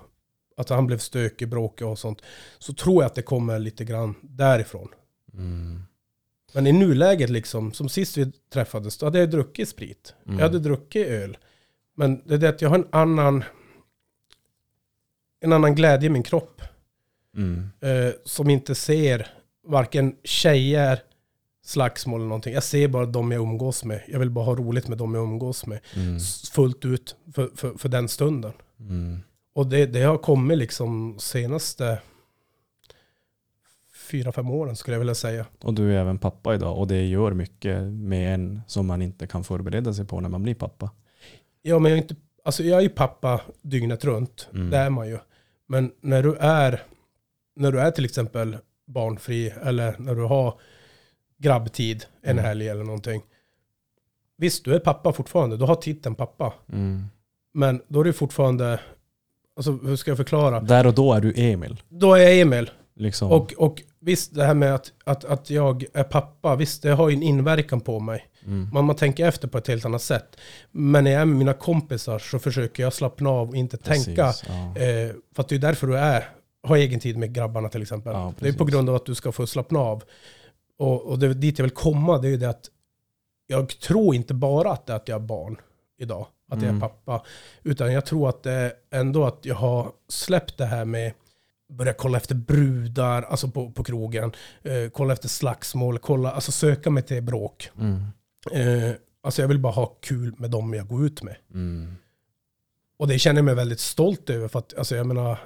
att han blev stökig, bråkig och sånt. Så tror jag att det kommer lite grann därifrån. Mm. Men i nuläget liksom, som sist vi träffades, då hade jag druckit sprit. Mm. Jag hade druckit öl. Men det är det att jag har en annan, en annan glädje i min kropp. Mm. Eh, som inte ser varken tjejer, slagsmål eller någonting. Jag ser bara de jag umgås med. Jag vill bara ha roligt med de jag umgås med. Mm. Fullt ut för, för, för den stunden. Mm. Och det, det har kommit liksom senaste fyra, fem åren skulle jag vilja säga. Och du är även pappa idag och det gör mycket med en som man inte kan förbereda sig på när man blir pappa. Ja, men jag är, inte, alltså jag är ju pappa dygnet runt. Mm. Det är man ju. Men när du är, när du är till exempel barnfri eller när du har grabbtid en Mm. helg eller någonting. Visst, du är pappa fortfarande. Du har titeln pappa. Mm. Men då är du fortfarande, alltså hur ska jag förklara? Där och då är du Emil. Då är jag Emil. Liksom. Och, och visst, det här med att, att, att jag är pappa, visst det har ju en inverkan på mig. mm. Man, man tänker efter på ett helt annat sätt. Men när jag är med mina kompisar så försöker jag slappna av och inte Precis, tänka. Ja. Eh, för att det är därför du är, har egen tid med grabbarna till exempel. Ja, det är på grund av att du ska få slappna av. Och, och det, dit jag vill komma det är ju det att jag tror inte bara att det är att jag är barn idag. Att jag är Mm. pappa. Utan jag tror att det är ändå att jag har släppt det här med börja kolla efter brudar, alltså på, på krogen. Eh, kolla efter slagsmål, kolla, alltså söka mig till bråk. Mm. Eh, alltså jag vill bara ha kul med dem jag går ut med. Mm. Och det känner jag mig väldigt stolt över. För att alltså jag menar,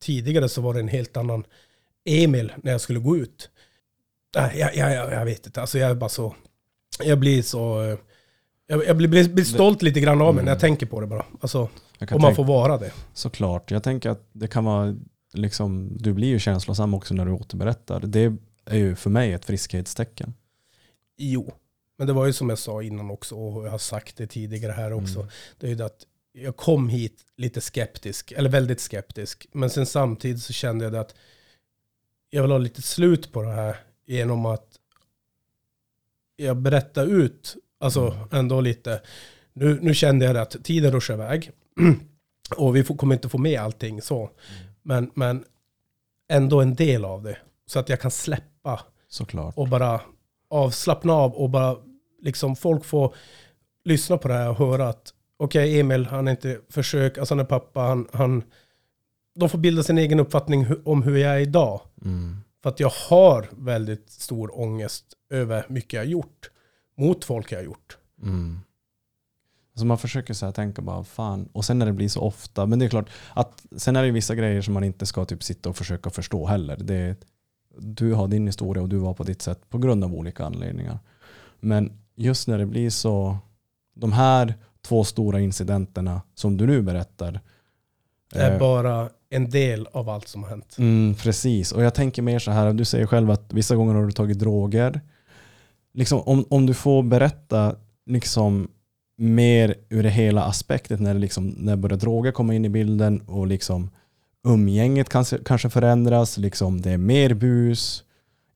tidigare så var det en helt annan Emil när jag skulle gå ut. Nej, jag, jag, jag, vet inte. Alltså jag är bara så... Jag blir så... eh, Jag, jag blir, blir, stolt lite grann av mig när jag Mm. tänker på det bara. Alltså, om man får vara det. Såklart. Jag tänker att det kan vara, liksom, du blir ju känslosam också när du återberättar. Det är ju för mig ett friskhetstecken. Jo. Men det var ju som jag sa innan också och jag har sagt det tidigare här också. Mm. Det är ju det att jag kom hit lite skeptisk, eller väldigt skeptisk. Men sen samtidigt så kände jag det att jag vill ha lite slut på det här genom att jag berättar ut, alltså Mm. ändå lite. Nu, nu kände jag det att tiden ruschar iväg. Och vi får, kommer inte få med allting så. Men, men ändå en del av det. Så att jag kan släppa Såklart. och bara avslappna av och bara liksom folk får lyssna på det här och höra att okej Emil, han är inte försök, alltså han är pappa, han, han de får bilda sin egen uppfattning om hur jag är idag. Mm. För att jag har väldigt stor ångest över mycket jag har gjort. Mot folk jag har gjort. Mm. Alltså man försöker så tänka bara fan, och sen när det blir så ofta, men det är klart att sen är det vissa grejer som man inte ska typ sitta och försöka förstå heller. Det, du har din historia och du var på ditt sätt på grund av olika anledningar. Men just när det blir så, de här två stora incidenterna som du nu berättar. är eh, bara en del av allt som har hänt. Mm, precis, och jag tänker mer så här, du säger själv att vissa gånger har du tagit droger. Liksom, om, om du får berätta liksom, mer ur det hela aspektet när, det liksom, när börjar droger komma in i bilden och liksom, umgänget kanske, kanske förändras, liksom, det är mer bus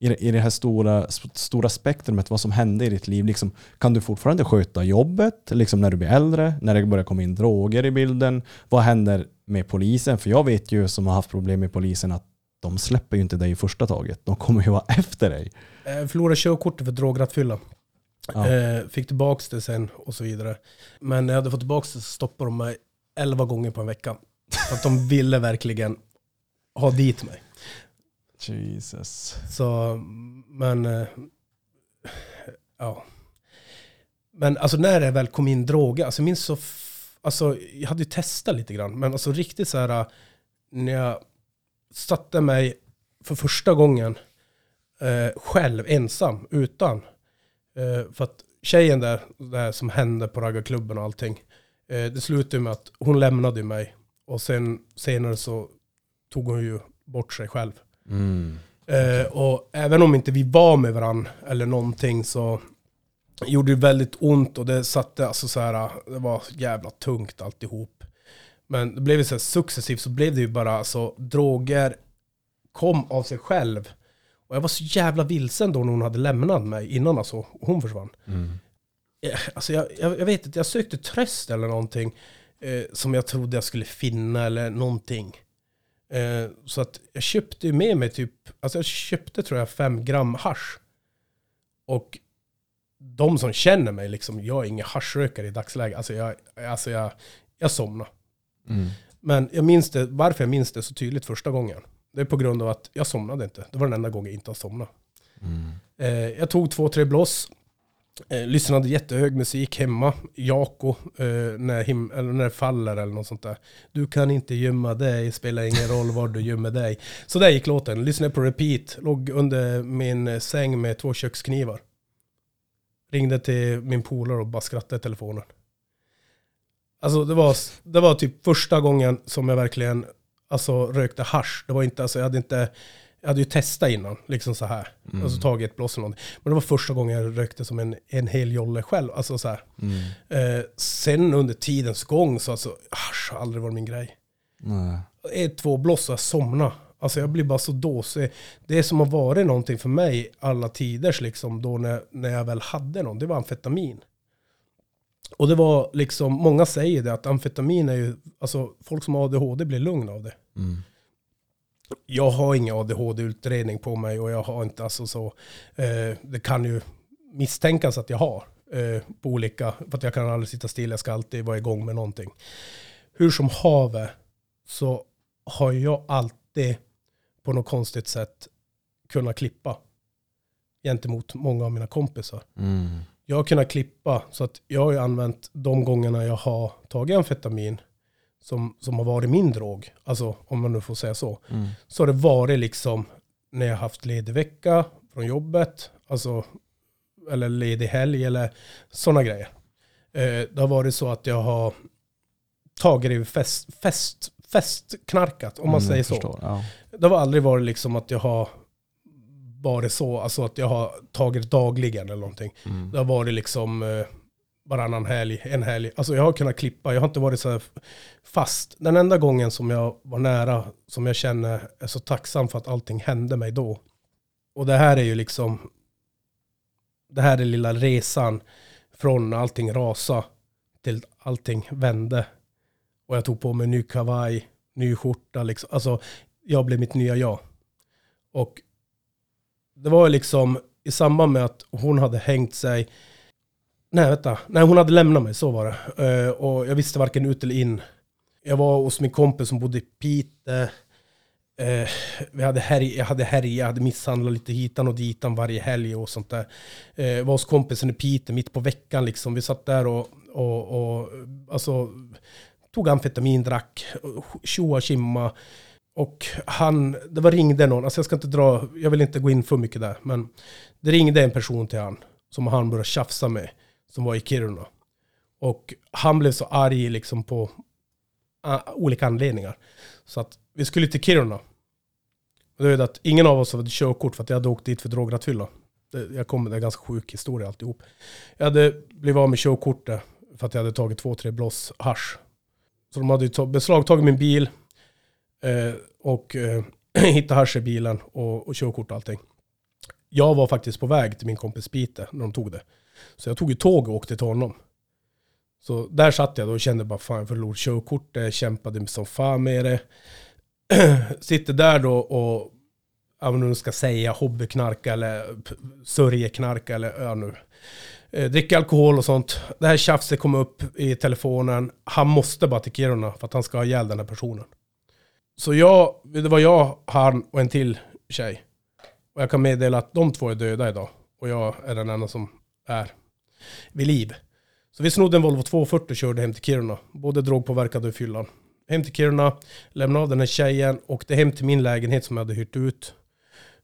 i, det- i det här stora, stora spektrumet vad som hände i ditt liv. Liksom, kan du fortfarande sköta jobbet liksom när du blir äldre? När det börjar komma in droger i bilden? Vad händer med polisen? För jag vet ju som har haft problem med polisen att de släpper ju inte dig i första taget. De kommer ju vara efter dig. Eh, förlora körkortet för drograttfylla. Ja. Eh, fick tillbaka det sen och så vidare. Men när jag hade fått tillbaka det så stoppade de mig 11 gånger på en vecka. För att de ville verkligen ha dit mig. Jesus. Så, men, eh, ja. Men alltså när det väl kom in droger, alltså jag minns så, alltså jag hade ju testat lite grann, men alltså riktigt så här, när jag satte mig för första gången eh, själv, ensam, utan. Eh, för att tjejen där, där som hände på raggarklubben och allting, eh, det slutade med att hon lämnade mig. Och sen senare så tog hon ju bort sig själv. Mm. Eh, och även om inte vi var med varandra eller någonting så gjorde det väldigt ont och det satte alltså så här, det var jävla tungt alltihop. Men det blev ju så här, successivt så blev det ju bara alltså droger kom av sig själv. Och jag var så jävla vilsen då när hon hade lämnat mig innan alltså hon försvann. Mm. Eh, Alltså jag, jag, jag vet inte, jag sökte tröst eller någonting eh, som jag trodde jag skulle finna eller någonting. Eh, så att jag köpte med mig typ, alltså jag köpte tror jag fem gram hasch. Och de som känner mig, liksom, jag är ingen haschrökare i dagsläget. Alltså jag, alltså jag, jag somnade. Mm. Men jag minns det, varför jag minns det så tydligt första gången. Det är på grund av att jag somnade inte. Det var den enda gången jag inte har somnat. Mm. Eh, jag tog två, tre blås. Eh, lyssnade jättehög musik hemma. Jako, eh, när, him- eller när det faller eller något sånt där. Du kan inte gömma dig, spelar ingen roll var du gömmer dig. Så där gick låten. Lyssnade på repeat. Låg under min eh, säng med två köksknivar. Ringde till min polare och bara skrattade i telefonen. Alltså det var, det var typ första gången som jag verkligen alltså, rökte hasch. Det var inte, alltså, jag hade inte, jag hade ju testat innan, liksom så här. Mm. Alltså tagit ett blås eller någonting. Men det var första gången jag rökte som en, en hel jolle själv. Alltså så här. Mm. Eh, sen under tidens gång så alltså, hasch har aldrig varit min grej. Nej. Ett, två blås och jag somnar. Alltså jag blir bara så dåsig. Det som har varit någonting för mig alla tiders liksom då när, när jag väl hade någon, det var amfetamin. Och det var liksom, många säger det att amfetamin är ju, alltså folk som har ADHD blir lugna av det. Mm. Jag har ingen ADHD-utredning på mig och jag har inte alltså så, eh, det kan ju misstänkas att jag har eh, på olika, för att jag kan aldrig sitta still, jag ska alltid vara igång med någonting. Hur som haver så har jag alltid på något konstigt sätt kunnat klippa gentemot många av mina kompisar. Mm. Jag har kunnat klippa så att jag har ju använt de gångerna jag har tagit amfetamin som, som har varit min drog, alltså om man nu får säga så, Mm. så har det varit liksom när jag haft ledig vecka från jobbet, alltså, eller ledig helg eller sådana grejer. Eh, det har varit så att jag har tagit det fest, fest, festknarkat, om man Mm, säger så. förstår. Ja. Det har aldrig varit liksom att jag har varit så, alltså att jag har tagit dagligen eller någonting. Mm. Det har varit liksom eh, varannan helg, en helg. Alltså jag har kunnat klippa, jag har inte varit så här fast. Den enda gången som jag var nära, som jag känner är så tacksam för att allting hände mig då. Och det här är ju liksom, det här är lilla resan från allting rasa till allting vände. Och jag tog på mig ny kavaj, ny skjorta liksom. Alltså jag blev mitt nya jag. Och det var liksom i samband med att hon hade hängt sig Nej, vänta. Nej, hon hade lämnat mig, så var det. Uh, och jag visste varken ut eller in. Jag var hos min kompis som bodde i Piteå. Uh, eh, vi hade härj, jag hade härjat, jag hade misshandlat lite hitan och ditan varje helg och sånt där. Eh, var hos kompisen i Piteå mitt på veckan liksom. Vi satt där och, och, och alltså, tog amfetamin, drack, tjoa tjimma. Och han, det var ringde någon, alltså jag ska inte dra, jag vill inte gå in för mycket där, men det ringde en person till han som han började tjafsa med, som var i Kiruna. Och han blev så arg liksom på uh, olika anledningar. Så att vi skulle till Kiruna. Och det är att ingen av oss hade körkort för att jag hade åkt dit för drograttfylla. Jag kommer, det är en ganska sjuk historia alltihop. Jag hade blivit av med körkortet för att jag hade tagit två, tre bloss hash. Så de hade beslagtagit min bil eh, och eh, hittat hasch i bilen och, och körkort och allting. Jag var faktiskt på väg till min kompis Pite när de tog det. Så jag tog ju tåg och åkte till honom. Så där satt jag då och kände bara fan jag förlorade körkortet, kämpade som fan med det. Sitter där då och, ja men nu ska säga hobbyknarka eller sörjeknarka eller ja nu. Eh, dricker alkohol och sånt. Det här tjafset kom upp i telefonen. Han måste bara till Kiruna för att han ska ha ihjäl den här personen. Så jag, det var jag, han och en till tjej. Och jag kan meddela att de två är döda idag. Och jag är den enda som är vid liv. Så vi snodde en Volvo 240 och körde hem till Kiruna. Både drogpåverkade och fyllan. Hem till Kiruna, lämnade av den här tjejen, åkte hem till min lägenhet som jag hade hyrt ut.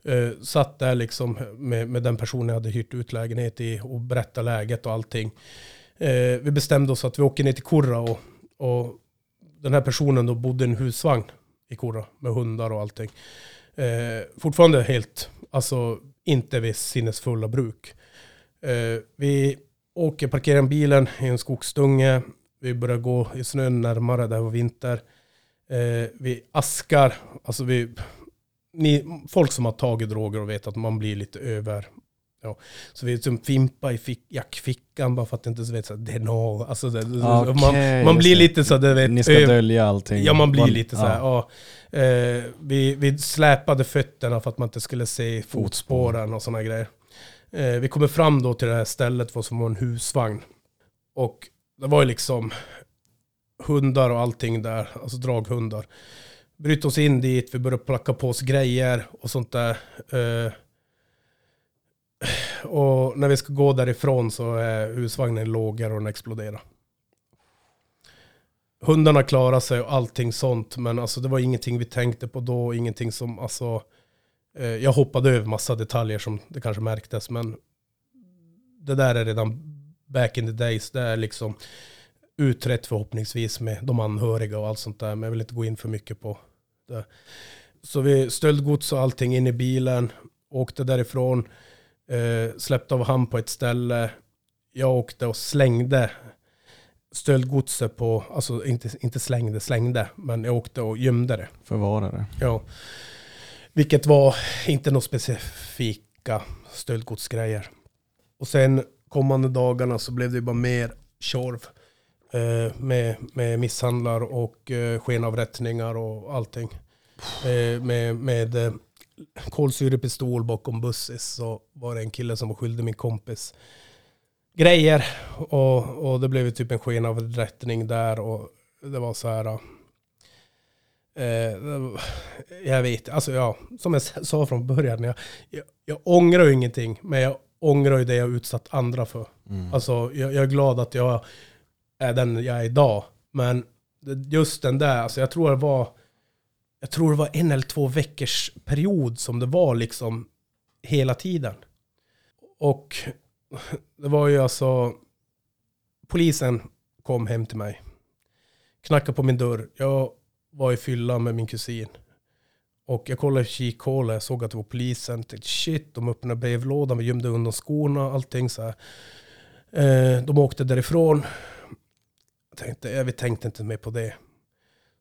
Uh, satt där liksom med, med den personen jag hade hyrt ut lägenhet i och berättade läget och allting. Uh, vi bestämde oss att vi åker ner till Kurra och, och den här personen då bodde i en husvagn i Kora med hundar och allting. Eh, fortfarande helt, alltså inte vid sinnesfulla bruk. Eh, vi åker, parkerar bilen i en skogsdunge. Vi börjar gå i snön närmare, det var vinter. Eh, vi askar, alltså vi, ni, folk som har tagit droger och vet att man blir lite över. Ja. Så vi liksom fimpa i fick, jackfickan bara för att inte vet så DNA. Alltså det, okay, man, man blir lite så det vet. Ni ska dölja allting. Ja man blir lite så här. Ja. ja. Eh, vi, vi släpade fötterna för att man inte skulle se fotspåren och sådana grejer. Eh, vi kommer fram då till det här stället som var en husvagn. Och det var ju liksom hundar och allting där, alltså draghundar. Bryter oss in dit, vi börjar plocka på oss grejer och sånt där. Eh, och när vi ska gå därifrån så är husvagnen lågare och den exploderar. Hundarna klarar sig och allting sånt, men alltså det var ingenting vi tänkte på då, ingenting som alltså Eh, jag hoppade över massa detaljer som det kanske märktes, men det där är redan back in the days. Det är liksom utrett förhoppningsvis med de anhöriga och allt sånt där, men jag vill inte gå in för mycket på det. Så vi stöldgods och allting in i bilen, åkte därifrån, eh, släppte av han på ett ställe. Jag åkte och slängde stöldgodset på, alltså inte, inte slängde, slängde, men jag åkte och gömde det. Förvarade. Ja. Vilket var inte några specifika stöldgodsgrejer. Och sen kommande dagarna så blev det bara mer tjorv. Eh, med, med misshandlar och eh, skenavrättningar och allting. Eh, med med eh, kolsyrepistol bakom bussis så var det en kille som var skyldig min kompis grejer. Och, och det blev typ en skenavrättning där och det var så här Eh, jag vet, alltså ja, som jag sa från början, jag, jag, jag ångrar ju ingenting, men jag ångrar ju det jag utsatt andra för. Mm. Alltså jag, jag, är glad att jag är den jag är idag. Men just den där, alltså jag tror det var, jag tror det var en eller två veckors period som det var liksom hela tiden. Och det var ju alltså, polisen kom hem till mig, knackade på min dörr. Jag var i fylla med min kusin. Och jag kollade i kikhålet, jag såg att det var polisen. Tänkte shit, de öppnade brevlådan, vi gömde undan skorna, allting så här. Eh, de åkte därifrån. Jag tänkte, jag tänkte inte mer på det.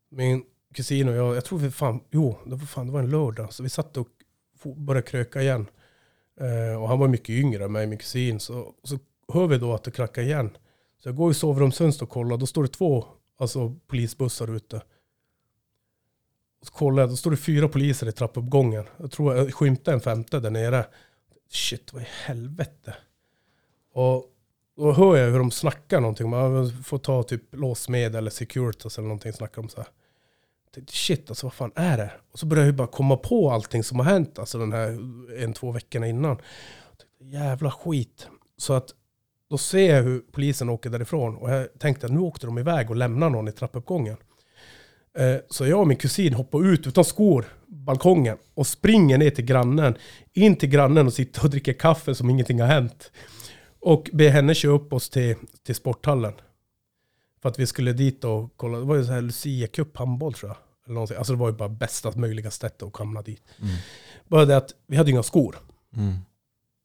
Min kusin och jag, jag tror vi fan, jo, det var, fan, det var en lördag. Så vi satt och började kröka igen. Eh, och han var mycket yngre än mig, min kusin. Så, så hör vi då att det knackar igen. Så jag går i sovrumsfönstret och kollar, då står det två alltså, polisbussar ute. Så kollar jag, då står det fyra poliser i trappuppgången. Jag tror jag skymtade en femte där nere. Shit, vad i helvete. Och då hör jag hur de snackar någonting. Man får ta typ låsmed eller Securitas eller någonting. Snackar de så här. Tänkte, shit alltså vad fan är det? Och så började jag ju bara komma på allting som har hänt, alltså den här en, två veckorna innan. Tänkte, Jävla skit. Så att då ser jag hur polisen åker därifrån och jag tänkte att nu åkte de iväg och lämnar någon i trappuppgången. Eh, Så jag och min kusin hoppar ut utan skor, balkongen, och springer ner till grannen. In till grannen och sitter och dricker kaffe som ingenting har hänt. Och ber henne köra upp oss till, till sporthallen. För att vi skulle dit och kolla, det var ju så här Lucia Cup handboll tror jag. Eller någonting. Alltså det var ju bara bästa möjliga sättet att komma dit. Mm. Bara det att vi hade inga skor. Mm.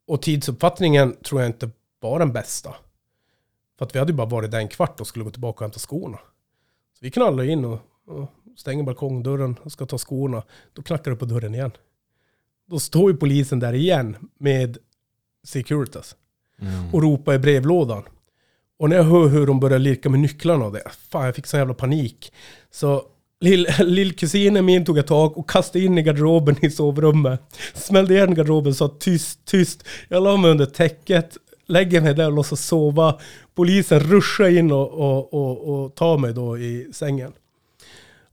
Och tidsuppfattningen tror jag inte var den bästa. För att vi hade ju bara varit där en kvart och skulle gå tillbaka och hämta skorna. Så vi knallar in och, och stänger balkongdörren och ska ta skorna. Då knackar det på dörren igen. Då står ju polisen där igen med Securitas Mm. och ropar i brevlådan. Och när jag hör hur de börjar lirka med nycklarna och det, fan jag fick sån jävla panik. Så lill- lillkusinen min tog ett tag och kastade in i garderoben i sovrummet. Smällde igen garderoben och sa tyst, tyst. Jag la mig under täcket, lägger mig där och låtsas sova. Polisen ruschar in och, och, och, och tar mig då i sängen.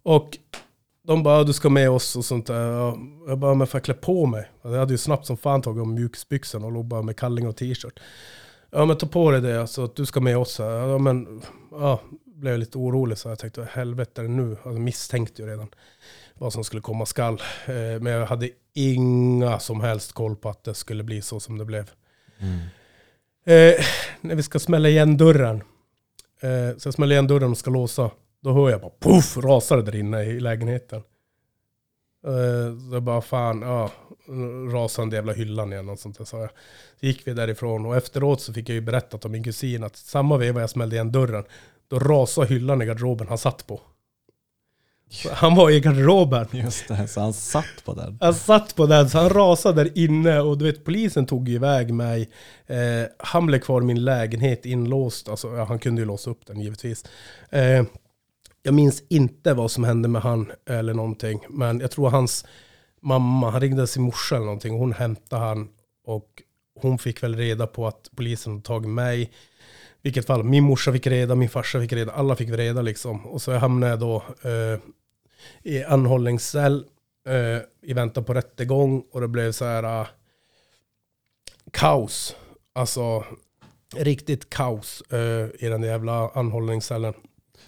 Och de bara, du ska med oss och sånt där. Jag bara, men får jag klä på mig? Jag hade ju snabbt som fan tagit om mjukisbyxorna och låg bara med kalling och t-shirt. Ja men ta på dig det, alltså att du ska med oss här. Ja men, ja, blev jag lite orolig så jag tänkte, helvete nu? Alltså, misstänkte ju redan vad som skulle komma skall. Eh, men jag hade inga som helst koll på att det skulle bli så som det blev. Mm. Eh, när vi ska smälla igen dörren. Eh, så jag smäller igen dörren och ska låsa. Då hör jag bara puff, rasar det där inne i lägenheten. Eh, så jag bara fan, ja, rasande jävla hyllan igen och sånt där sa jag. Så gick vi därifrån och efteråt så fick jag ju berättat om min kusin att samma veva jag smällde igen dörren, då rasade hyllan i garderoben han satt på. Så han var i garderoben. Just det, så han satt på den. Han satt på den så han rasade där inne och du vet polisen tog iväg mig. Eh, han blev kvar i min lägenhet inlåst. Alltså, ja, han kunde ju låsa upp den givetvis. Eh, jag minns inte vad som hände med han eller någonting. Men jag tror hans mamma, han ringde sin morsa eller någonting. Hon hämtade han och hon fick väl reda på att polisen hade tagit mig. Vilket fall, min morsa fick reda, min farsa fick reda, alla fick reda liksom. Och så hamnade jag då eh, i anhållningscell eh, i väntan på rättegång och det blev så här eh, kaos. Alltså riktigt kaos eh, i den jävla anhållningscellen.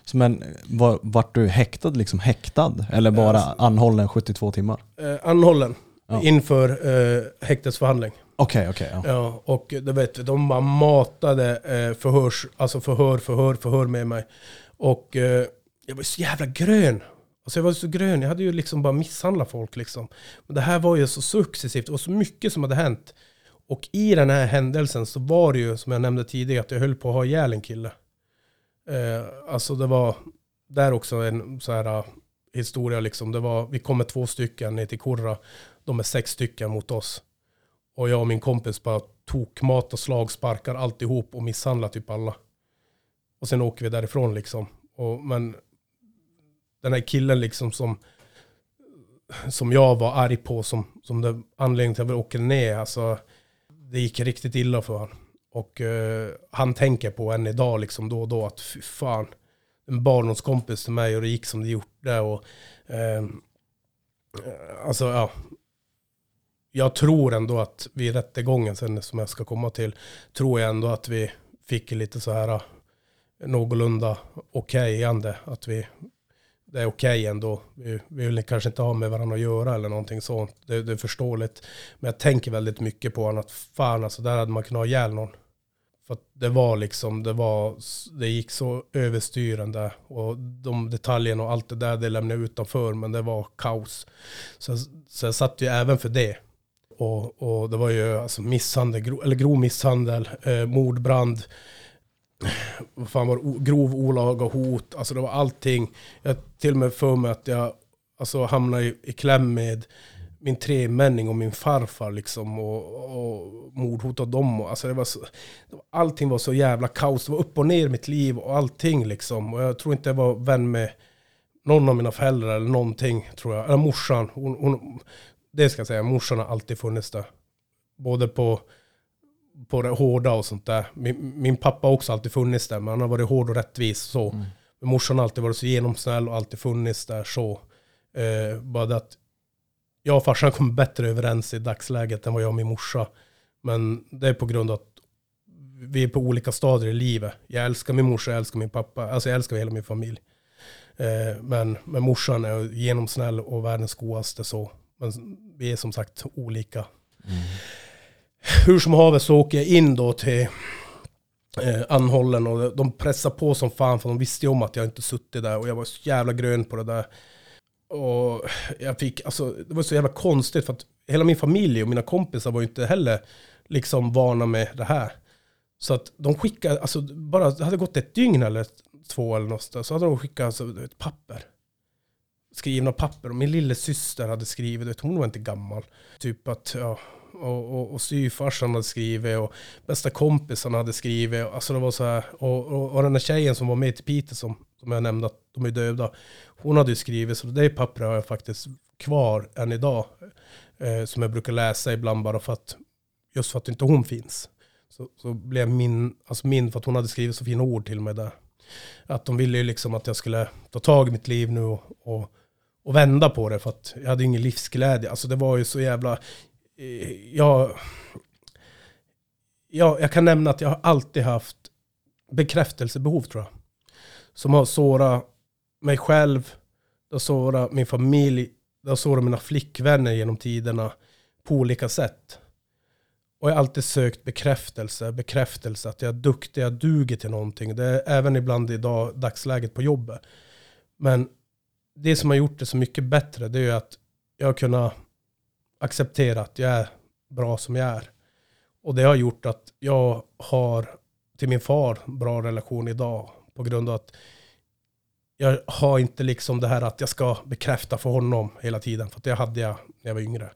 Så men var, vart du häktad liksom häktad? Eller bara anhållen 72 timmar? Eh, anhållen Ja. inför eh, häktesförhandling. Okej, okej. ja. Ja, och du vet, de bara matade eh, förhörs, alltså förhör, förhör, förhör med mig. Och eh, jag var så jävla grön. Alltså jag var så grön, jag hade ju liksom bara misshandlat folk liksom. Men det här var ju så successivt och så mycket som hade hänt. Och i den här händelsen så var det ju, som jag nämnde tidigare, att jag höll på att ha ihjäl en kille. Eh, alltså det var där också en så här eh, historia liksom. Det var, vi kommer två stycken ner till Kurra. De är sex stycken mot oss. Och jag och min kompis bara tok mat och slag, sparkar alltihop och misshandlar typ alla. Och sen åker vi därifrån liksom. Och, men den här killen liksom som, som jag var arg på, som, som det anledningen till att vi åker ner, alltså det gick riktigt illa för honom. Och eh, han tänker på än idag liksom då och då att fy fan, en barndomskompis till mig och det gick som det gjorde. Och, ehm, eh, alltså ja, jag tror ändå att vid rättegången sen som jag ska komma till, tror jag ändå att vi fick lite så här eh, någorlunda okejande. Att vi, det är okej ändå. Vi, vi vill kanske inte ha med varandra att göra eller någonting sånt. Det, det är förståeligt. Men jag tänker väldigt mycket på honom att fan alltså där hade man kunnat ha ihjäl någon. För att det var liksom, det var, det gick så överstyrande och de detaljerna och allt det där det lämnade jag utanför men det var kaos. Så, så jag satt ju även för det. Och, och det var ju alltså misshandel, gro, eller grov misshandel, eh, mordbrand, vad fan var det, grov olaga hot, alltså det var allting. Jag till och med för mig att jag alltså, hamnade i, i kläm med min tremänning och min farfar liksom och, och mordhotade dem. Och, alltså det var så, allting var så jävla kaos, det var upp och ner i mitt liv och allting liksom. Och jag tror inte jag var vän med någon av mina föräldrar eller någonting tror jag. Eller morsan, hon, hon, det ska jag säga, morsan har alltid funnits där. Både på, på det hårda och sånt där. Min, min pappa har också alltid funnits där, men han har varit hård och rättvis så. Mm. Men morsan har alltid varit så genomsnäll och alltid funnits där så. Eh, bara att jag och farsan kommer bättre överens i dagsläget än vad jag och min morsa. Men det är på grund av att vi är på olika stadier i livet. Jag älskar min morsa, jag älskar min pappa. Alltså jag älskar hela min familj. Eh, men, men morsan är genomsnäll och världens godaste så. Men vi är som sagt olika. Mm. Hur som haver så åker jag in då till eh, anhållen och de pressar på som fan för de visste ju om att jag inte suttit där och jag var så jävla grön på det där. Och jag fick, alltså det var så jävla konstigt för att hela min familj och mina kompisar var ju inte heller liksom vana med det här. Så att de skickade, alltså bara, det hade gått ett dygn eller två eller något där, så hade de skickat alltså, ett papper. Skrivna papper. Och min lille syster hade skrivit, vet, hon var inte gammal. Typ att, ja, och, och, och styvfarsan hade skrivit och bästa kompisen hade skrivit. Alltså det var så här, och, och, och den där tjejen som var med till Piteå som, som jag nämnde att de är döda. Hon hade ju skrivit, så det pappret har jag faktiskt kvar än idag. Eh, som jag brukar läsa ibland bara för att, just för att inte hon finns. Så, så blev min, alltså min, för att hon hade skrivit så fina ord till mig där. Att de ville ju liksom att jag skulle ta tag i mitt liv nu och, och, och vända på det för att jag hade ingen livsglädje. Alltså det var ju så jävla, Eh, jag, jag, jag kan nämna att jag har alltid haft bekräftelsebehov tror jag. Som har sårat mig själv, det har sårat min familj, det har sårat mina flickvänner genom tiderna på olika sätt. Och jag har alltid sökt bekräftelse, bekräftelse att jag är duktig, jag duger till någonting. Det är även ibland i dag, dagsläget på jobbet. Men det som har gjort det så mycket bättre, det är ju att jag har kunnat acceptera att jag är bra som jag är. Och det har gjort att jag har till min far bra relation idag på grund av att jag har inte liksom det här att jag ska bekräfta för honom hela tiden. För det hade jag när jag var yngre.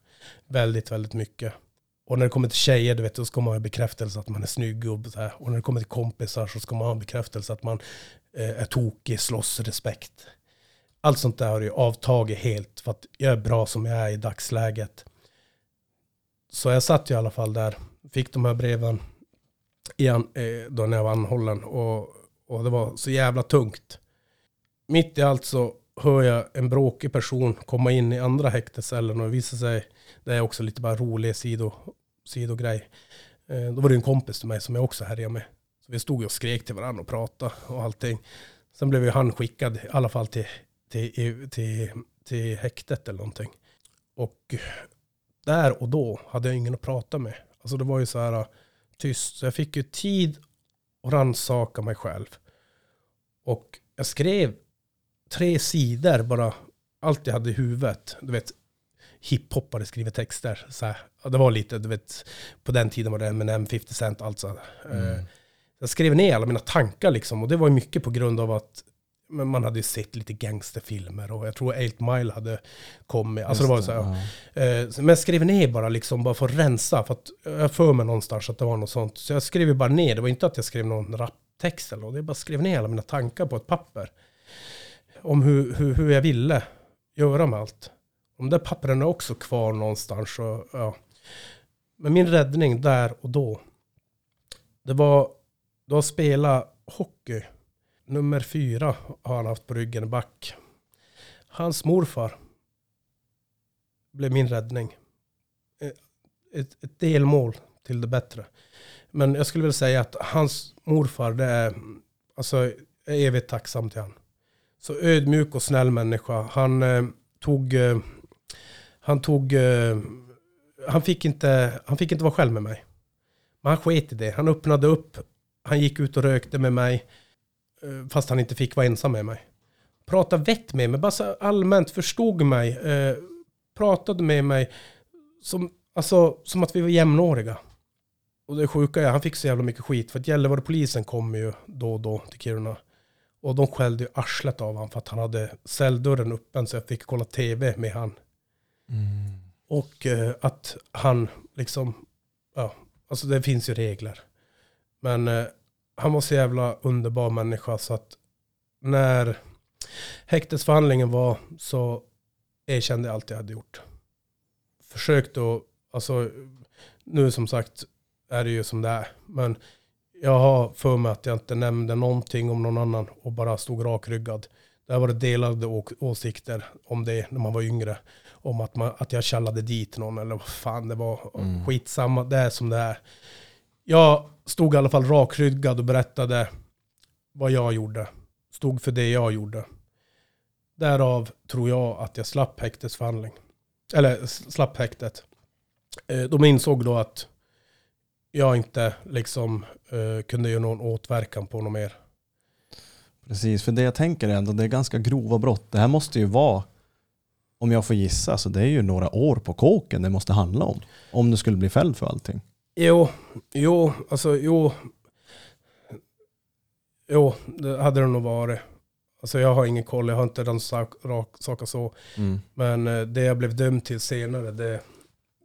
Väldigt, väldigt mycket. Och när det kommer till tjejer, du vet, då ska man ha bekräftelse att man är snygg och så här. Och när det kommer till kompisar så ska man ha bekräftelse att man eh, är tokig, slåss, respekt. Allt sånt där har ju avtagit helt för att jag är bra som jag är i dagsläget. Så jag satt ju i alla fall där, fick de här breven igen, eh, då när jag var anhållen och, och det var så jävla tungt. Mitt i allt så hör jag en bråkig person komma in i andra häktescellen och det visar sig, det är också lite bara rolig sido, sidogrej. Eh, då var det en kompis till mig som jag också härjade med. Så vi stod och skrek till varandra och pratade och allting. Sen blev ju han skickad i alla fall till, till, till, till häktet eller någonting. Och där och då hade jag ingen att prata med. Alltså det var ju så här tyst. Så jag fick ju tid att rannsaka mig själv. Och jag skrev tre sidor bara, allt jag hade i huvudet. Du vet, hiphoppare skriver texter. Så här. Det var lite, du vet, på den tiden var det Eminem, 50 Cent, allt så. Mm. Jag skrev ner alla mina tankar liksom. Och det var mycket på grund av att men man hade ju sett lite gangsterfilmer och jag tror 8 Mile hade kommit. Alltså det var så här, ja. Eh, men jag skrev ner bara liksom, bara för att rensa. För att jag för mig någonstans att det var något sånt. Så jag skrev bara ner, det var inte att jag skrev någon raptext eller något. Jag bara skrev ner alla mina tankar på ett papper. Om hur, hur, hur jag ville göra med allt. De där pappren är också kvar någonstans. Och, ja. Men min räddning där och då, det var då att spela hockey. Nummer fyra har han haft på ryggen, back. Hans morfar blev min räddning. Eh, ett, ett delmål till det bättre. Men jag skulle vilja säga att hans morfar, det är, alltså, jag är evigt tacksam till honom. Så ödmjuk och snäll människa. Han eh, tog, eh, han tog, eh, han fick inte, han fick inte vara själv med mig. Men han sket i det. Han öppnade upp, han gick ut och rökte med mig. Eh, fast han inte fick vara ensam med mig. Pratade vett med mig, bara så allmänt förstod mig. Eh, pratade med mig som, alltså, som att vi var jämnåriga. Och det sjuka är, han fick så jävla mycket skit. För att Gällivare polisen kommer ju då och då till Kiruna. Och de skällde ju arslet av honom för att han hade celldörren öppen så jag fick kolla tv med han. Mm. Och eh, att han liksom, ja, alltså det finns ju regler. Men eh, han var så jävla underbar människa så att när häktesförhandlingen var så erkände jag allt jag hade gjort. Försökte att, alltså nu som sagt är det ju som det är. Men jag har för mig att jag inte nämnde någonting om någon annan och bara stod rakryggad. Där var det delade åsikter om det när man var yngre. Om att, man, att jag kallade dit någon eller vad fan det var. Mm. Skitsamma, det är som det är. Jag stod i alla fall rakryggad och berättade vad jag gjorde. Stod för det jag gjorde. Därav tror jag att jag slapp häktesförhandling. Eller slapp häktet. Eh, de insåg då att jag inte liksom eh, kunde göra någon åtverkan på något mer. Precis, för det jag tänker är ändå det är ganska grova brott. Det här måste ju vara, om jag får gissa, så det är ju några år på kåken det måste handla om. Om du skulle bli fälld för allting. Jo, jo, alltså jo. Jo, det hade det nog varit. Alltså jag har ingen koll, jag har inte den sak, rak, saker så. Mm. Men eh, det jag blev dömd till senare, det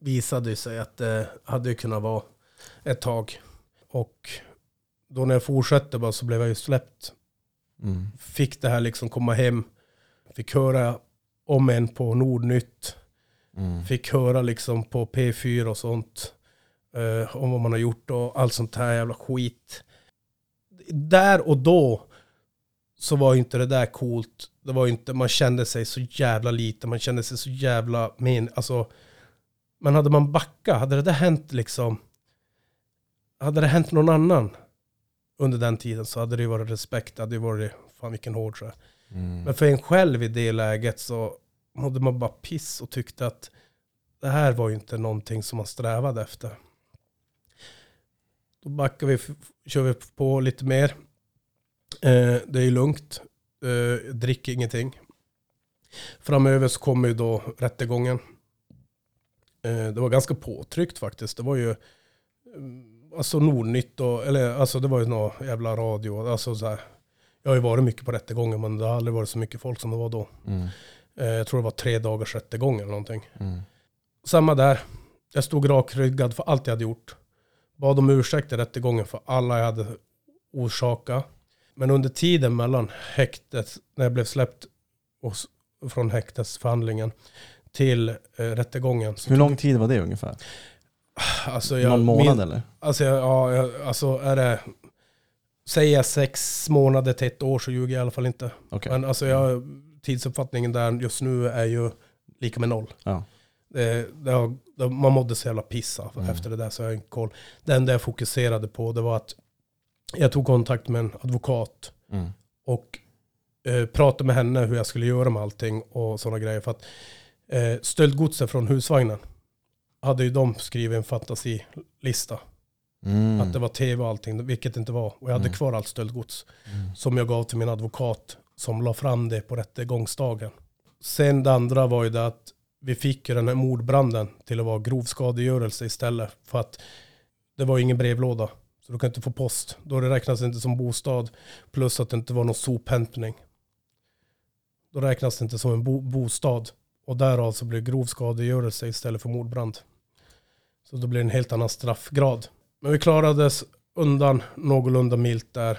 visade ju sig att det hade ju kunnat vara ett tag. Och då när jag fortsatte bara så blev jag ju släppt. Mm. Fick det här liksom komma hem. Fick höra om en på Nordnytt. Mm. Fick höra liksom på P4 och sånt. Eh, om vad man har gjort och allt sånt här jävla skit. Där och då så var ju inte det där coolt. Det var inte, man kände sig så jävla lite. Man kände sig så jävla men, alltså. Men hade man backat, hade det där hänt liksom. Hade det hänt någon annan under den tiden så hade det ju varit respekt. Det hade ju varit, fan vilken hård så. Mm. Men för en själv i det läget så mådde man bara piss och tyckte att det här var ju inte någonting som man strävade efter. Då backar vi, kör vi på lite mer. Eh, det är ju lugnt. Eh, dricker ingenting. Framöver så kommer ju då rättegången. Eh, det var ganska påtryckt faktiskt. Det var ju mm, alltså Nordnytt och, eller alltså det var ju någon jävla radio. Alltså så här, jag har ju varit mycket på rättegången men det har aldrig varit så mycket folk som det var då. Mm. Eh, jag tror det var tre dagars rättegång eller någonting. Mm. Samma där. Jag stod rakryggad för allt jag hade gjort. Bad om ursäkt i rättegången för alla jag hade orsakat. Men under tiden mellan häktet, när jag blev släppt från häktesförhandlingen till eh, rättegången. Hur lång tid var det ungefär? alltså jag, Någon månad min- eller? Alltså, jag- ja, jag, alltså är det... Säger jag sex månader till ett år så ljuger jag i alla fall inte. Okej. Men alltså jag, tidsuppfattningen där just nu är ju lika med noll. Ja. Det, det har, man mådde så jävla pissa Mm. efter det där så jag har inte koll. Det enda jag fokuserade på det var att jag tog kontakt med en advokat Mm. och eh, pratade med henne hur jag skulle göra med allting och sådana grejer. För att eh, stöldgodset från husvagnen hade ju de skrivit en fantasilista. Mm. Att det var tv och allting, vilket det inte var. Och jag hade Mm. kvar allt stöldgods Mm. som jag gav till min advokat som la fram det på rättegångsdagen. Sen det andra var ju det att vi fick ju den här mordbranden till att vara grov skadegörelse istället. För att det var ingen brevlåda. Så du kan inte få post. Då det räknas inte som bostad. Plus att det inte var någon sophämtning. Då räknas det inte som en bo bostad. Och därav så blir det grov skadegörelse istället för mordbrand. Så då blir det en helt annan straffgrad. Men vi klarades undan någorlunda milt där.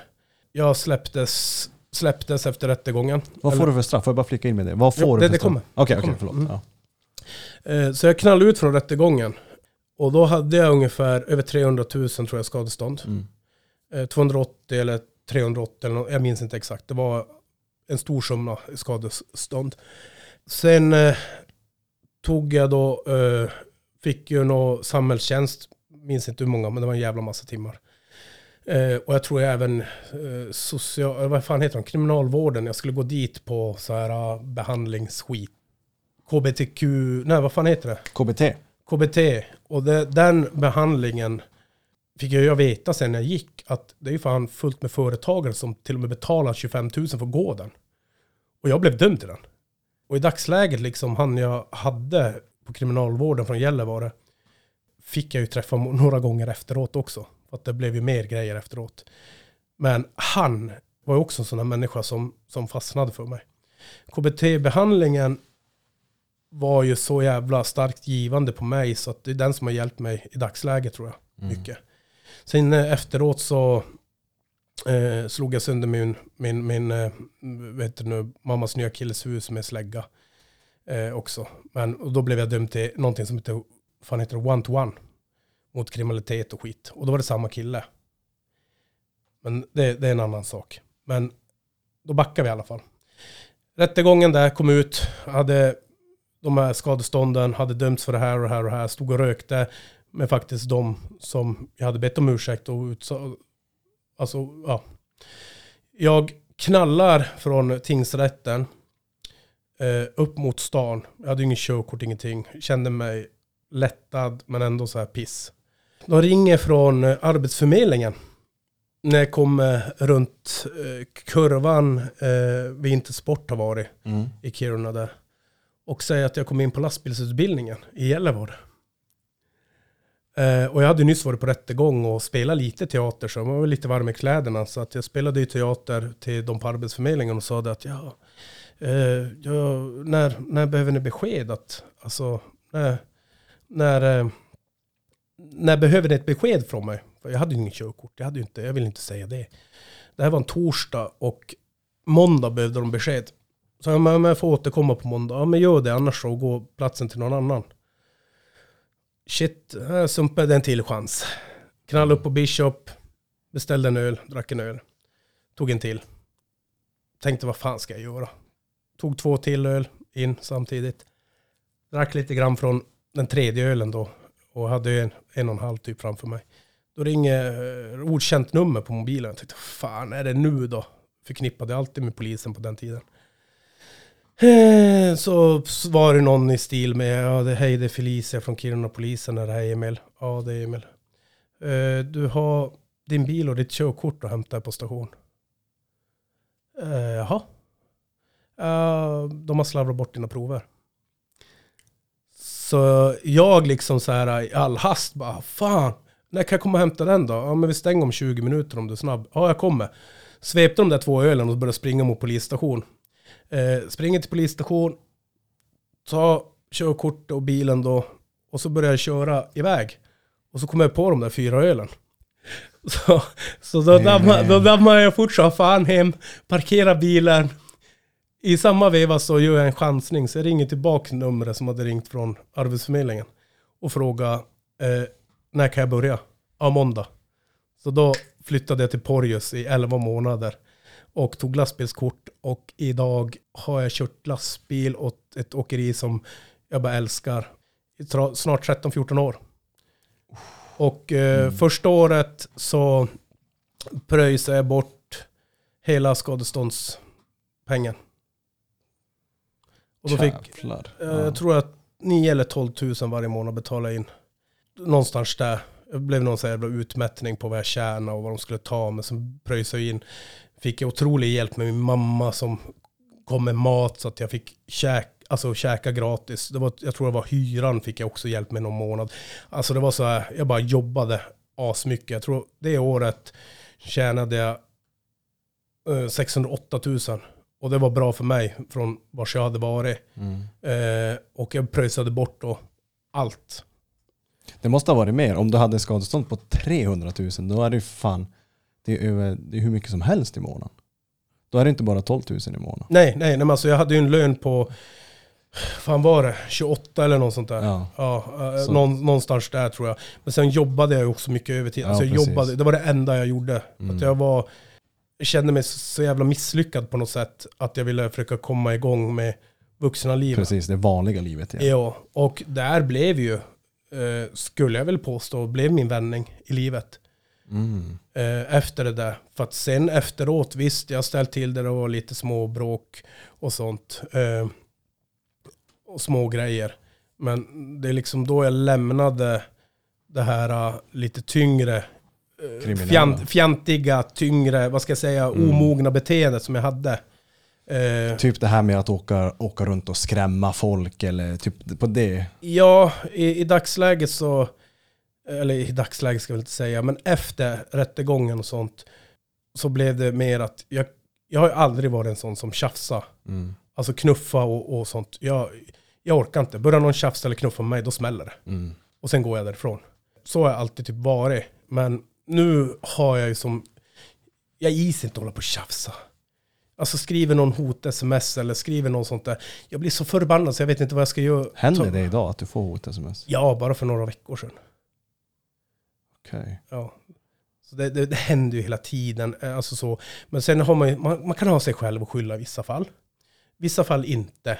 Jag släpptes, släpptes efter rättegången. Vad får Eller- du för straff? Får jag bara flika in med det? Vad får Jo, du det- för det straff? kommer. Okej, okej, kommer. förlåt. Mm. Ja. Eh, Så jag knallade ut från rättegången. Och då hade jag ungefär över 300 000 tror jag skadestånd. Mm. Eh, 280 eller 380 eller något, jag minns inte exakt. Det var en stor summa skadestånd. Sen eh, tog jag då, eh, fick ju någon samhällstjänst, minns inte hur många, men det var en jävla massa timmar. Eh, och jag tror jag även eh, social, eh, vad fan heter de, kriminalvården, jag skulle gå dit på så här behandlingsskit. KBTQ, nej vad fan heter det? KBT? KBT. Och det, den behandlingen fick jag veta sen när jag gick att det är ju fan fullt med företagare som till och med betalar 25 000 för att gå den. Och jag blev dömd till den. Och i dagsläget liksom han jag hade på kriminalvården från Gällivare fick jag ju träffa några gånger efteråt också. För att det blev ju mer grejer efteråt. Men han var ju också en sån här människa som, som fastnade för mig. KBT-behandlingen var ju så jävla starkt givande på mig så att det är den som har hjälpt mig i dagsläget tror jag. Mm. Mycket. Sen eh, efteråt så eh, slog jag sönder min, min, min eh, vet du nu, mammas nya killes hus med slägga eh, också. Men och då blev jag dömd till någonting som heter, fan heter one-to-one. Mot kriminalitet och skit. Och då var det samma kille. Men det, det är en annan sak. Men då backar vi i alla fall. Rättegången där kom ut, hade de här skadestånden, hade dömts för det här och det här och det här, stod och rökte med faktiskt de som jag hade bett om ursäkt och utsa, alltså, ja. Jag knallar från tingsrätten eh, upp mot stan. Jag hade ingen körkort, ingenting. Kände mig lättad, men ändå så här piss. De ringer från eh, Arbetsförmedlingen. När jag kommer runt eh, kurvan eh, vid Intersport har varit Mm. i Kiruna där. Och säga att jag kom in på lastbilsutbildningen i Gällivare. Eh, och jag hade nyss varit på rättegång och spelat lite teater så jag var lite varm i kläderna. Så att jag spelade ju teater till de på Arbetsförmedlingen och sa att ja, eh, ja när, när behöver ni besked? Att, alltså, när, när, eh, när behöver ni ett besked från mig? För jag hade ju inget körkort, jag, hade inte, jag vill inte säga det. Det här var en torsdag och måndag behövde de besked. Så jag, men jag får återkomma på måndag. Ja men gör det annars så går platsen till någon annan. Shit, jag sumpade en till chans. Knallade upp på Bishop, beställde en öl, drack en öl. Tog en till. Tänkte vad fan ska jag göra? Tog två till öl in samtidigt. Drack lite grann från den tredje ölen då. Och hade en, en och en halv typ framför mig. Då ringer eh, okänt nummer på mobilen. Jag tänkte, fan är det nu då? Förknippade alltid med polisen på den tiden. Eh, så var det någon i stil med, ja det, hej det är Felicia från Kiruna polisen, är det här Emil? Ja det är Emil. Uh, Du har din bil och ditt körkort att hämta på station. Uh, Jaha. Uh, de har slarvat bort dina prover. Så jag liksom så här i all hast bara, fan, när kan jag komma och hämta den då? Ja men vi stänger om 20 minuter om du är snabb. Ja jag kommer. Svepte de där två ölen och började springa mot polisstation. Eh, springer till polisstation, tar körkort och bilen då och så börjar jag köra iväg. Och så kommer jag på de där fyra ölen. Så, så då, dammar, då dammar jag fort så fan hem, parkerar bilen. I samma veva så gör jag en chansning så jag ringer tillbaka numret som hade ringt från Arbetsförmedlingen. Och frågar eh, när kan jag börja? Ja, måndag. Så då flyttade jag till Porjus i 11 månader och tog lastbilskort och idag har jag kört lastbil åt ett åkeri som jag bara älskar. Snart 13-14 år. Och eh, första året så pröjsade jag bort hela skadeståndspengen. Och då fick, eh, Ja. jag tror att 9 eller 12 000 varje månad betala in. Någonstans där. Det blev någon här jävla utmätning på vad jag tjänade och vad de skulle ta. Men sen pröjsade jag in. Fick jag otrolig hjälp med min mamma som kom med mat så att jag fick käk, alltså käka gratis. Det var, jag tror det var hyran fick jag också hjälp med någon månad. Alltså det var så här, jag bara jobbade asmycket. Jag tror det året tjänade jag eh, 608 000. Och det var bra för mig från vars jag hade varit. Mm. Eh, och jag pröjsade bort då allt. Det måste ha varit mer. Om du hade skadestånd på 300 000, då är det ju fan det är, över, det är hur mycket som helst i månaden. Då är det inte bara 12 000 i månaden. Nej, nej, nej men alltså jag hade ju en lön på, fan var det, 28 eller något sånt där. Ja. Ja, någon, någonstans där tror jag. Men sen jobbade jag ju också mycket övertid. Ja, Alltså jag precis. jobbade, det var det enda jag gjorde. Mm. Att jag var, kände mig så, jävla misslyckad på något sätt. Att jag ville försöka komma igång med vuxna livet. Precis, det vanliga livet igen. Ja, och där blev ju, eh, skulle jag väl påstå, blev min vändning i livet. Mm. efter det där. För att sen efteråt, visst jag ställt till det, det var lite små bråk och sånt. Eh, och små grejer. Men det är liksom då jag lämnade det här eh, lite tyngre, fjant, fjantiga, tyngre, vad ska jag säga, Mm. omogna beteendet som jag hade. Eh, Typ det här med att åka, åka runt och skrämma folk eller typ på det. Ja, i, i dagsläget så, eller i dagsläget ska jag väl inte säga, men efter rättegången och sånt så blev det mer att jag, jag har aldrig varit en sån som tjafsar. Mm. Alltså knuffa och, och sånt. Jag, jag orkar inte. Börjar någon tjafsa eller knuffa med mig, då smäller det. Mm. Och sen går jag därifrån. Så har jag alltid typ varit. Men nu har jag ju som, jag gis inte hålla på och tjafsa. Alltså skriver någon hot-sms eller skriver någon sånt där. Jag blir så förbannad så jag vet inte vad jag ska göra. Händer det idag att du får hot-sms? Ja, bara för några veckor sedan. Okej. Ja. Så det, det, det händer ju hela tiden. eh, Alltså så. Men sen har man, ju- man man kan ha sig själv att skylla i vissa fall. vissa fall inte.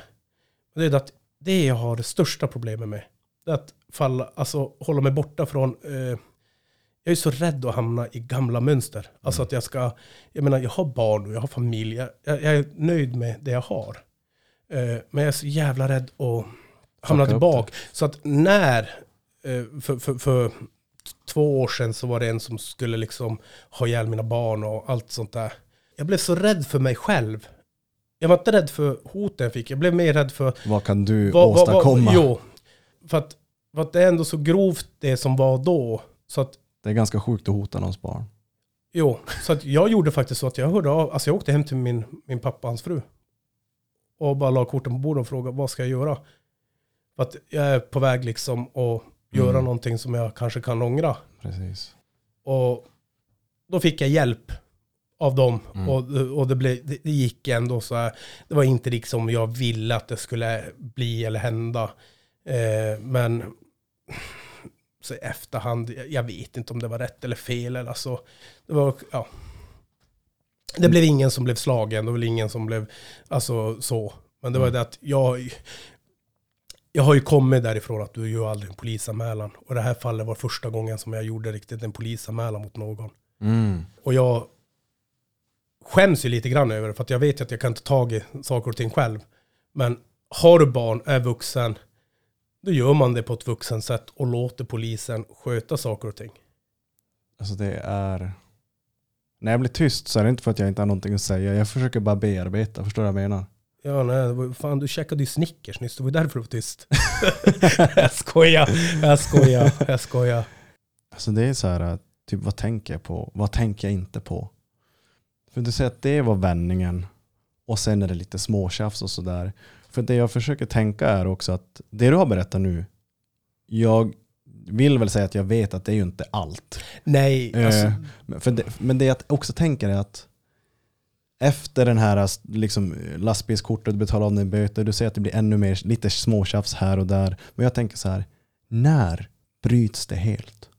Men det är att det jag har det största problemet med. Det är att falla, alltså hålla mig borta från eh, jag är så rädd att hamna i gamla mönster. Alltså att jag ska, jag menar jag har barn och jag har familj. Jag, jag är nöjd med det jag har. Eh, men jag är så jävla rädd att hamna upp tillbaka. Så att när, eh, för, för, för två år sedan så var det en som skulle liksom ha ihjäl mina barn och allt sånt där. Jag blev så rädd för mig själv. Jag var inte rädd för hoten jag fick, jag blev mer rädd för Vad kan du vad- vad- vad- åstadkomma? jo, för att, för att det är ändå så grovt det som var då. Så att Det är ganska sjukt att hota någons barn. Jo, så att jag gjorde faktiskt så att jag hörde av, alltså jag åkte hem till min, min pappa och hans fru. Och bara la korten på bordet och frågade vad ska jag göra? För att jag är på väg liksom att göra Mm. någonting som jag kanske kan ångra. Precis. Och då fick jag hjälp av dem. Mm. Och, och det, blev, det, det gick ändå så här. Det var inte liksom jag ville att det skulle bli eller hända. Eh, men så i efterhand, jag- jag vet inte om det var rätt eller fel. Eller så. Det var, ja. Det blev ingen som blev slagen, det var ingen som blev, alltså så. Men det var Mm. det att jag, jag har ju kommit därifrån att du gör aldrig en polisanmälan. Och det här fallet var första gången som jag gjorde riktigt en polisanmälan mot någon. Mm. Och jag skäms ju lite grann över det, för att jag vet att jag kan inte tag i saker och ting själv. Men har du barn, är vuxen, då gör man det på ett vuxen sätt och låter polisen sköta saker och ting. Alltså det är... När jag blir tyst så är det inte för att jag inte har någonting att säga. Jag försöker bara bearbeta, förstår du vad jag menar? Ja, nej, fan du käkade ju Snickers nyss, det var därför du var tyst. jag skojar, jag skojar, jag skojar. Alltså det är så här, typ vad tänker jag på? Vad tänker jag inte på? För du säger att det var vändningen och sen är det lite småtjafs och sådär. För det jag försöker tänka är också att det du har berättat nu, jag vill väl säga att jag vet att det är ju inte allt. Nej, alltså, Eh, Men, för det, men det jag också tänker är att efter den här liksom, lastbilskortet, betala av din böter, du säger att det blir ännu mer lite småtjafs här och där. Men jag tänker så här, när bryts det helt?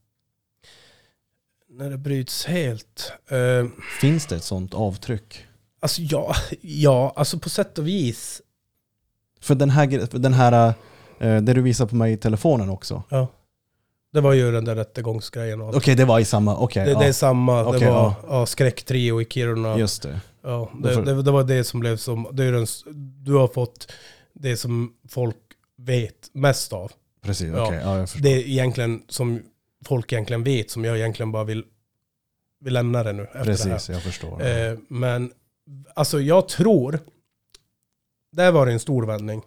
när det bryts helt. Eh, Finns det ett sånt avtryck? alltså ja, ja, alltså på sätt och vis. För den här, för den här eh, det du visar på mig i telefonen också. Ja. Det var ju den där rättegångsgrejen. Okej, det var i samma, okej. Det, ja, det är samma, det Okej, var ja. ja. skräcktrio i Kiruna. Just det. Ja, det, det, det var det som blev som, det är den, du har fått det som folk vet mest av. Precis, Ja. okej. Ja, jag förstår. Det är egentligen som folk egentligen vet, som jag egentligen bara vill, vill lämna det nu efter det. Precis, jag förstår. Eh, men alltså jag tror, där var det en stor vändning.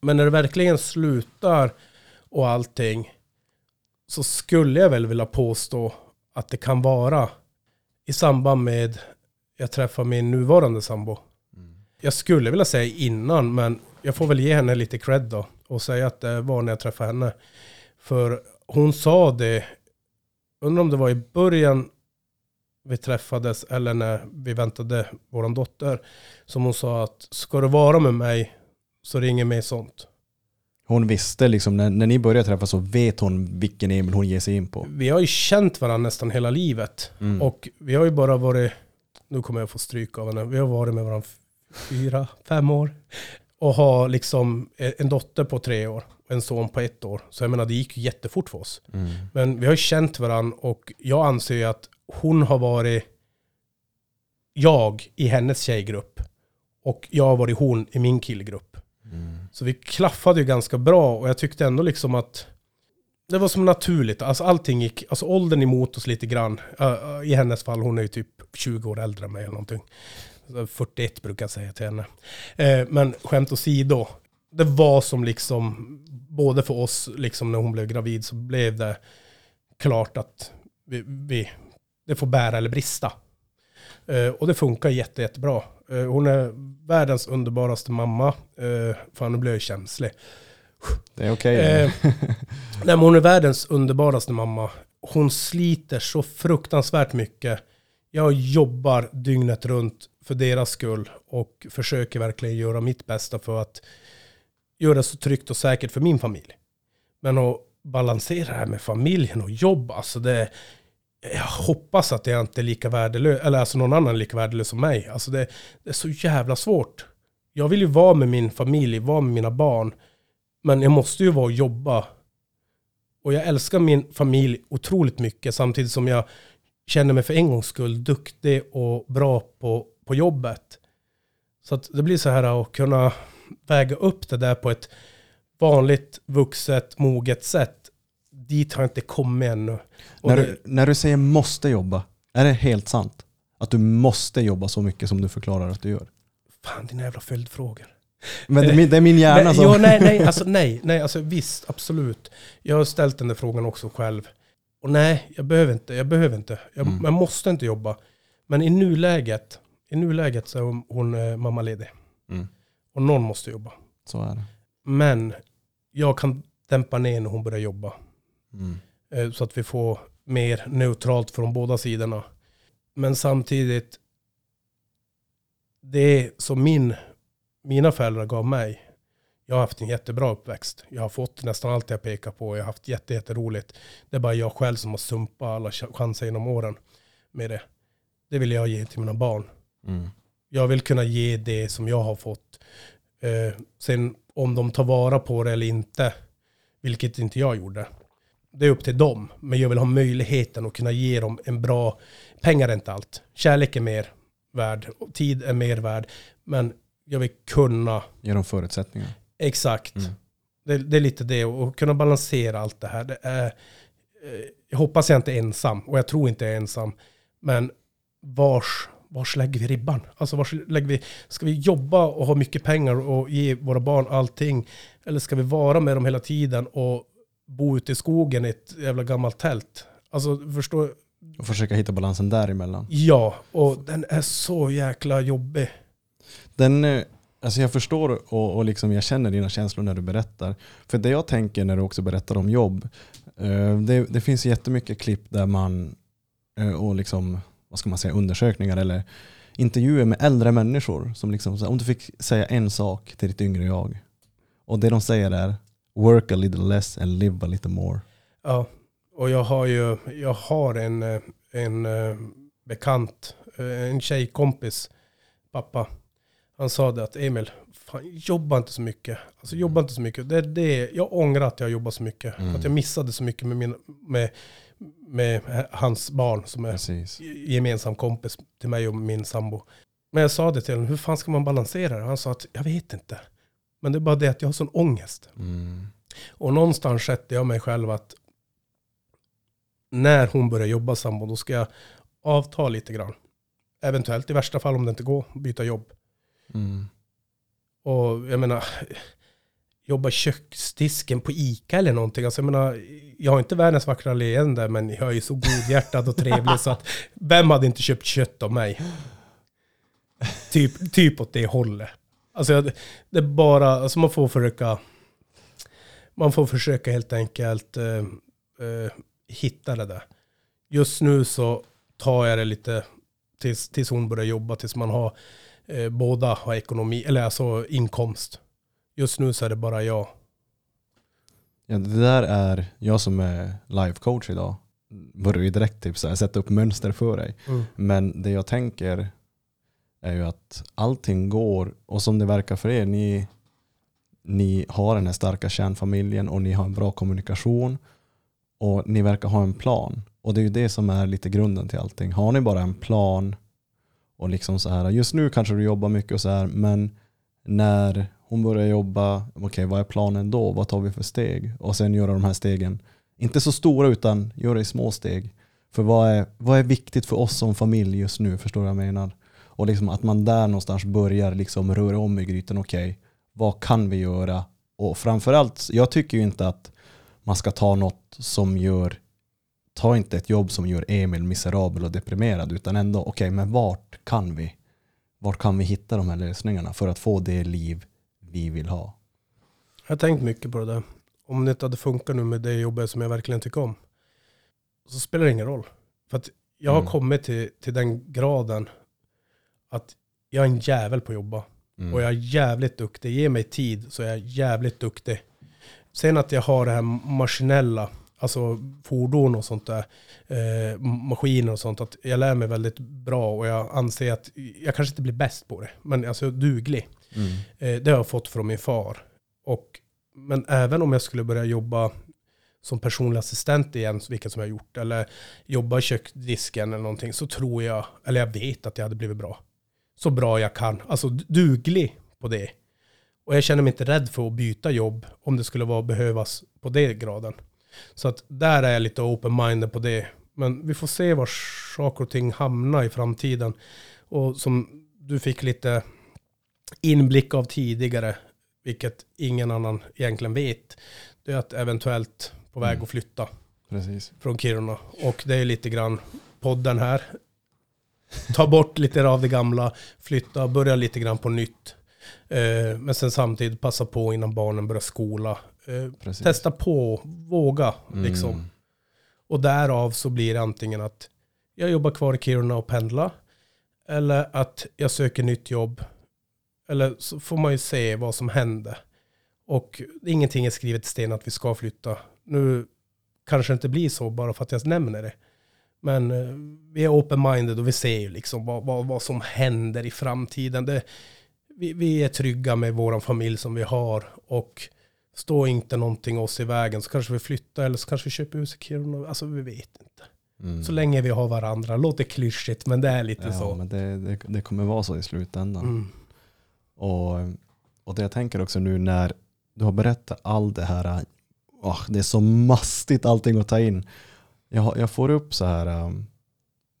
Men när det verkligen slutar och allting så skulle jag väl vilja påstå att det kan vara i samband med jag träffar min nuvarande sambo. Mm. Jag skulle vilja säga innan, men jag får väl ge henne lite cred då och säga att det var när jag träffade henne. För hon sa det, undrar om det var i början vi träffades eller när vi väntade våran dotter, som hon sa att ska du vara med mig så ring mig sånt. Hon visste liksom, när, när ni började träffas så vet hon vilken Emil hon ger sig in på. Vi har ju känt varandra nästan hela livet. Mm. Och vi har ju bara varit, nu kommer jag få stryk av henne, vi har varit med varandra fyra, fem år. Och har liksom en dotter på tre år och en son på ett år. Så jag menar det gick ju jättefort för oss. Mm. Men vi har ju känt varandra och jag anser ju att hon har varit jag i hennes tjejgrupp. Och jag har varit hon i min killgrupp. Så vi klaffade ju ganska bra och jag tyckte ändå liksom att det var som naturligt. Alltså allting gick, alltså åldern emot oss lite grann. Uh, I hennes fall, hon är ju typ 20 år äldre än mig eller någonting. 41 brukar jag säga till henne. Eh, men skämt åsido, det var som liksom, både för oss, liksom när hon blev gravid så blev det klart att vi, vi, det får bära eller brista. Eh, och det funkar jätte, jättebra. Eh, hon är världens underbaraste mamma. Eh, fan, nu blir jag känslig. Det är okej. Eh, Nej, men hon är världens underbaraste mamma. Hon sliter så fruktansvärt mycket. Jag jobbar dygnet runt för deras skull och försöker verkligen göra mitt bästa för att göra det så tryggt och säkert för min familj. Men att balansera det här med familjen och jobb, alltså det... Jag hoppas att jag inte är lika värdelös, eller alltså någon annan är lika värdelös som mig. Alltså det, det är så jävla svårt. Jag vill ju vara med min familj, vara med mina barn. Men jag måste ju vara och jobba. Och jag älskar min familj otroligt mycket samtidigt som jag känner mig för en gångs skull duktig och bra på, på jobbet. Så att det blir så här att kunna väga upp det där på ett vanligt, vuxet, moget sätt. Dit har jag inte kommit ännu. Och När det, du, när du säger måste jobba, är det helt sant? Att du måste jobba så mycket som du förklarar att du gör? fan, dina jävla följdfrågor. Men det är min, det är min hjärna Nej, som... jo, nej, nej, alltså nej, nej, alltså visst, absolut. Jag har ställt den där frågan också själv. Och nej, jag behöver inte, jag behöver inte. Jag, Mm. jag måste inte jobba. Men i nuläget, i nuläget så är hon, hon eh, mammaledig. Mm, Och någon måste jobba. så är det. Men jag kan dämpa ner när hon börjar jobba. Mm. Eh, Så att vi får mer neutralt från båda sidorna. Men samtidigt, det som min, mina föräldrar gav mig, jag har haft en jättebra uppväxt. Jag har fått nästan allt jag pekar på. Jag har haft jätte, jätteroligt. Det är bara jag själv som har sumpat alla ch- chanser genom åren med det. Det vill jag ge till mina barn. Mm. Jag vill kunna ge det som jag har fått. Eh, sen om de tar vara på det eller inte, vilket inte jag gjorde. Det är upp till dem. Men jag vill ha möjligheten att kunna ge dem en bra... Pengar är inte allt. Kärlek är mer värd. Tid är mer värd. Men jag vill kunna... Ge dem förutsättningar. Exakt. Mm. Det, det är lite det. Och kunna balansera allt det här. Det är, eh, jag hoppas jag inte är ensam. Och jag tror inte jag är ensam. Men vars, vars lägger vi ribban? Alltså vars lägger vi, ska vi jobba och ha mycket pengar och ge våra barn allting? Eller ska vi vara med dem hela tiden och bo ute i skogen i ett jävla gammalt tält? Alltså förstår, Och försöka hitta balansen däremellan. ja, och den är så jäkla jobbig. Den, eh, alltså jag förstår och, och liksom jag känner dina känslor när du berättar. För det jag tänker när du också berättar om jobb, eh, det, det finns jättemycket klipp där man, eh, och liksom, vad ska man säga, undersökningar eller intervjuer med äldre människor. Som liksom, om du fick säga en sak till ditt yngre jag. Och det de säger är work a little less and live a little more. Ja, och jag har ju, jag har en, eh, en eh, bekant, eh, en tjejkompis, pappa. Han sa det att Emil, fan, jobba inte så mycket. Alltså jobba inte så mycket. Det, det, jag ångrar att jag jobbar så mycket. Mm. Att jag missade så mycket med, min, med, med hans barn som är Precis. gemensam kompis till mig och min sambo. Men jag sa det till honom, hur fan ska man balansera det? Han sa att jag vet inte. Men det är bara det att jag har sån ångest. Mm. Och någonstans sätter jag mig själv att när hon börjar jobba sambo, då ska jag avta lite grann. Eventuellt, i värsta fall om det inte går, byta jobb. Mm. Och jag menar, jobba köksdisken på Ica eller någonting. Alltså jag menar, jag har inte världens vackra leende, men jag är så godhjärtad och trevlig så att vem hade inte köpt kött av mig? Typ, typ åt det hållet. Alltså det är bara, alltså man får försöka, man får försöka helt enkelt eh, eh, hitta det där. Just nu så tar jag det lite tills, tills hon börjar jobba, tills man har eh, båda har ekonomi, eller alltså inkomst. Just nu så är det bara jag. Ja, det där är, jag som är life coach idag, börjar ju direkt typ så här, sätta upp mönster för dig. Men det jag tänker är ju att allting går, och som det verkar för er, ni, ni har den här starka kärnfamiljen och ni har en bra kommunikation och ni verkar ha en plan. Och det är ju det som är lite grunden till allting. Har ni bara en plan och liksom så här, just nu kanske du jobbar mycket och så här, men när hon börjar jobba, okej vad är planen då? Vad tar vi för steg? Och sen göra de här stegen, inte så stora utan göra i små steg. För vad är, vad är viktigt för oss som familj just nu? Förstår du vad jag menar? Och liksom att man där någonstans börjar liksom röra om i grytan. Okej, vad kan vi göra? Och framförallt, jag tycker ju inte att man ska ta något som gör Ta inte ett jobb som gör Emil miserabel och deprimerad utan ändå, okej men vart kan vi? Vart kan vi hitta de här lösningarna för att få det liv vi vill ha? Jag har tänkt mycket på det där. Om det inte hade funkat nu med det jobbet som jag verkligen tycker om. Så spelar det ingen roll. För att jag har Mm. kommit till, till den graden att jag är en jävel på att jobba. Mm. Och jag är jävligt duktig. Ge mig tid så är jag jävligt duktig. Sen att jag har det här maskinella, alltså fordon och sånt där, eh, maskiner och sånt, att jag lär mig väldigt bra och jag anser att jag kanske inte blir bäst på det, men alltså duglig. Mm. Eh, det har jag fått från min far. Och, men även om jag skulle börja jobba som personlig assistent igen, vilket som jag har gjort, eller jobba i köksdisken eller någonting, så tror jag, eller jag vet att jag hade blivit bra. Så bra jag kan, alltså duglig på det. Och jag känner mig inte rädd för att byta jobb om det skulle vara behövas på det graden. Så att där är jag lite open-minded på det. Men vi får se var saker och ting hamnar i framtiden. Och som du fick lite inblick av tidigare, vilket ingen annan egentligen vet, det är att eventuellt på väg Mm. att flytta Precis. från Kiruna. Och det är lite grann podden här. Ta bort lite av det gamla, flytta, börja lite grann på nytt. Eh, men sen samtidigt passa på innan barnen börjar skola. Eh, testa på, våga liksom. Mm. Och därav så blir det antingen att jag jobbar kvar i Kiruna och pendlar. Eller att jag söker nytt jobb. Eller så får man ju se vad som händer. Och ingenting är skrivet i sten att vi ska flytta. Nu kanske det inte blir så bara för att jag nämner det. Men eh, vi är open-minded och vi ser ju liksom vad, vad, vad som händer i framtiden. Det, vi, vi är trygga med vår familj som vi har. Och står inte någonting oss i vägen så kanske vi flyttar eller så kanske vi köper hus i Kiruna. Alltså vi vet inte. Mm. Så länge vi har varandra. Låter klyschigt men det är lite ja, så. men det, det, det kommer vara så i slutändan. Mm. Och, och det jag tänker också nu när du har berättat allt det här, åh, det är så mastigt allting att ta in. Jag, jag får upp så här, um,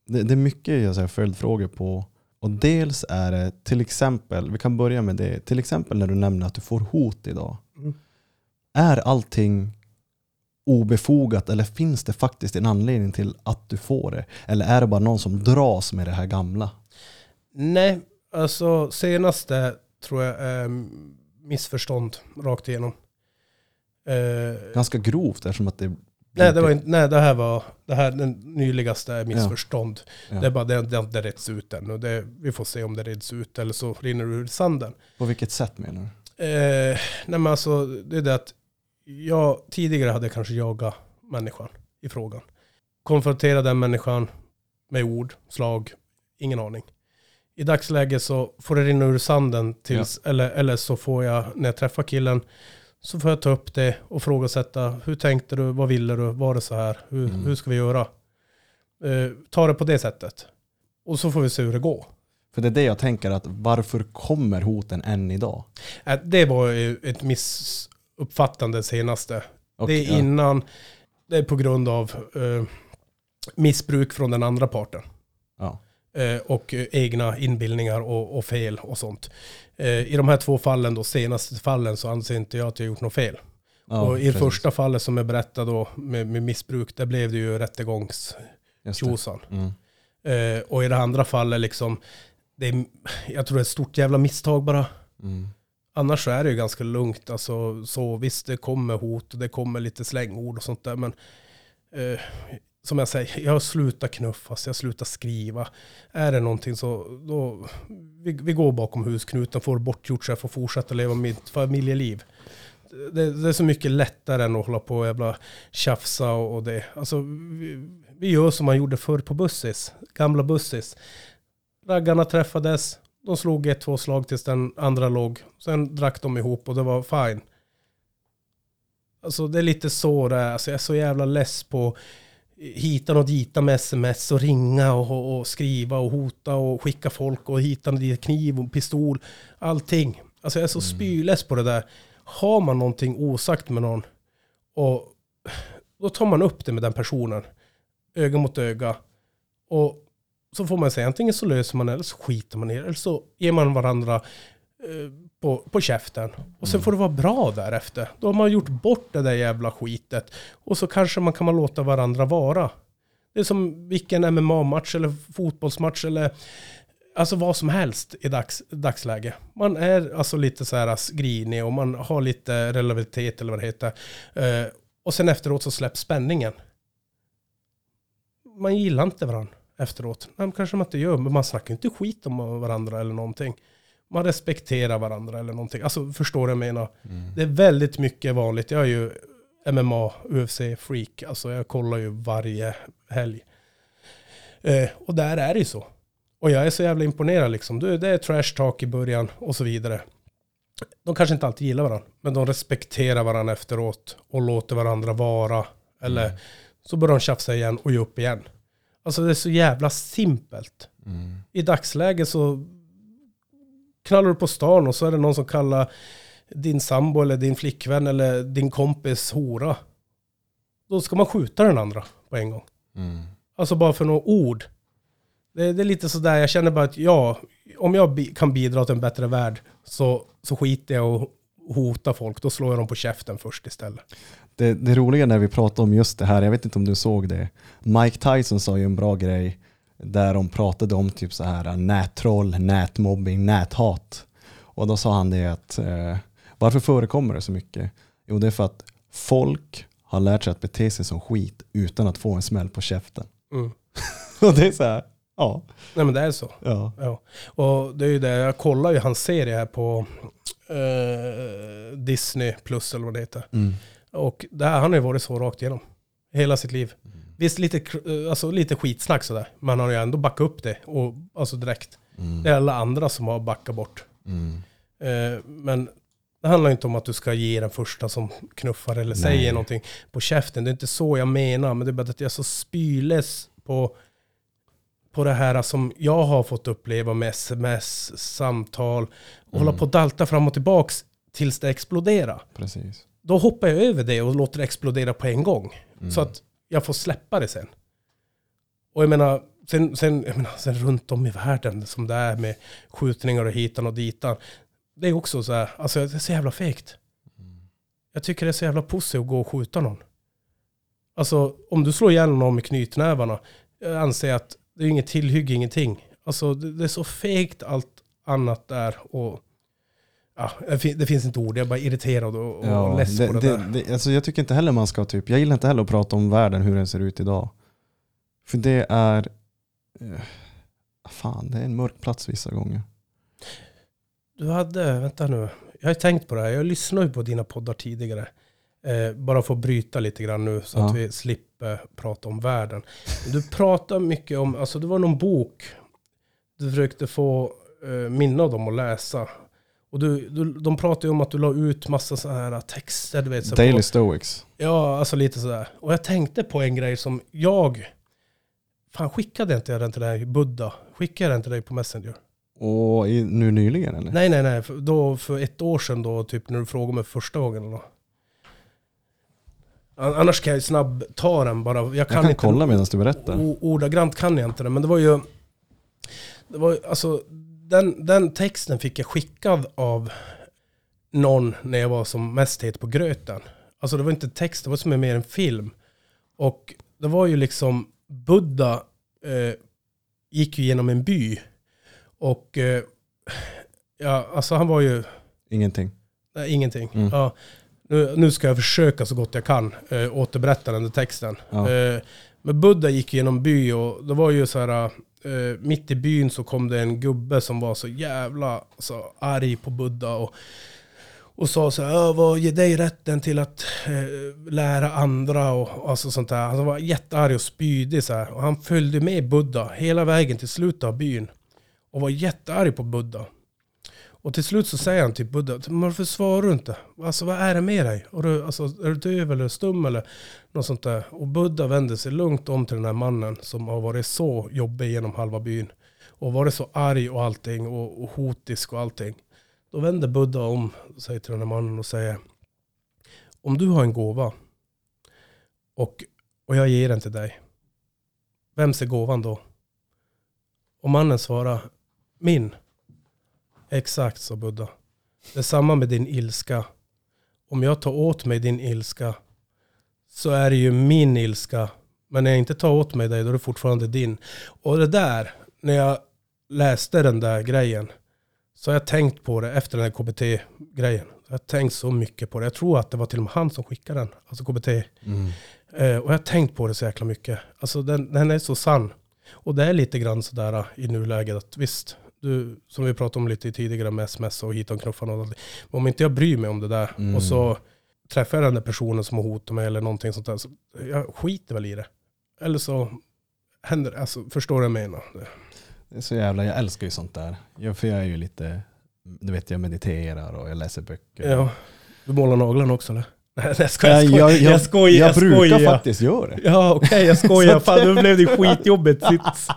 det, det är mycket jag säger, följdfrågor på. Och dels är det till exempel, vi kan börja med det, till exempel när du nämner att du får hot idag. Mm. Är allting obefogat eller finns det faktiskt en anledning till att du får det? Eller är det bara någon som dras med det här gamla? Nej, alltså senaste tror jag är missförstånd rakt igenom. Eh, Ganska grovt eftersom att det nej, det var inte, nej, det här var det här den nyligaste missförstånd. Ja. Det är bara det, det inte retts ut än. Det, vi får se om det reds ut eller så rinner det ur sanden. På vilket sätt menar du? Eh, nej men alltså, det är det att jag tidigare hade kanske jagat människan i frågan. Konfrontera den människan med ord, slag, ingen aning. I dagsläget så får det rinna ur sanden tills, eller, eller så får jag, när jag träffar killen, så får jag ta upp det och frågasätta, hur tänkte du, vad ville du, var det så här, hur, Mm. hur ska vi göra? Eh, ta det på det sättet. Och så får vi se hur det går. För det är det jag tänker att varför kommer hoten än idag? Eh, Det var ett missuppfattande senaste. Och, det är ja, innan, det är på grund av eh, missbruk från den andra parten. ja. Eh, och egna inbildningar och, och fel och sånt. Eh, I de här två fallen, då, senaste fallen, så anser inte jag att jag gjort något fel. Ja, och i precis. första fallet som jag berättade då med, med missbruk, där blev det ju rättegångstjosan. Mm. Eh, och i det andra fallet liksom, det är, jag tror det är ett stort jävla misstag bara. Mm. Annars så är det ju ganska lugnt. Alltså, så visst, det kommer hot och det kommer lite slängord och sånt där. Men eh, som jag säger, jag slutar knuffas, jag slutar skriva. Är det någonting så, då, vi, vi går bakom husknuten, får det bortgjort så jag får fortsätta leva mitt familjeliv. Det, det är så mycket lättare än att hålla på och jävla tjafsa och, och det. Alltså, vi, vi gör som man gjorde förr på bussis, gamla bussis. Raggarna träffades, de slog ett, två slag tills den andra låg. Sen drack de ihop och det var fine. Alltså det är lite så det är. Alltså, jag är så jävla less på hitan och dita med sms och ringa och, och, skriva och hota och skicka folk och hitan och dit kniv och pistol. Allting. Alltså jag är så Mm. spyless på det där. Har man någonting osagt med någon och då tar man upp det med den personen. Öga mot öga. Och så får man säga antingen så löser man eller så skiter man i det. Eller så ger man varandra på, på käften. Och sen Mm. får det vara bra därefter. Då har man gjort bort det där jävla skitet. Och så kanske man kan man låta varandra vara. Det är som vilken MMA-match eller fotbollsmatch eller alltså vad som helst i dags, dagsläge. Man är alltså lite så här grinig och man har lite relativitet eller vad det heter. Eh, och sen efteråt så släpps spänningen. Man gillar inte varandra efteråt. Nej, kanske man inte gör, men man snackar inte skit om varandra eller någonting. Man respekterar varandra eller någonting. Alltså förstår du vad jag menar? Mm. Det är väldigt mycket vanligt. Jag är ju MMA, UFC-freak. Alltså jag kollar ju varje helg. Eh, och där är det ju så. Och jag är så jävla imponerad liksom. Du, det är trash talk i början och så vidare. de kanske inte alltid gillar varandra, men de respekterar varandra efteråt och låter varandra vara. Eller Mm. så börjar de tjafsa igen och ge upp igen. Alltså det är så jävla simpelt. Mm. I dagsläget så knallar du på stan och så är det någon som kallar din sambo eller din flickvän eller din kompis hora. Då ska man skjuta den andra på en gång. Mm. Alltså bara för några ord. Det, det är lite sådär, jag känner bara att ja, om jag bi- kan bidra till en bättre värld så, så skiter jag och hota folk. Då slår jag dem på käften först istället. Det, det roliga när vi pratade om just det här, jag vet inte om du såg det. Mike Tyson sa ju en bra grej där de pratade om typ så här nättroll, nätmobbing, näthat. Och då sa han det att eh, varför förekommer det så mycket? Jo det är för att folk har lärt sig att bete sig som skit utan att få en smäll på käften. Mm. Och det är så här, ja. Nej men det är så. ja. Ja. Och det är ju det, jag kollar ju hans serie här på eh, Disney plus eller vad det heter. Mm. Och där, han har ju varit så rakt igenom. Hela sitt liv. Visst lite, eh, alltså, lite skitsnack sådär. Men han har ju ändå backat upp det. Och, alltså direkt. Mm. Det är alla andra som har backat bort. Mm. Eh, men det handlar inte om att du ska ge den första som knuffar eller Nej. säger någonting på käften. Det är inte så jag menar. Men det är bara att jag är så spyles på, på det här som jag har fått uppleva med sms, samtal. Och hålla på och dalta fram och tillbaks tills det exploderar. Precis. Då hoppar jag över det och låter det explodera på en gång. Mm. Så att jag får släppa det sen. Och jag menar, sen, sen, jag menar, sen runt om i världen som det är med skjutningar och hitan och ditan. Det är också så här, alltså det är så jävla fegt. Jag tycker det är så jävla pussy att gå och skjuta någon. Alltså om du slår ihjäl någon med knytnävarna, jag anser att det är inget tillhygge, ingenting. Alltså det, det är så fegt allt annat där och ja, det fin- det finns inte ord, jag är bara irriterad och, och Ja, less på det, det, där. det, alltså jag tycker inte heller man ska typ, jag gillar inte heller att prata om världen hur den ser ut idag. För det är, eh, fan det är en mörk plats vissa gånger. Du hade, vänta nu, jag har tänkt på det här, jag lyssnade ju på dina poddar tidigare. Eh, bara för att bryta lite grann nu så att Ja. vi slipper prata om världen. Du pratar mycket om, alltså det var någon bok du försökte få eh, minne av dem att läsa. Och du, du, de pratade ju om att du la ut massa sådana här texter, du vet. Så Daily på, Stoics. ja, alltså lite sådär. Och jag tänkte på en grej som jag, fan skickade inte jag den till dig, Buddha? Skickade jag den till dig på Messenger? Och i, nu nyligen eller? Nej, nej, nej. För, då, för ett år sedan då, typ när du frågade mig första gången. An- Annars kan jag ju snabb ta den bara. Jag kan, jag kan inte, kolla medan du berättar. Ordagrant kan jag inte det, men det var ju... Det var alltså, den, den texten fick jag skickad av någon när jag var som mest het på gröten. Alltså det var inte text, det var som mer en film. Och det var ju liksom, Buddha eh, gick ju genom en by. Och eh, ja, alltså han var ju, Ingenting. nej, ingenting. Mm. Ja, nu, nu ska jag försöka så gott jag kan eh, återberätta den där texten. Ja. Eh, men Buddha gick genom by och det var ju så här, eh, mitt i byn så kom det en gubbe som var så jävla så arg på Buddha och, och sa så här, vad ger dig rätten till att eh, lära andra och alltså sånt där. Han var jättearg och spydig så här. Och han följde med Buddha hela vägen till slutet av byn och var jättearg på Buddha. Och till slut så säger han till Buddha, varför svarar du inte? Alltså vad är det med dig? Och du, alltså, är du döv eller stum eller något sånt där? Och Buddha vänder sig lugnt om till den här mannen som har varit så jobbig genom halva byn. Och varit så arg och allting och, och hotisk och allting. Då vänder Buddha om sig till den här mannen och säger Om du har en gåva och, och jag ger den till dig. Vems är gåvan då? Och mannen svarar Min. Exakt, sa Buddha. Det är samma med din ilska. Om jag tar åt mig din ilska så är det ju min ilska. Men när jag inte tar åt mig dig då är det fortfarande din. Och det där, när jag läste den där grejen så har jag tänkt på det efter den här KBT-grejen. Jag har tänkt så mycket på det. Jag tror att det var till och med han som skickade den, alltså KBT. Mm. Eh, och jag har tänkt på det så jäkla mycket. Alltså den, den är så sann. Och det är lite grann sådär uh, i nuläget att visst, du, som vi pratade om lite tidigare med sms och hit och knuffarna och allt. Om inte jag bryr mig om det där Mm. och så träffar jag den där personen som har hotat mig eller någonting sånt där. Så jag skiter väl i det. Eller så händer det. Alltså, förstår du vad jag menar? Det är så jävla, jag älskar ju sånt där. Jag, för jag är ju lite du vet, jag mediterar och jag läser böcker. Ja. Du målar naglarna också eller? Nej, jag skojar. Jag, skojar. jag, skojar. jag Jag brukar skojar. faktiskt göra det. Ja, okej, jag skojar. Fan, nu blev det skitjobbigt sits.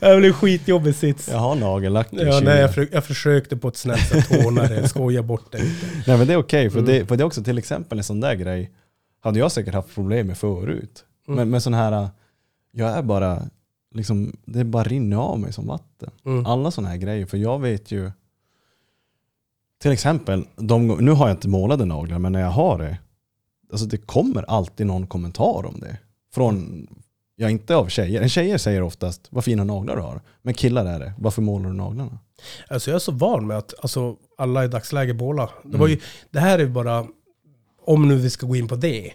Det blev skitjobbigt sits. Jag har nagellack Ja, nej, jag, för, jag försökte på ett snällt sätt håna det. Skoja bort det lite. Nej men det är okej, för, Mm. det, för det är också till exempel en sån där grej, hade jag säkert haft problem med förut. Mm. Men, men sån här, jag är bara, liksom, det bara rinner av mig som vatten. Mm. Alla såna här grejer, för jag vet ju, till exempel, de, nu har jag inte målade naglar, men när jag har det, alltså det kommer alltid någon kommentar om det. Från, ja inte av tjejer, en tjejer säger oftast vad fina naglar du har. Men killar är det, varför målar du naglarna? Alltså jag är så van med att alltså, alla i dagsläget målar. Det, Mm. var ju, det här är bara, om nu vi ska gå in på det,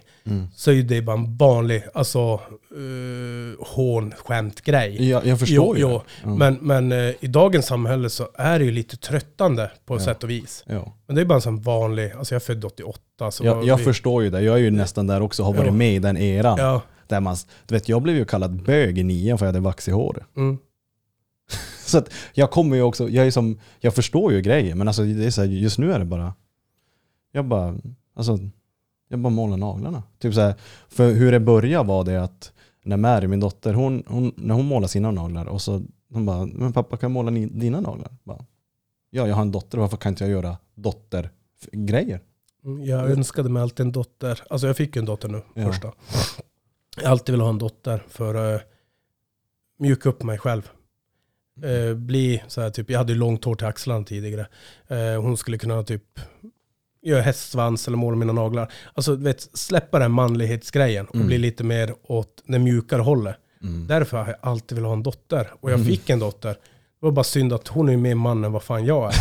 så är ju det bara en vanlig alltså, uh, hån, skämt-grej. Jag, jag förstår Jo, ju jo. Mm. Men, men eh, i dagens samhälle så är det ju lite tröttande på Ja. sätt och vis. ja. Men det är bara en sån vanlig, alltså jag är född 88. Så Jag, jag vi- förstår ju det, jag är ju nästan där också, har varit Ja. med i den eran. Där man, du vet, jag blev ju kallad bög i nian för jag hade vax i håret. mm, Så att jag kommer ju också, jag är som, jag förstår ju grejer men alltså det är så här, just nu är det bara, jag bara, alltså, jag bara målar naglarna. Typ så här, för hur det började var det att när Mary, min dotter, hon, hon, när hon målar sina naglar och så hon bara, men pappa kan jag måla dina naglar? Bara, ja, jag har en dotter, varför kan inte jag göra dottergrejer? Mm, jag önskade mig alltid en dotter. Alltså jag fick ju en dotter nu, Ja. första. Jag har alltid velat ha en dotter för att uh, mjuka upp mig själv. Eh, bli så här typ, jag hade ju långt hår till axlarna tidigare. Eh, hon skulle kunna typ göra hästsvans eller måla mina naglar. Alltså vet, släppa den manlighetsgrejen och Mm. bli lite mer åt det mjukare hållet. Mm. Därför har jag alltid velat ha en dotter. Och jag Mm. fick en dotter. Det var bara synd att hon är mer man än vad fan jag är.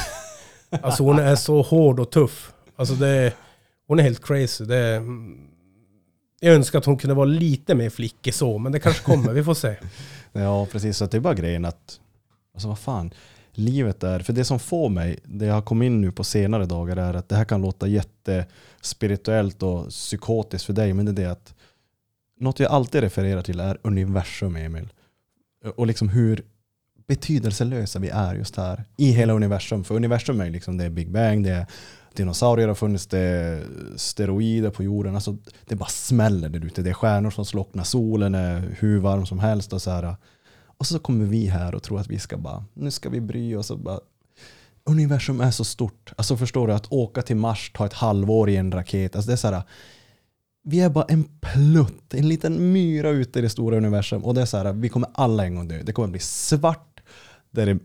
Alltså hon är så hård och tuff. Alltså det hon är helt crazy. Det är, jag önskar att hon kunde vara lite mer flickig så, men det kanske kommer. Vi får se. Ja, precis. Så det är bara grejen att, alltså vad fan, livet är, för det som får mig, det jag har kommit in nu på senare dagar är att det här kan låta jättespirituellt och psykotiskt för dig, men det är det att något jag alltid refererar till är universum, Emil. Och liksom hur betydelselösa vi är just här i hela universum. För universum är liksom, det är Big Bang, det är dinosaurier har funnits, det är steroider på jorden. Alltså, det bara smäller där ute. Det är stjärnor som slocknar, solen är hur varm som helst. Och så, här. och så kommer vi här och tror att vi ska bara, nu ska vi bry oss. Och bara, universum är så stort. Alltså förstår du, att åka till Mars tar ett halvår i en raket. Alltså det är så här, vi är bara en plutt, en liten myra ute i det stora universum. Och det är så här, vi kommer alla en gång dö. Det kommer bli svart. Det är det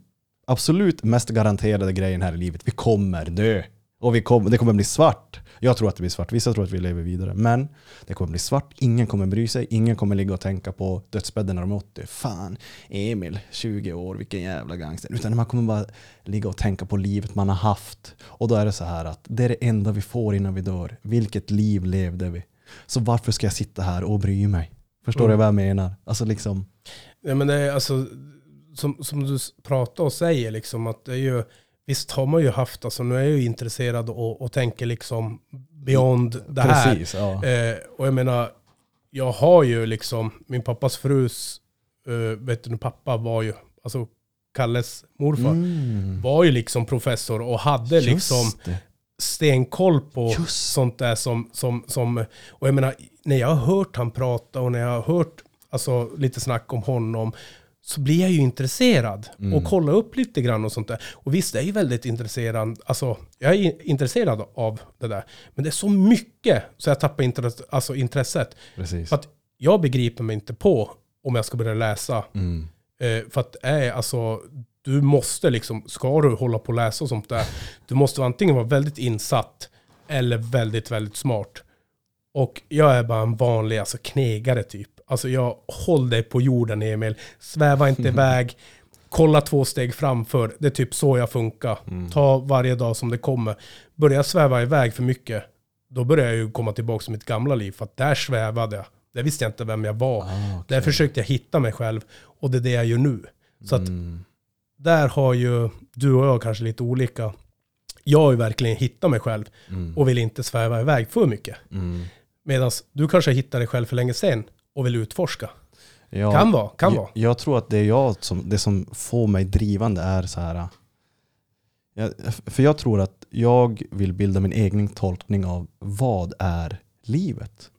absolut mest garanterade grejen här i livet. Vi kommer dö. Och vi kom, det kommer bli svart. Jag tror att det blir svart. Vissa tror att vi lever vidare. Men det kommer bli svart. Ingen kommer bry sig. Ingen kommer ligga och tänka på dödsbädden när de är 80. Fan, Emil, 20 år, vilken jävla gangster. Utan man kommer bara ligga och tänka på livet man har haft. Och då är det så här att det är det enda vi får innan vi dör. Vilket liv levde vi? Så varför ska jag sitta här och bry mig? Förstår Mm. du vad jag menar? Alltså liksom, Ja, men det är alltså, som, som du pratar och säger, liksom, att det är ju, visst har man ju haft, alltså, nu är jag ju intresserad och, och tänker liksom beyond det här. precis. Ja. Eh, och jag menar, jag har ju liksom, min pappas frus, eh, vet du, pappa var ju, alltså Kalles morfar, Mm. var ju liksom professor och hade liksom Just det. stenkoll på Just. sånt där som, som, som, och jag menar, när jag har hört han prata och när jag har hört alltså, lite snack om honom, så blir jag ju intresserad Mm. och kollar upp lite grann och sånt där. Och visst, jag är ju väldigt intresserad, alltså jag är intresserad av det där. Men det är så mycket så jag tappar intresse, alltså intresset. Precis. För att jag begriper mig inte på om jag ska börja läsa. Mm. Eh, för att äh, alltså, du måste liksom, ska du hålla på och läsa och sånt där, du måste antingen vara väldigt insatt eller väldigt, väldigt smart. Och jag är bara en vanlig alltså, knegare typ. Alltså jag, håll dig på jorden Emil, sväva inte iväg, kolla två steg framför. Det är typ så jag funkar. Mm. Ta varje dag som det kommer. Börjar jag sväva iväg för mycket, då börjar jag ju komma tillbaka till mitt gamla liv. För att där svävade jag. Där visste jag inte vem jag var. Ah, okej. Där försökte jag hitta mig själv. Och det är det jag gör nu. Så att Mm. där har ju du och jag kanske lite olika. Jag har ju verkligen hittat mig själv Mm. och vill inte sväva iväg för mycket. Mm. Medan du kanske hittar dig själv för länge sedan och vill utforska. Ja, Kan vara, kan jag, vara. jag tror att det, är jag som, det som får mig drivande är så här. Jag, för jag tror att jag vill bilda min egen tolkning av vad är livet?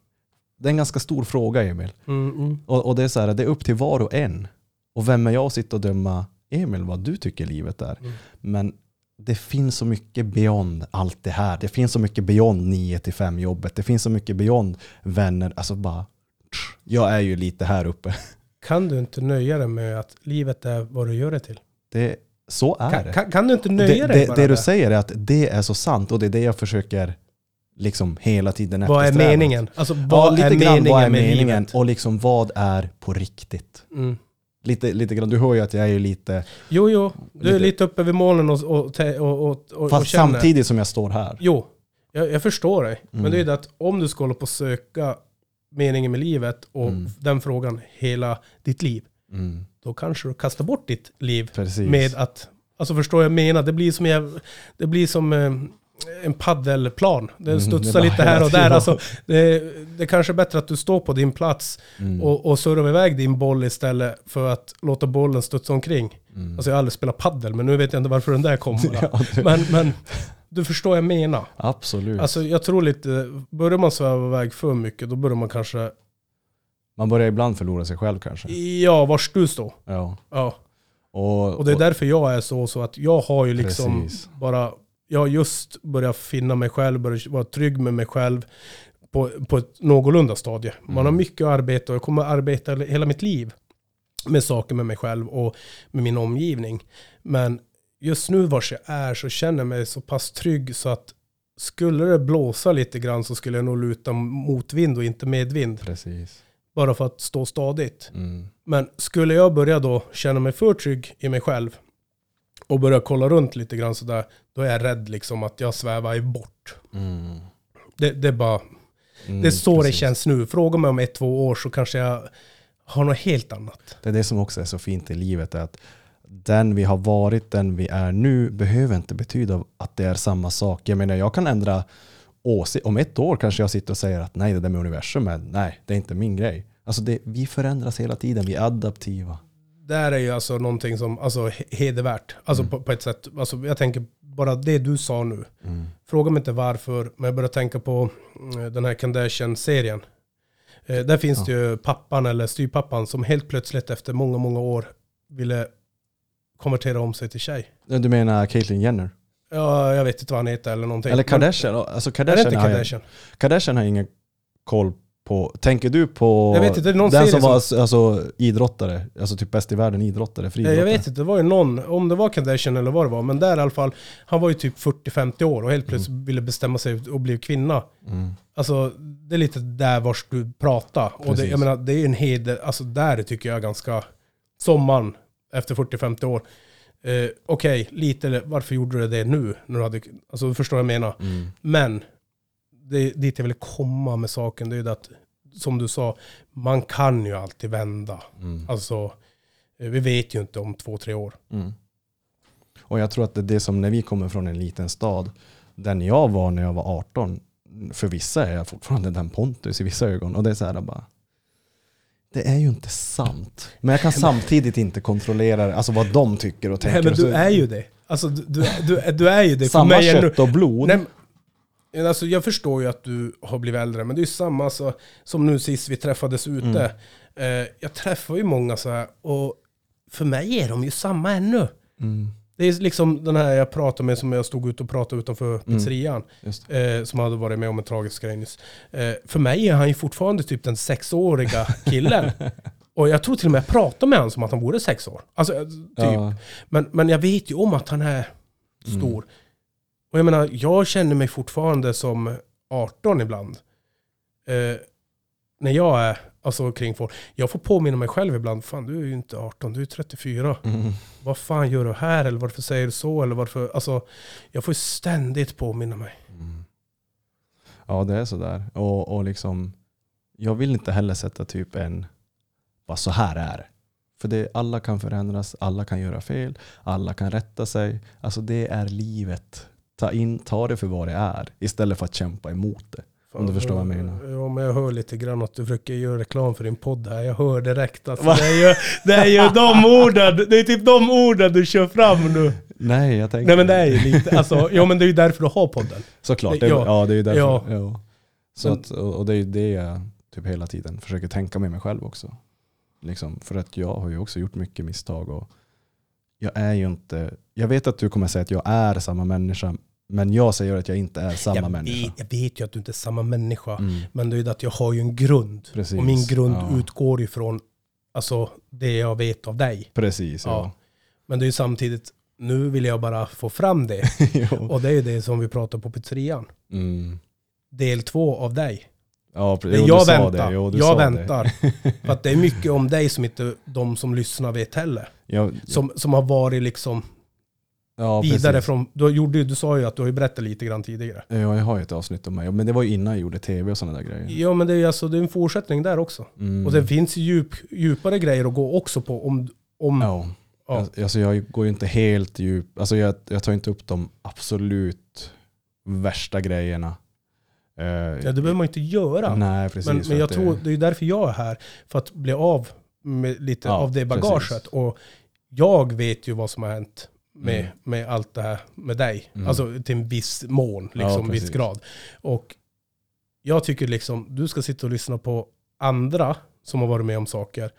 Det är en ganska stor fråga Emil. Mm, mm. Och, och det är så här, det är upp till var och en. Och vem är jag att sitta och döma Emil vad du tycker livet är? Mm. Men det finns så mycket beyond allt det här. Det finns så mycket beyond 9 till 5 jobbet. Det finns så mycket beyond vänner. Alltså bara, jag är ju lite här uppe. Kan du inte nöja dig med att livet är vad du gör det till? Det, så är Kan, det. kan, kan du inte nöja det, dig det, bara det du där? säger är att det är så sant och det är det jag försöker liksom hela tiden Vad är meningen? Alltså Ja, vad lite är grann meningen vad är med meningen livet? och liksom vad är på riktigt. Mm. Lite, lite grann, du hör ju att jag är ju lite, Jo, jo. Du är Lite- lite uppe vid molnen och, och, och, och, och, och fast känner. samtidigt som jag står här. Jo, jag, jag förstår dig. Mm. Men det är det att om du ska hålla på och söka meningen med livet och Mm. den frågan hela ditt liv, Mm, då kanske du kastar bort ditt liv precis. med att, alltså förstår vad jag menar? Det blir som, jag, det blir som eh, en paddelplan. Den Mm, studsar bara lite här och där. Alltså, det, det är kanske är bättre att du står på din plats mm, och, och surrar iväg din boll istället för att låta bollen studsa omkring. mm. Alltså jag har aldrig spelat paddel, men nu vet jag inte varför den där kommer. ja, Men, men du förstår vad jag menar. absolut. Alltså jag tror lite, börjar man sväva iväg för mycket, då börjar man kanske, Man börjar ibland förlora sig själv kanske. ja, vars du står. Ja. Ja. Och, Och det är därför jag är så, så att jag har ju liksom Precis. bara, jag har just börjat finna mig själv, börjat vara trygg med mig själv på, på ett någorlunda stadie. Man har Mm. mycket att arbeta och jag kommer att arbeta hela mitt liv med saker med mig själv och med min omgivning. Men just nu vars jag är så känner jag mig så pass trygg så att skulle det blåsa lite grann så skulle jag nog luta motvind och inte medvind. Precis. Bara för att stå stadigt. Mm. Men skulle jag börja då känna mig för trygg i mig själv och börja kolla runt lite grann sådär, då är jag rädd liksom att jag svävar bort. Mm. Det, det är bara, Mm, det är så det precis. känns nu. Fråga mig om ett, två år så kanske jag har något helt annat. Det är det som också är så fint i livet. Är att den vi har varit, den vi är nu, behöver inte betyda att det är samma sak. Jag menar, jag kan ändra åsikt. Om ett år kanske jag sitter och säger att nej, det där med universum, är, nej, det är inte min grej. Alltså det, vi förändras hela tiden, vi är adaptiva. Där är ju alltså någonting som, alltså he- hedervärt. Alltså Mm. på, på ett sätt, alltså jag tänker bara det du sa nu. Mm. Fråga mig inte varför, men jag börjar tänka på eh, den här Kardashian-serien. Eh, Där finns Ja. det ju pappan eller styrpappan som helt plötsligt efter många, många år ville konvertera om sig till tjej. Du menar Caitlyn Jenner? Ja, jag vet inte vad han heter eller någonting. Eller Kardashian? Alltså Kardashian, inte har jag, Kardashian? Kardashian har ingen koll på. Tänker du på Jag vet inte, någon den som var alltså, idrottare, alltså typ bäst i världen idrottare, friidrottare? Jag vet inte, det var ju någon, om det var Kardashian eller vad det var, men där i alla fall, han var ju typ 40-50 år och helt plötsligt ville bestämma sig och bli kvinna. Mm. Alltså, det är lite där vars du pratar. Och det, jag menar, det är en heder, alltså där tycker jag ganska, som man, efter 40-50 år. Eh, Okej, lite, varför gjorde du det nu? När du hade, alltså du förstår vad jag menar. Mm. Men, det, dit jag vill komma med saken, det är ju det att, som du sa, man kan ju alltid vända. Mm. Alltså, eh, vi vet ju inte om två, tre år. Mm. Och jag tror att det är det som när vi kommer från en liten stad, den jag var när jag var 18, för vissa är jag fortfarande den Pontus i vissa ögon. Och det är så här bara, det är ju inte sant. Men jag kan samtidigt inte kontrollera alltså vad de tycker och tänker. Nej men du är ju det. Alltså du, du, du, du är ju det. För Samma mig kött och blod. Nej, alltså jag förstår ju att du har blivit äldre, men det är ju samma alltså, som nu sist vi träffades ute. Mm. Eh, jag träffar ju många så här, och för mig är de ju samma ännu. Mm, Det är liksom den här jag pratade med som jag stod ute och pratade utanför pizzerian. just. Eh, som hade varit med om en tragisk grej nyss. Eh, för mig är han ju fortfarande typ den sexåriga killen. och jag tror till och med jag pratade med honom som att han vore sex år. Alltså, eh, typ. Ja, Men, men jag vet ju om att han är stor. Och jag menar, jag känner mig fortfarande som 18 ibland. Eh, när jag är alltså, kring folk. Jag får påminna mig själv ibland, fan du är ju inte 18, du är 34. mm, Vad fan gör du här? Eller varför säger du så? Eller varför? Alltså, jag får ständigt påminna mig. mm. Ja, det är sådär. Och, och liksom, jag vill inte heller sätta typ en, bara så här är. För det, alla kan förändras, alla kan göra fel, alla kan rätta sig. Alltså det är livet. Ta, in, ta det för vad det är istället för att kämpa emot det. Om du förstår vad jag menar. Ja, men jag hör lite grann att du försöker göra reklam för din podd här. Jag hör direkt att Va? det är, ju, det är ju de orden, det är typ de orden du kör fram nu. Nej, jag tänker... Nej men det är ju lite, alltså, ja men det är ju därför du har podden. Såklart, det, Ja. ja, det är ju därför. Ja. Ja. Så Men- att, och och det är ju det jag typ hela tiden försöker tänka med mig själv också. Liksom, för att jag har ju också gjort mycket misstag och jag är ju inte, jag vet att du kommer säga att jag är samma människa, men jag säger att jag inte är samma jag, människa. vet, jag vet ju att du inte är samma människa. Mm, Men det är ju att jag har ju en grund. precis. Och min grund ja. utgår ifrån alltså, det jag vet av dig. Precis, ja. Men det är ju samtidigt, nu vill jag bara få fram det. ja. Och det är ju det som vi pratar på pizzerian. Mm. Del två av dig. Ja, jo, jag väntar. Det. Jo, jag väntar. För att det är mycket om dig som inte de som lyssnar vet heller. Ja, Som, som har varit liksom ja, vidare precis. från, du, gjorde, du sa ju att du har ju berättat lite grann tidigare. Ja, jag har ju ett avsnitt om mig, men det var ju innan jag gjorde tv och sådana där grejer. Ja men det är alltså, det är en fortsättning där också. Mm. Och det finns ju djup, djupare grejer att gå också på om, om Ja. Ja. Alltså jag går ju inte helt djup, alltså jag, jag tar inte upp de absolut värsta grejerna. Eh, Ja, det behöver man inte göra. Nej, precis. men men jag det- tror, det är därför jag är här. För att bli av med lite Ja, av det bagaget. precis. Och jag vet ju vad som har hänt med, Mm. med allt det här med dig. Mm. Alltså till en viss mån, liksom Ja, viss grad. Och jag tycker liksom, du ska sitta och lyssna på andra som har varit med om saker.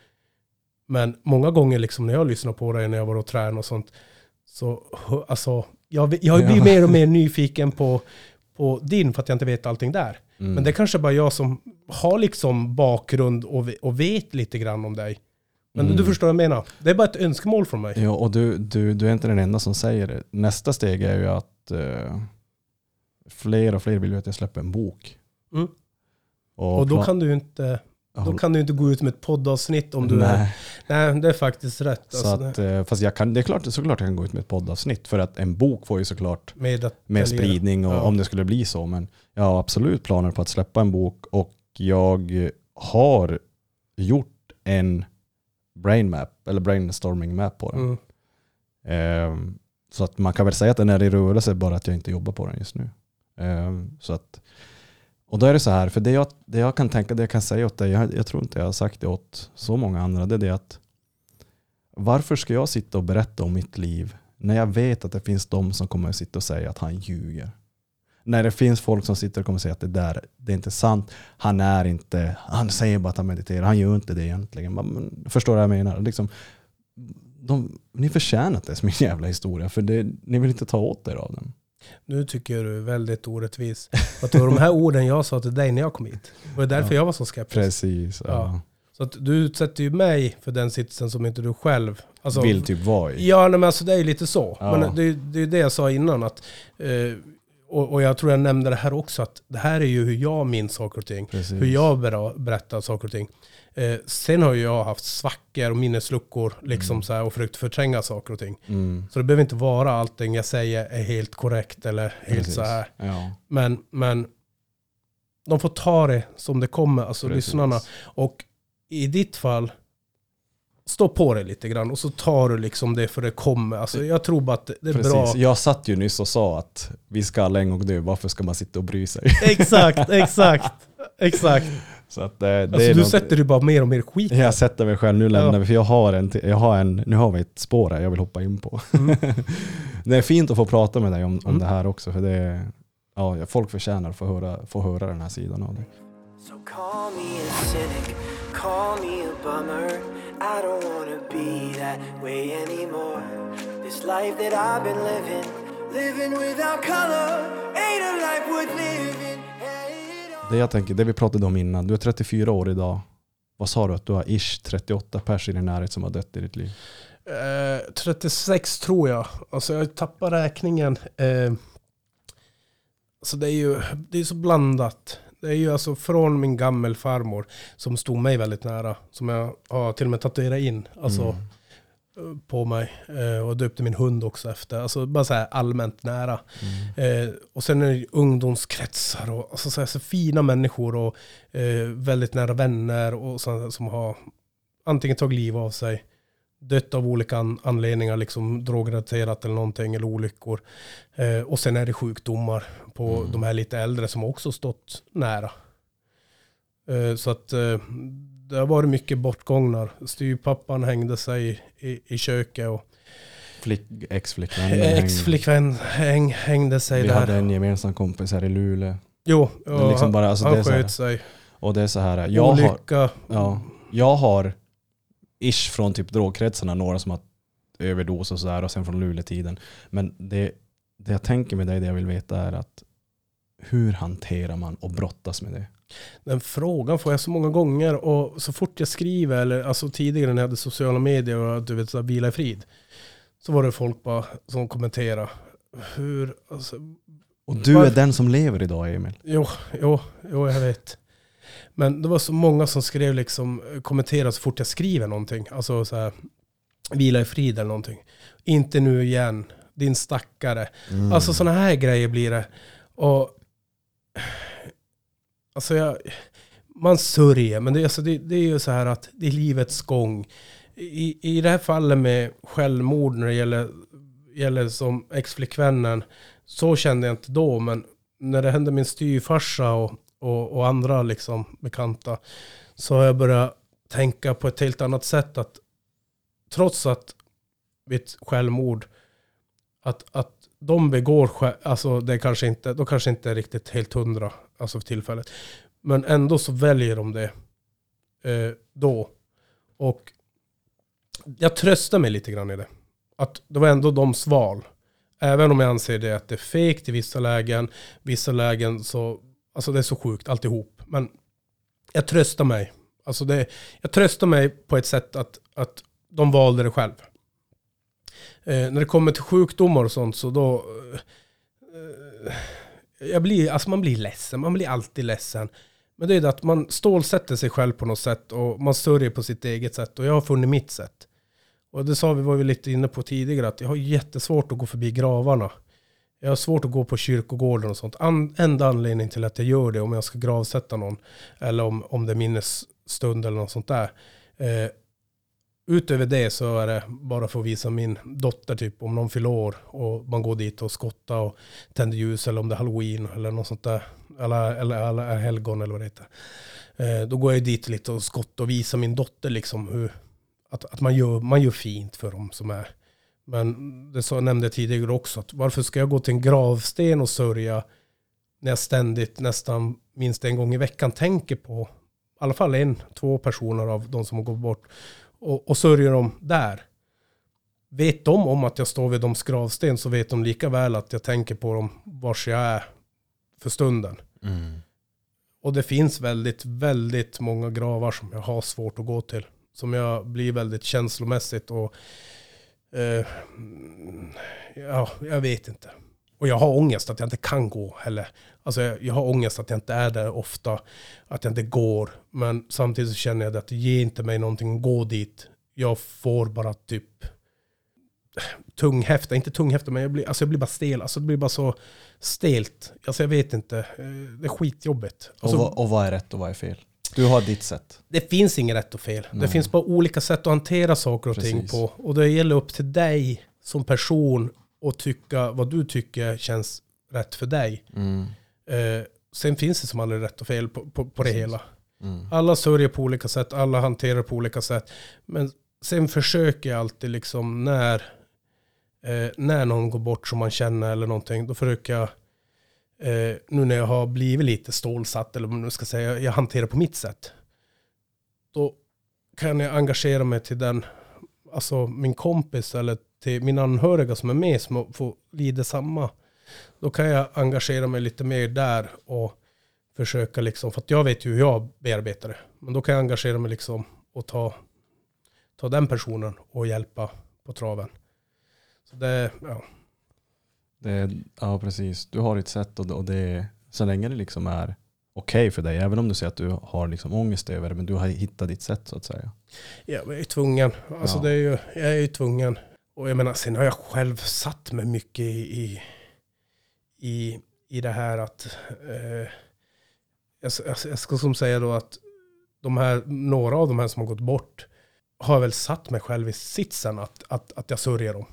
Men många gånger liksom när jag lyssnar på dig när jag var och tränade och sånt. Så alltså, jag, jag blir Ja. mer och mer nyfiken på, på din för att jag inte vet allting där. Mm. Men det är kanske bara jag som har liksom bakgrund och, och vet lite grann om dig. Men Mm. du förstår vad jag menar. Det är bara ett önskemål från mig. Ja, och du, du, du är inte den enda som säger det. Nästa steg är ju att eh, fler och fler vill ju att jag släpper en bok. Mm. Och då plan- kan du inte, då kan du inte gå ut med ett poddavsnitt om du Nej. är... Nej, det är faktiskt rätt. Så Alltså, att, eh, fast jag kan, det är klart, såklart jag kan gå ut med ett poddavsnitt för att en bok får ju såklart med detaljer. spridning och Ja. om det skulle bli så. Men jag har absolut planer på att släppa en bok och jag har gjort en brain map, eller brainstorming map på den. Mm. Ehm, så att man kan väl säga att den är i rörelse, bara att jag inte jobbar på den just nu. Ehm, så att, och då är det så här, för det jag, det jag kan tänka, det jag kan säga åt dig, jag, jag tror inte jag har sagt det åt så många andra, det är det att varför ska jag sitta och berätta om mitt liv när jag vet att det finns de som kommer att sitta och säga att han ljuger? När det finns folk som sitter och kommer säga att det där, det är inte sant, han är inte, han säger bara att han mediterar, han gör inte det egentligen. Man, förstår du vad jag menar? Liksom, de, ni förtjänar inte ens min jävla historia, för det, ni vill inte ta åt er av den. Nu tycker du väldigt orättvis. Att det var de här orden jag sa till dig när jag kom hit. Det var därför Ja. jag var så skeptisk. Precis. Ja. Ja. Så att du utsätter ju mig för den sitsen som inte du själv... Alltså, Vill typ vara i. Ja, nej, men alltså det är ju lite så. Men det, det är det jag sa innan. Att, eh, och, och jag tror jag nämnde det här också. Att det här är ju hur jag minns saker och ting. Precis. Hur jag bera- berättar saker och ting. Eh, sen har ju jag haft svackor och minnesluckor liksom Mm. så här, och försökt förtränga saker och ting. Mm. Så det behöver inte vara allting jag säger är helt korrekt eller helt Precis. så här. Ja. Men, men de får ta det som det kommer, alltså Precis. lyssnarna. Och i ditt fall, stå på det lite grann och så tar du liksom det för det kommer. Alltså jag tror bara att det är Precis. bra. Jag satt ju nyss och sa att vi ska alla en gång dö, varför ska man sitta och bry sig? Exakt, exakt, exakt. Så att det, det Alltså du något- sätter ju bara mer och mer skit. Jag sätter mig själv, nu lämnar Ja. vi, för jag har, en, jag har en, nu har vi ett spår här jag vill hoppa in på. Mm. det är fint att få prata med dig om, om Mm. det här också, för det är, ja, folk förtjänar att få höra, få höra den här sidan av det. So I don't wanna be that way anymore. This life that I've been living, living without color, ain't a life worth living. Det jag tänker, det vi pratade om innan, du är 34 år idag. Vad sa du att du har ish 38 pers i din närhet som har dött i ditt liv? Eh, 36 tror jag. Alltså jag tappar räkningen. Eh, alltså det är ju det är så blandat. Det är ju alltså från min gammelfarmor som stod mig väldigt nära. Som jag har till och med tatuerat in. Alltså Mm. eh, på mig. Eh, och döpte min hund också efter. Alltså bara så här allmänt nära. Mm. Eh, och sen är det ungdomskretsar och alltså så här, så fina människor och eh, väldigt nära vänner och så, som har antingen tagit liv av sig, dött av olika an anledningar, liksom drogrelaterat eller någonting, eller olyckor. Eh, och sen är det sjukdomar på Mm. de här lite äldre som också stått nära. Eh, så att eh, det har varit mycket bortgångnar. Styrpappan hängde sig i, i köket och flick, ex-flickvän. hängde- Ex-flickvän häng, hängde sig Vi där. hade en gemensam kompis här i Luleå. Jo, liksom han, bara, alltså han här- sköt sig. Och det är så här, jag har, Olycka. ja, jag har ish från typ drogkretsarna några som har överdos och sådär och sen från Luleå-tiden. Men det, det jag tänker med dig, det jag vill veta är att hur hanterar man och brottas med det? Den frågan får jag så många gånger och så fort jag skriver, eller alltså tidigare när jag hade sociala medier och du vet, så här, vila i frid. Så var det folk bara som kommenterade. Hur, alltså, Och du Varför- är den som lever idag Emil. jo, jo, jo, jag vet. Men det var så många som skrev liksom, kommenterade så fort jag skriver någonting. Alltså så här, vila i frid eller någonting. Inte nu igen, din stackare. Mm. Alltså sådana här grejer blir det. Och alltså jag, man sörjer, men det, alltså det, det är ju så här att det är livets gång. I, I det här fallet med självmord när det gäller, gäller som ex-flickvännen, så kände jag inte då, men när det hände min styvfarsa och, och, och andra liksom bekanta, så har jag börjat tänka på ett helt annat sätt. att Trots att mitt självmord, att, att de begår, alltså det kanske inte, de kanske inte är riktigt helt hundra, alltså för tillfället. Men ändå så väljer de det eh, då. Och jag tröstar mig lite grann i det. Att det var ändå de sval. Även om jag anser det att det är fegt i vissa lägen. Vissa lägen så, alltså det är så sjukt alltihop. Men jag tröstar mig. Alltså det, jag tröstar mig på ett sätt att, att de valde det själv. Eh, när det kommer till sjukdomar och sånt så då... Eh, eh, jag blir, alltså man blir ledsen, man blir alltid ledsen. Men det är det att man stålsätter sig själv på något sätt och man sörjer på sitt eget sätt. Och jag har funnit mitt sätt. Och det sa vi, var vi lite inne på tidigare, att jag har jättesvårt att gå förbi gravarna. Jag har svårt att gå på kyrkogården och sånt. An, enda anledningen till att jag gör det om jag ska gravsätta någon, eller om, om det är minnesstund eller något sånt där. Eh, utöver det så är det bara för att visa min dotter typ om någon fyller år och man går dit och skottar och tänder ljus eller om det är halloween eller något sånt där. Eller, eller, eller helgon eller vad det heter. Eh, då går jag dit lite och skottar och visar min dotter liksom hur, att, att man, gör, man gör fint för dem som är. Men det så nämnde jag tidigare också, att varför ska jag gå till en gravsten och sörja när jag ständigt, nästan minst en gång i veckan tänker på i alla fall en, två personer av de som har gått bort och, och sörjer dem där. Vet de om att jag står vid deras gravsten så vet de lika väl att jag tänker på dem vars jag är för stunden. Och det finns väldigt, väldigt många gravar som jag har svårt att gå till. Som jag blir väldigt känslomässigt och eh, ja, jag vet inte. Och jag har ångest att jag inte kan gå heller. Alltså jag, jag har ångest att jag inte är där ofta. Att jag inte går. Men samtidigt så känner jag att det ger inte mig någonting att gå dit. Jag får bara typ tunghäfta, inte tunghäfta men jag blir, alltså jag blir bara stel. Alltså det blir bara så stelt. Alltså jag vet inte. Eh, Det är skitjobbigt. Alltså, och, vad, och vad är rätt och vad är fel? Du har ditt sätt. det finns inget rätt och fel. Det Nej. finns bara olika sätt att hantera saker och ting Precis. på. Och det gäller upp till dig som person att tycka vad du tycker känns rätt för dig. Eh, sen finns det som aldrig rätt och fel på, på, på det Precis. hela. Mm. Alla sörjer på olika sätt, alla hanterar på olika sätt. Men sen försöker jag alltid liksom när, eh, när någon går bort som man känner eller någonting, då försöker jag, eh, nu när jag har blivit lite stålsatt, eller vad man nu ska säga, jag hanterar på mitt sätt. Då kan jag engagera mig till den, alltså min kompis eller till mina anhöriga som är med som får lida samma. Då kan jag engagera mig lite mer där och försöka liksom, för att jag vet ju hur jag bearbetar det. Men då kan jag engagera mig liksom och ta, ta den personen och hjälpa på traven. Så det, ja. Är, ja precis, du har ditt sätt och, det- och det, så länge det liksom är okej för dig, även om du säger att du har liksom ångest över det, men du har hittat ditt sätt så att säga. Ja, jag är tvungen. Alltså Ja. det är ju, jag är ju tvungen. Och jag menar, sen har jag själv satt mig mycket i, i, i, i det här att, eh, jag, jag, jag ska som säga då att de här, några av de här som har gått bort har väl satt mig själv i sitsen att, att, att jag sörjer dem.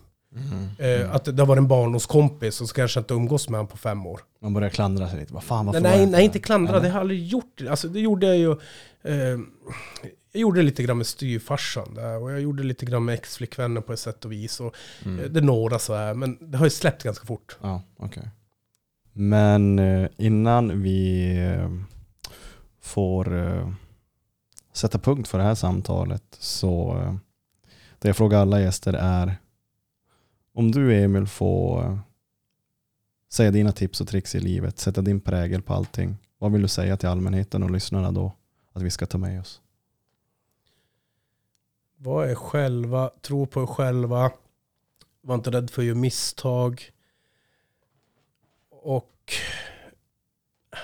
Eh, Att det var en barndomskompis och så kanske jag inte umgås med honom på fem år. Man börjar klandra sig lite. Vad fan, varför Nej, nej, inte klandra. Eller? Det har jag aldrig gjort. Alltså, det gjorde jag ju... Eh, jag gjorde lite grann med styvfarsan där och jag gjorde lite grann med ex-flickvännen på ett sätt och vis. Och Mm. eh, Det är några så här, men det har ju släppt ganska fort. Ja, okej. Men eh, innan vi får sätta punkt för det här samtalet så det jag frågar alla gäster är om du Emil får eh, säga dina tips och tricks i livet, sätta din prägel på allting. Vad vill du säga till allmänheten och lyssnarna då att vi ska ta med oss? Var er själva, tro på er själva, var inte rädd för att göra misstag. Och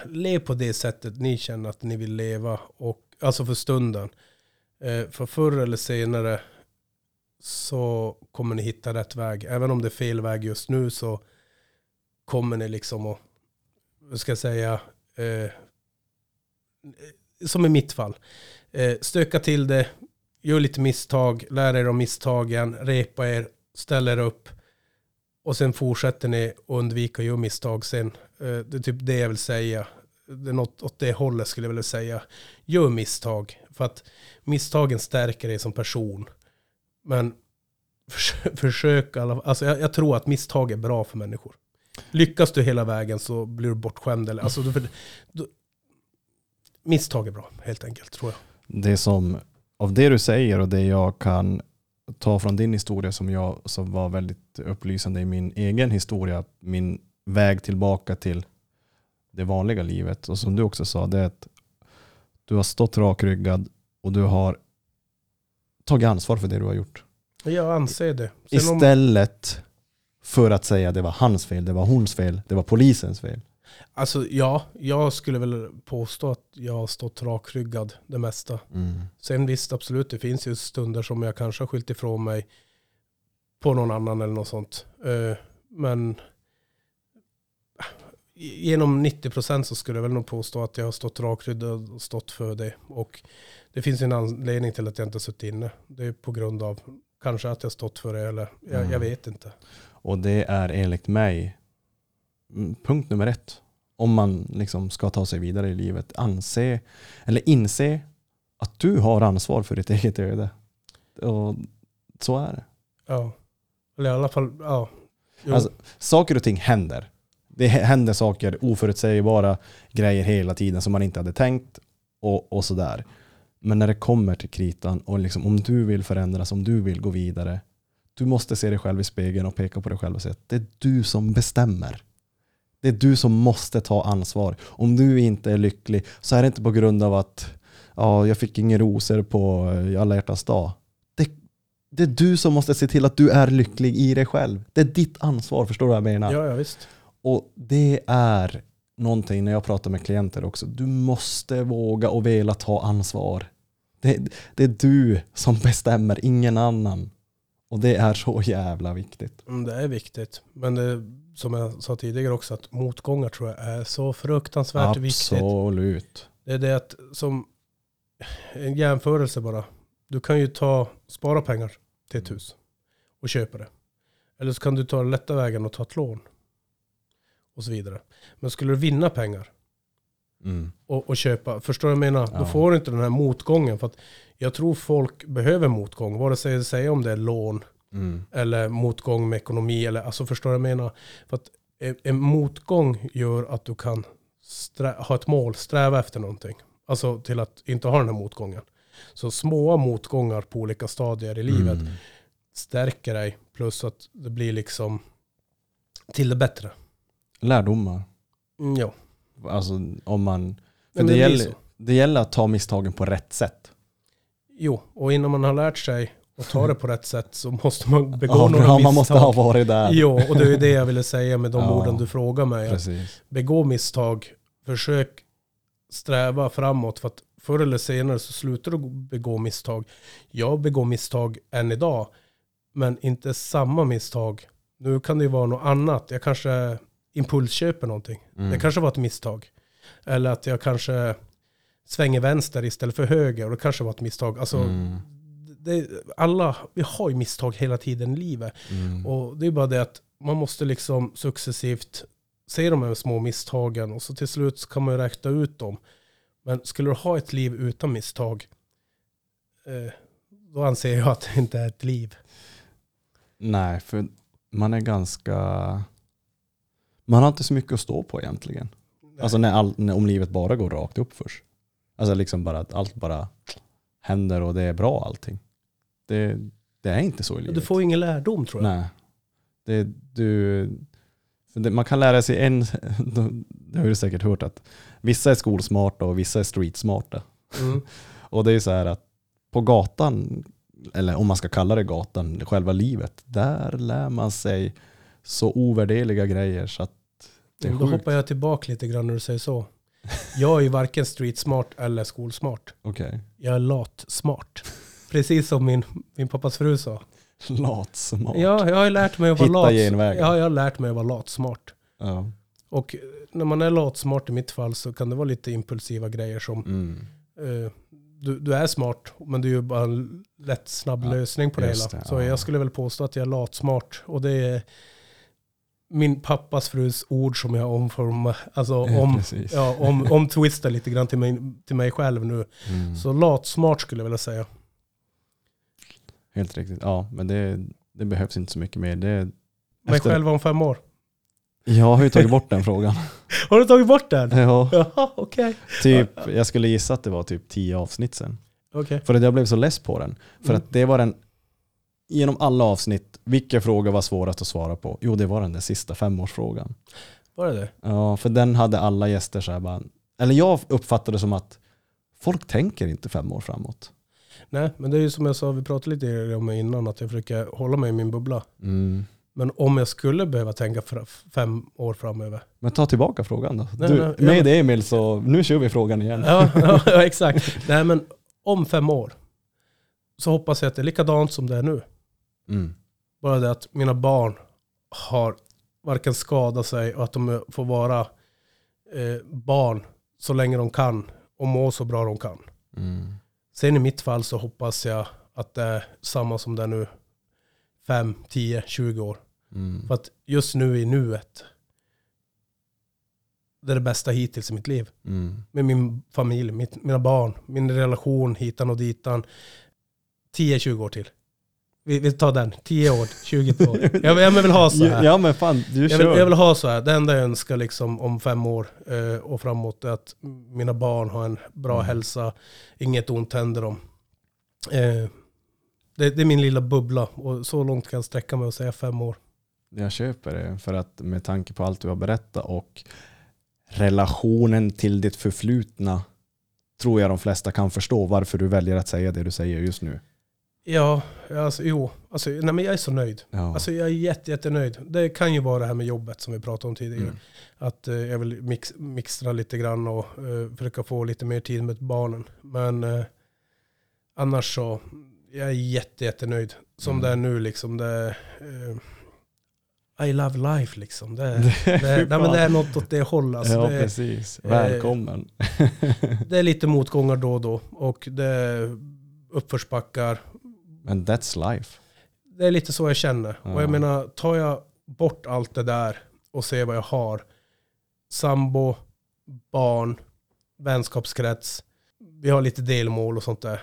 lev på det sättet ni känner att ni vill leva. Och, alltså för stunden. Eh, för förr eller senare så kommer ni hitta rätt väg. Även om det är fel väg just nu så kommer ni liksom att, vad ska jag säga, eh, som i mitt fall, eh, stöka till det, gör lite misstag, lär er om misstagen, repa er, ställ er upp och sen fortsätter ni att undvika att göra misstag sen. Eh, Det är typ det jag vill säga. Det är något åt det hållet skulle jag vilja säga. Gör misstag, för att misstagen stärker dig som person. Men försök försök alla, alltså jag, jag tror att misstag är bra för människor. Lyckas du hela vägen så blir du bortskämd. Eller, alltså, du, du, misstag är bra, helt enkelt, tror jag. Det som, av det du säger och det jag kan ta från din historia som jag som var väldigt upplysande i min egen historia, min väg tillbaka till det vanliga livet. Och som du också sa, det är att du har stått rakryggad och du har tagit ansvar för det du har gjort. Jag anser det. Sen Istället för att säga det var hans fel, det var hons fel, det var polisens fel. Alltså ja, jag skulle väl påstå att jag har stått rakryggad det mesta. Sen visst, absolut, det finns ju stunder som jag kanske har skyllt ifrån mig på någon annan eller något sånt. Eh, Men genom 90% så skulle jag väl nog påstå att jag har stått rakryggad och stått för det. Och det finns en anledning till att jag inte har suttit inne. Det är på grund av kanske att jag har stått för det eller jag, Mm. jag vet inte. Och det är enligt mig mm, punkt nummer ett. Om man liksom ska ta sig vidare i livet. Anse, eller inse att du har ansvar för ditt eget öde. Och så är det. Ja. Eller i alla fall, ja. Alltså, saker och ting händer. Det händer saker, oförutsägbara grejer hela tiden som man inte hade tänkt och, och sådär. Men när det kommer till kritan och liksom, om du vill förändras, om du vill gå vidare, du måste se dig själv i spegeln och peka på dig själv och säga att det är du som bestämmer. Det är du som måste ta ansvar. Om du inte är lycklig så är det inte på grund av att ja, jag fick inga rosor på eh, alla hjärtans dag. Det, det är du som måste se till att du är lycklig i dig själv. Det är ditt ansvar, förstår du vad jag menar? ja, ja, visst. Och det är någonting när jag pratar med klienter också. Du måste våga och vilja ta ansvar. Det, det är du som bestämmer, ingen annan. Och det är så jävla viktigt. Mm, Det är viktigt. Men det, som jag sa tidigare också, att motgångar tror jag är så fruktansvärt viktigt. Absolut. Det är det att, som en jämförelse bara. Du kan ju ta, spara pengar till ett hus och köpa det. Eller så kan du ta den lätta vägen och ta ett lån. Och så vidare. Men skulle du vinna pengar Mm. och, och köpa, förstår du vad jag menar? Ja. Då får du inte den här motgången. För att jag tror folk behöver motgång. Vare sig säga om det är lån Mm. eller motgång med ekonomi. Eller, alltså förstår du vad jag menar? För att en, motgång gör att du kan ha ett mål, sträva efter någonting. Alltså till att inte ha den här motgången. Så små motgångar på olika stadier i livet Mm. stärker dig. Plus att det blir liksom till det bättre. Lärdomar. Mm, ja. Alltså om man... För Men det, det gäller, det gäller att ta misstagen på rätt sätt. Jo, och innan man har lärt sig att ta det på rätt sätt så måste man begå några Ja, misstag. man måste ha varit där. Jo, och det är det jag ville säga med de Ja. orden du frågar mig. Precis. begå misstag, försök sträva framåt. För att förr eller senare så slutar du begå misstag. Jag begår misstag än idag, men inte samma misstag. Nu kan det ju vara något annat. Jag kanske impulsköper någonting. Mm. Det kanske var ett misstag. Eller att jag kanske svänger vänster istället för höger. Och det kanske var ett misstag. Alltså, Mm. det, alla, vi har ju misstag hela tiden i livet. Mm. Och det är bara det att man måste liksom successivt se de här små misstagen och så till slut kan man ju räkna ut dem. Men skulle du ha ett liv utan misstag, eh, då anser jag att det inte är ett liv. Nej, för man är ganska... Man har inte så mycket att stå på egentligen. Alltså när all, när, om livet bara går rakt upp först. Alltså liksom bara att allt bara händer och det är bra allting. Det, det är inte så i livet. Du får ingen lärdom tror jag. Nej. Det, du, det, man kan lära sig en, det har du säkert hört att vissa är skolsmarta och vissa är streetsmarta. Mm. Och det är så här att på gatan, eller om man ska kalla det gatan, själva livet, där lär man sig så ovärderliga grejer så att det är Då sjukt. hoppar jag tillbaka lite grann när du säger så. Jag är ju varken street smart eller skolsmart. Okej. Jag är lat smart. Precis som min, min pappas fru sa. Latsmart. Ja, jag har lärt mig att vara Hitta lat. genvägen. Ja, jag har lärt mig att vara lat smart. Ja. Och när man är lat smart i mitt fall så kan det vara lite impulsiva grejer som Mm. eh, du, du är smart, men du är ju bara en lätt snabb Ja, lösning på det hela. det, Så ja. jag skulle väl påstå att jag är latsmart. Och det är min pappas frus ord som jag omformar, alltså Ja, om, precis. ja, om, om twistar lite grann till mig, till mig själv nu. Mm. Så latsmart skulle jag vilja säga. Helt riktigt. Ja, men det, det behövs inte så mycket mer. Det, Mig efter- själv om fem år. Jag har ju tagit bort den frågan. Har du tagit bort den? Ja, Jaha, okej. typ, jag skulle gissa att det var typ tio avsnitt sen. Okej. För att jag blev så less på den. För Mm. att det var den, genom alla avsnitt, vilka frågor var svårast att svara på? Jo, det var den där sista femårsfrågan. Var det det? Ja, för den hade alla gäster så här bara, eller jag uppfattade det som att folk tänker inte fem år framåt. Nej, men det är ju som jag sa, vi pratade lite om det innan, att jag försöker hålla mig i min bubbla. Mm. Men om jag skulle behöva tänka fem år framöver. Men ta tillbaka frågan då. Nej, du, nej, med Emil så, nu kör vi frågan igen. Ja, ja, ja, exakt. Nej, men om fem år så hoppas jag att det är likadant som det är nu. Mm. Bara det att mina barn har varken skadat sig och att de får vara eh, barn så länge de kan och må så bra de kan. Mm. Sen i mitt fall så hoppas jag att det är samma som det är nu. 5, 10, 20 år. Mm. För att just nu i nuet, det är det bästa hittills i mitt liv. Mm. Med min familj, mitt, mina barn, min relation hitan och ditan. 10-20 år till. Vi, vi tar den, 10 år, 20 år. Jag, jag vill ha så här. Ja men fan, du Jag kör. vill, jag vill ha så här. Det enda jag önskar liksom om fem år eh, och framåt är att mina barn har en bra Mm. hälsa. Inget ont händer dem. Eh, det, det är min lilla bubbla och så långt kan jag sträcka mig och säga fem år. Jag köper det för att med tanke på allt du har berättat och relationen till ditt förflutna tror jag de flesta kan förstå varför du väljer att säga det du säger just nu. Ja, alltså jo. Alltså, nej, men jag är så nöjd. Ja. Alltså, jag är jätte, jättenöjd. Det kan ju vara det här med jobbet som vi pratade om tidigare. Mm. Att eh, jag vill mix, mixtra lite grann och eh, försöka få lite mer tid med barnen. Men eh, annars så, jag är jätte, jättenöjd. Som Mm. det är nu liksom. Det, eh, I love life liksom. Det, det, det, nej, men det är något åt det hållet. Alltså, ja det, precis, eh, välkommen. det är lite motgångar då och då. Och det uppförsbackar. Men that's life. Det är lite så jag känner. Ja. Och jag menar, tar jag bort allt det där och ser vad jag har. Sambo, barn, vänskapskrets. Vi har lite delmål och sånt där.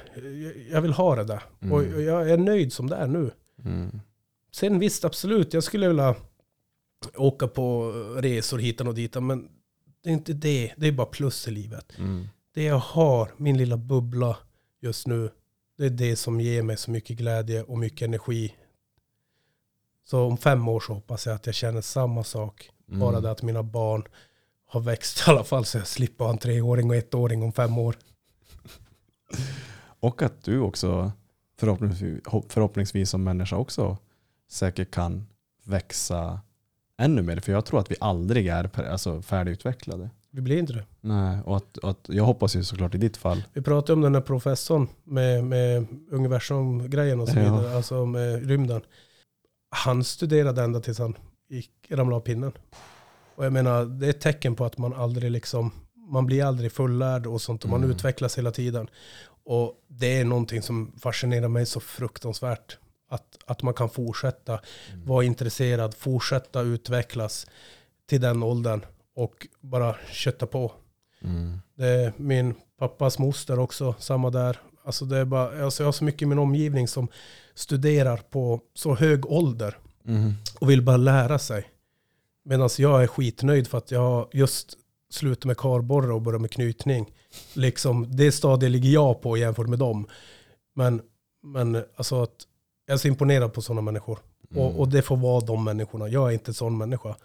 Jag- vill ha det där. Mm. Och jag är nöjd som det är nu. Mm. Sen visst, absolut, jag skulle vilja åka på resor hitan och ditan. Men det är inte det. Det är bara plus i livet. Mm. Det jag har, min lilla bubbla just nu, det är det som ger mig så mycket glädje och mycket energi. Så om fem år så hoppas jag att jag känner samma sak. Mm. Bara det att mina barn har växt i alla fall så jag slipper ha en treåring och ettåring om fem år. Och att du också förhoppningsvis, förhoppningsvis som människa också säkert kan växa ännu mer. För jag tror att vi aldrig är alltså, färdigutvecklade. Vi blir inte det. Nej, och att, att jag hoppas ju såklart i ditt fall. Vi pratade om den här professorn med, med universum-grejen och så Ja. vidare, alltså med rymden. Han studerade ända tills han gick, ramlade av pinnen. Och jag menar, det är ett tecken på att man aldrig liksom, man blir aldrig fullärd och sånt och man Mm. utvecklas hela tiden. Och det är någonting som fascinerar mig så fruktansvärt. Att, att man kan fortsätta vara intresserad, fortsätta utvecklas till den åldern och bara kötta på. Mm. Det är min pappas moster också, samma där. Alltså det är bara, alltså jag har så mycket i min omgivning som studerar på så hög ålder Mm. och vill bara lära sig. Medan jag är skitnöjd för att jag just slutat med karborre och börjat med knytning. Liksom, det stadiet ligger jag på jämfört med dem. Men, men alltså att jag är så imponerad på sådana människor. Mm. Och, och det får vara de människorna. Jag är inte en sån människa.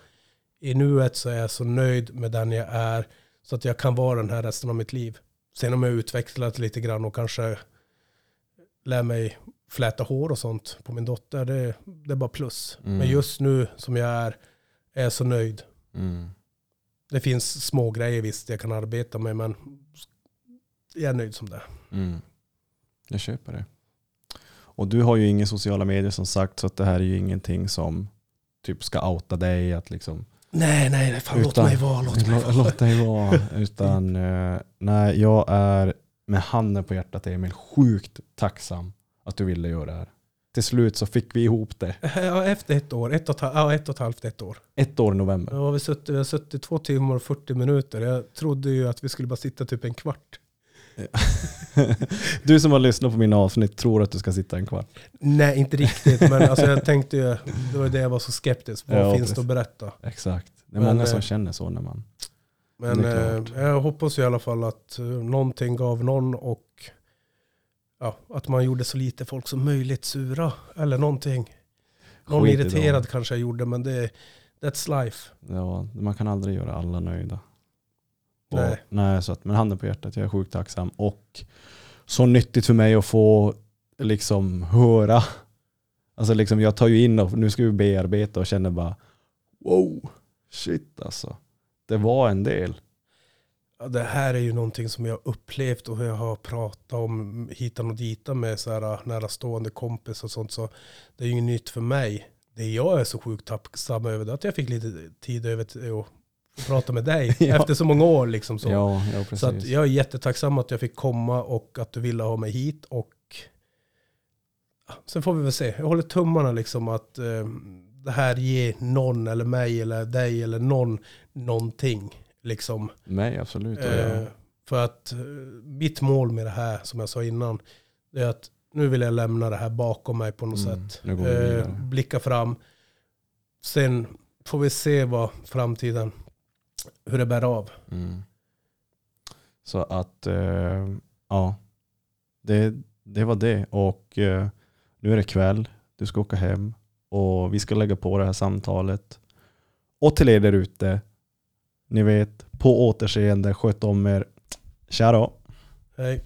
I nuet så är jag så nöjd med den jag är. Så att jag kan vara den här resten av mitt liv. Sen om jag utvecklat lite grann och kanske lär mig fläta hår och sånt på min dotter. Det, det är bara plus. Mm. Men just nu som jag är, är jag så nöjd. Mm. Det finns små grejer visst jag kan arbeta med men jag är nöjd som det. Mm. Jag köper det. Och du har ju inga sociala medier som sagt så att det här är ju ingenting som typ ska outa dig att liksom Nej, nej, nej fan, låt Utan- mig vara. Låt mig låt, vara. låt dig vara. Utan eh, nej, jag är med handen på hjärtat Emil sjukt tacksam att du ville göra det här. Till slut så fick vi ihop det. Ja, efter ett år, ett och, ja, ett och ett halvt, ett år. Ett år i november. Har vi, suttit, vi har suttit två timmar och 40 minuter. Jag trodde ju att vi skulle bara sitta typ en kvart. Du som har lyssnat på mina avsnitt tror att du ska sitta en kvart. Nej, inte riktigt. Men alltså, jag tänkte ju, det var det jag var så skeptisk. Vad Ja, finns det att berätta? Exakt. Det är Men, många eh, som känner så när man... Men eh, jag hoppas i alla fall att eh, någonting gav någon och ja, att man gjorde så lite folk som möjligt sura. Eller någonting. Någon Skit irriterad kanske jag gjorde, men det, that's life. Ja, man kan aldrig göra alla nöjda. Och, Nej. nej så att, men handen på hjärtat, jag är sjukt tacksam. Och så nyttigt för mig att få liksom höra. Alltså liksom jag tar ju in och nu ska vi bearbeta och känner bara wow, shit alltså. Det var en del. Ja, det här är ju någonting som jag upplevt och jag har pratat om hitan och ditan med så här nära stående kompis och sånt. Så det är ju inget nytt för mig. Det jag är så sjukt tacksam över det är att jag fick lite tid över till att få prata med dig Ja. efter så många år. Liksom så. Ja, ja. Så att jag är jättetacksam att jag fick komma och att du ville ha mig hit. Och sen får vi väl se. Jag håller tummarna liksom att eh, det här ger någon eller mig eller dig eller någon någonting. Liksom. Nej, absolut. Och Eh, för att eh, mitt mål med det här, som jag sa innan, är att nu vill jag lämna det här bakom mig på något Mm, sätt. Eh, blicka fram. Sen får vi se vad framtiden, hur det bär av. mm. Så att, eh, ja. Det, det var det. Och eh, nu är det kväll. Du ska åka hem. Och vi ska lägga på det här samtalet. Och till er där ute. Ni vet, på återseende, sköt om er. Tja då. Hej.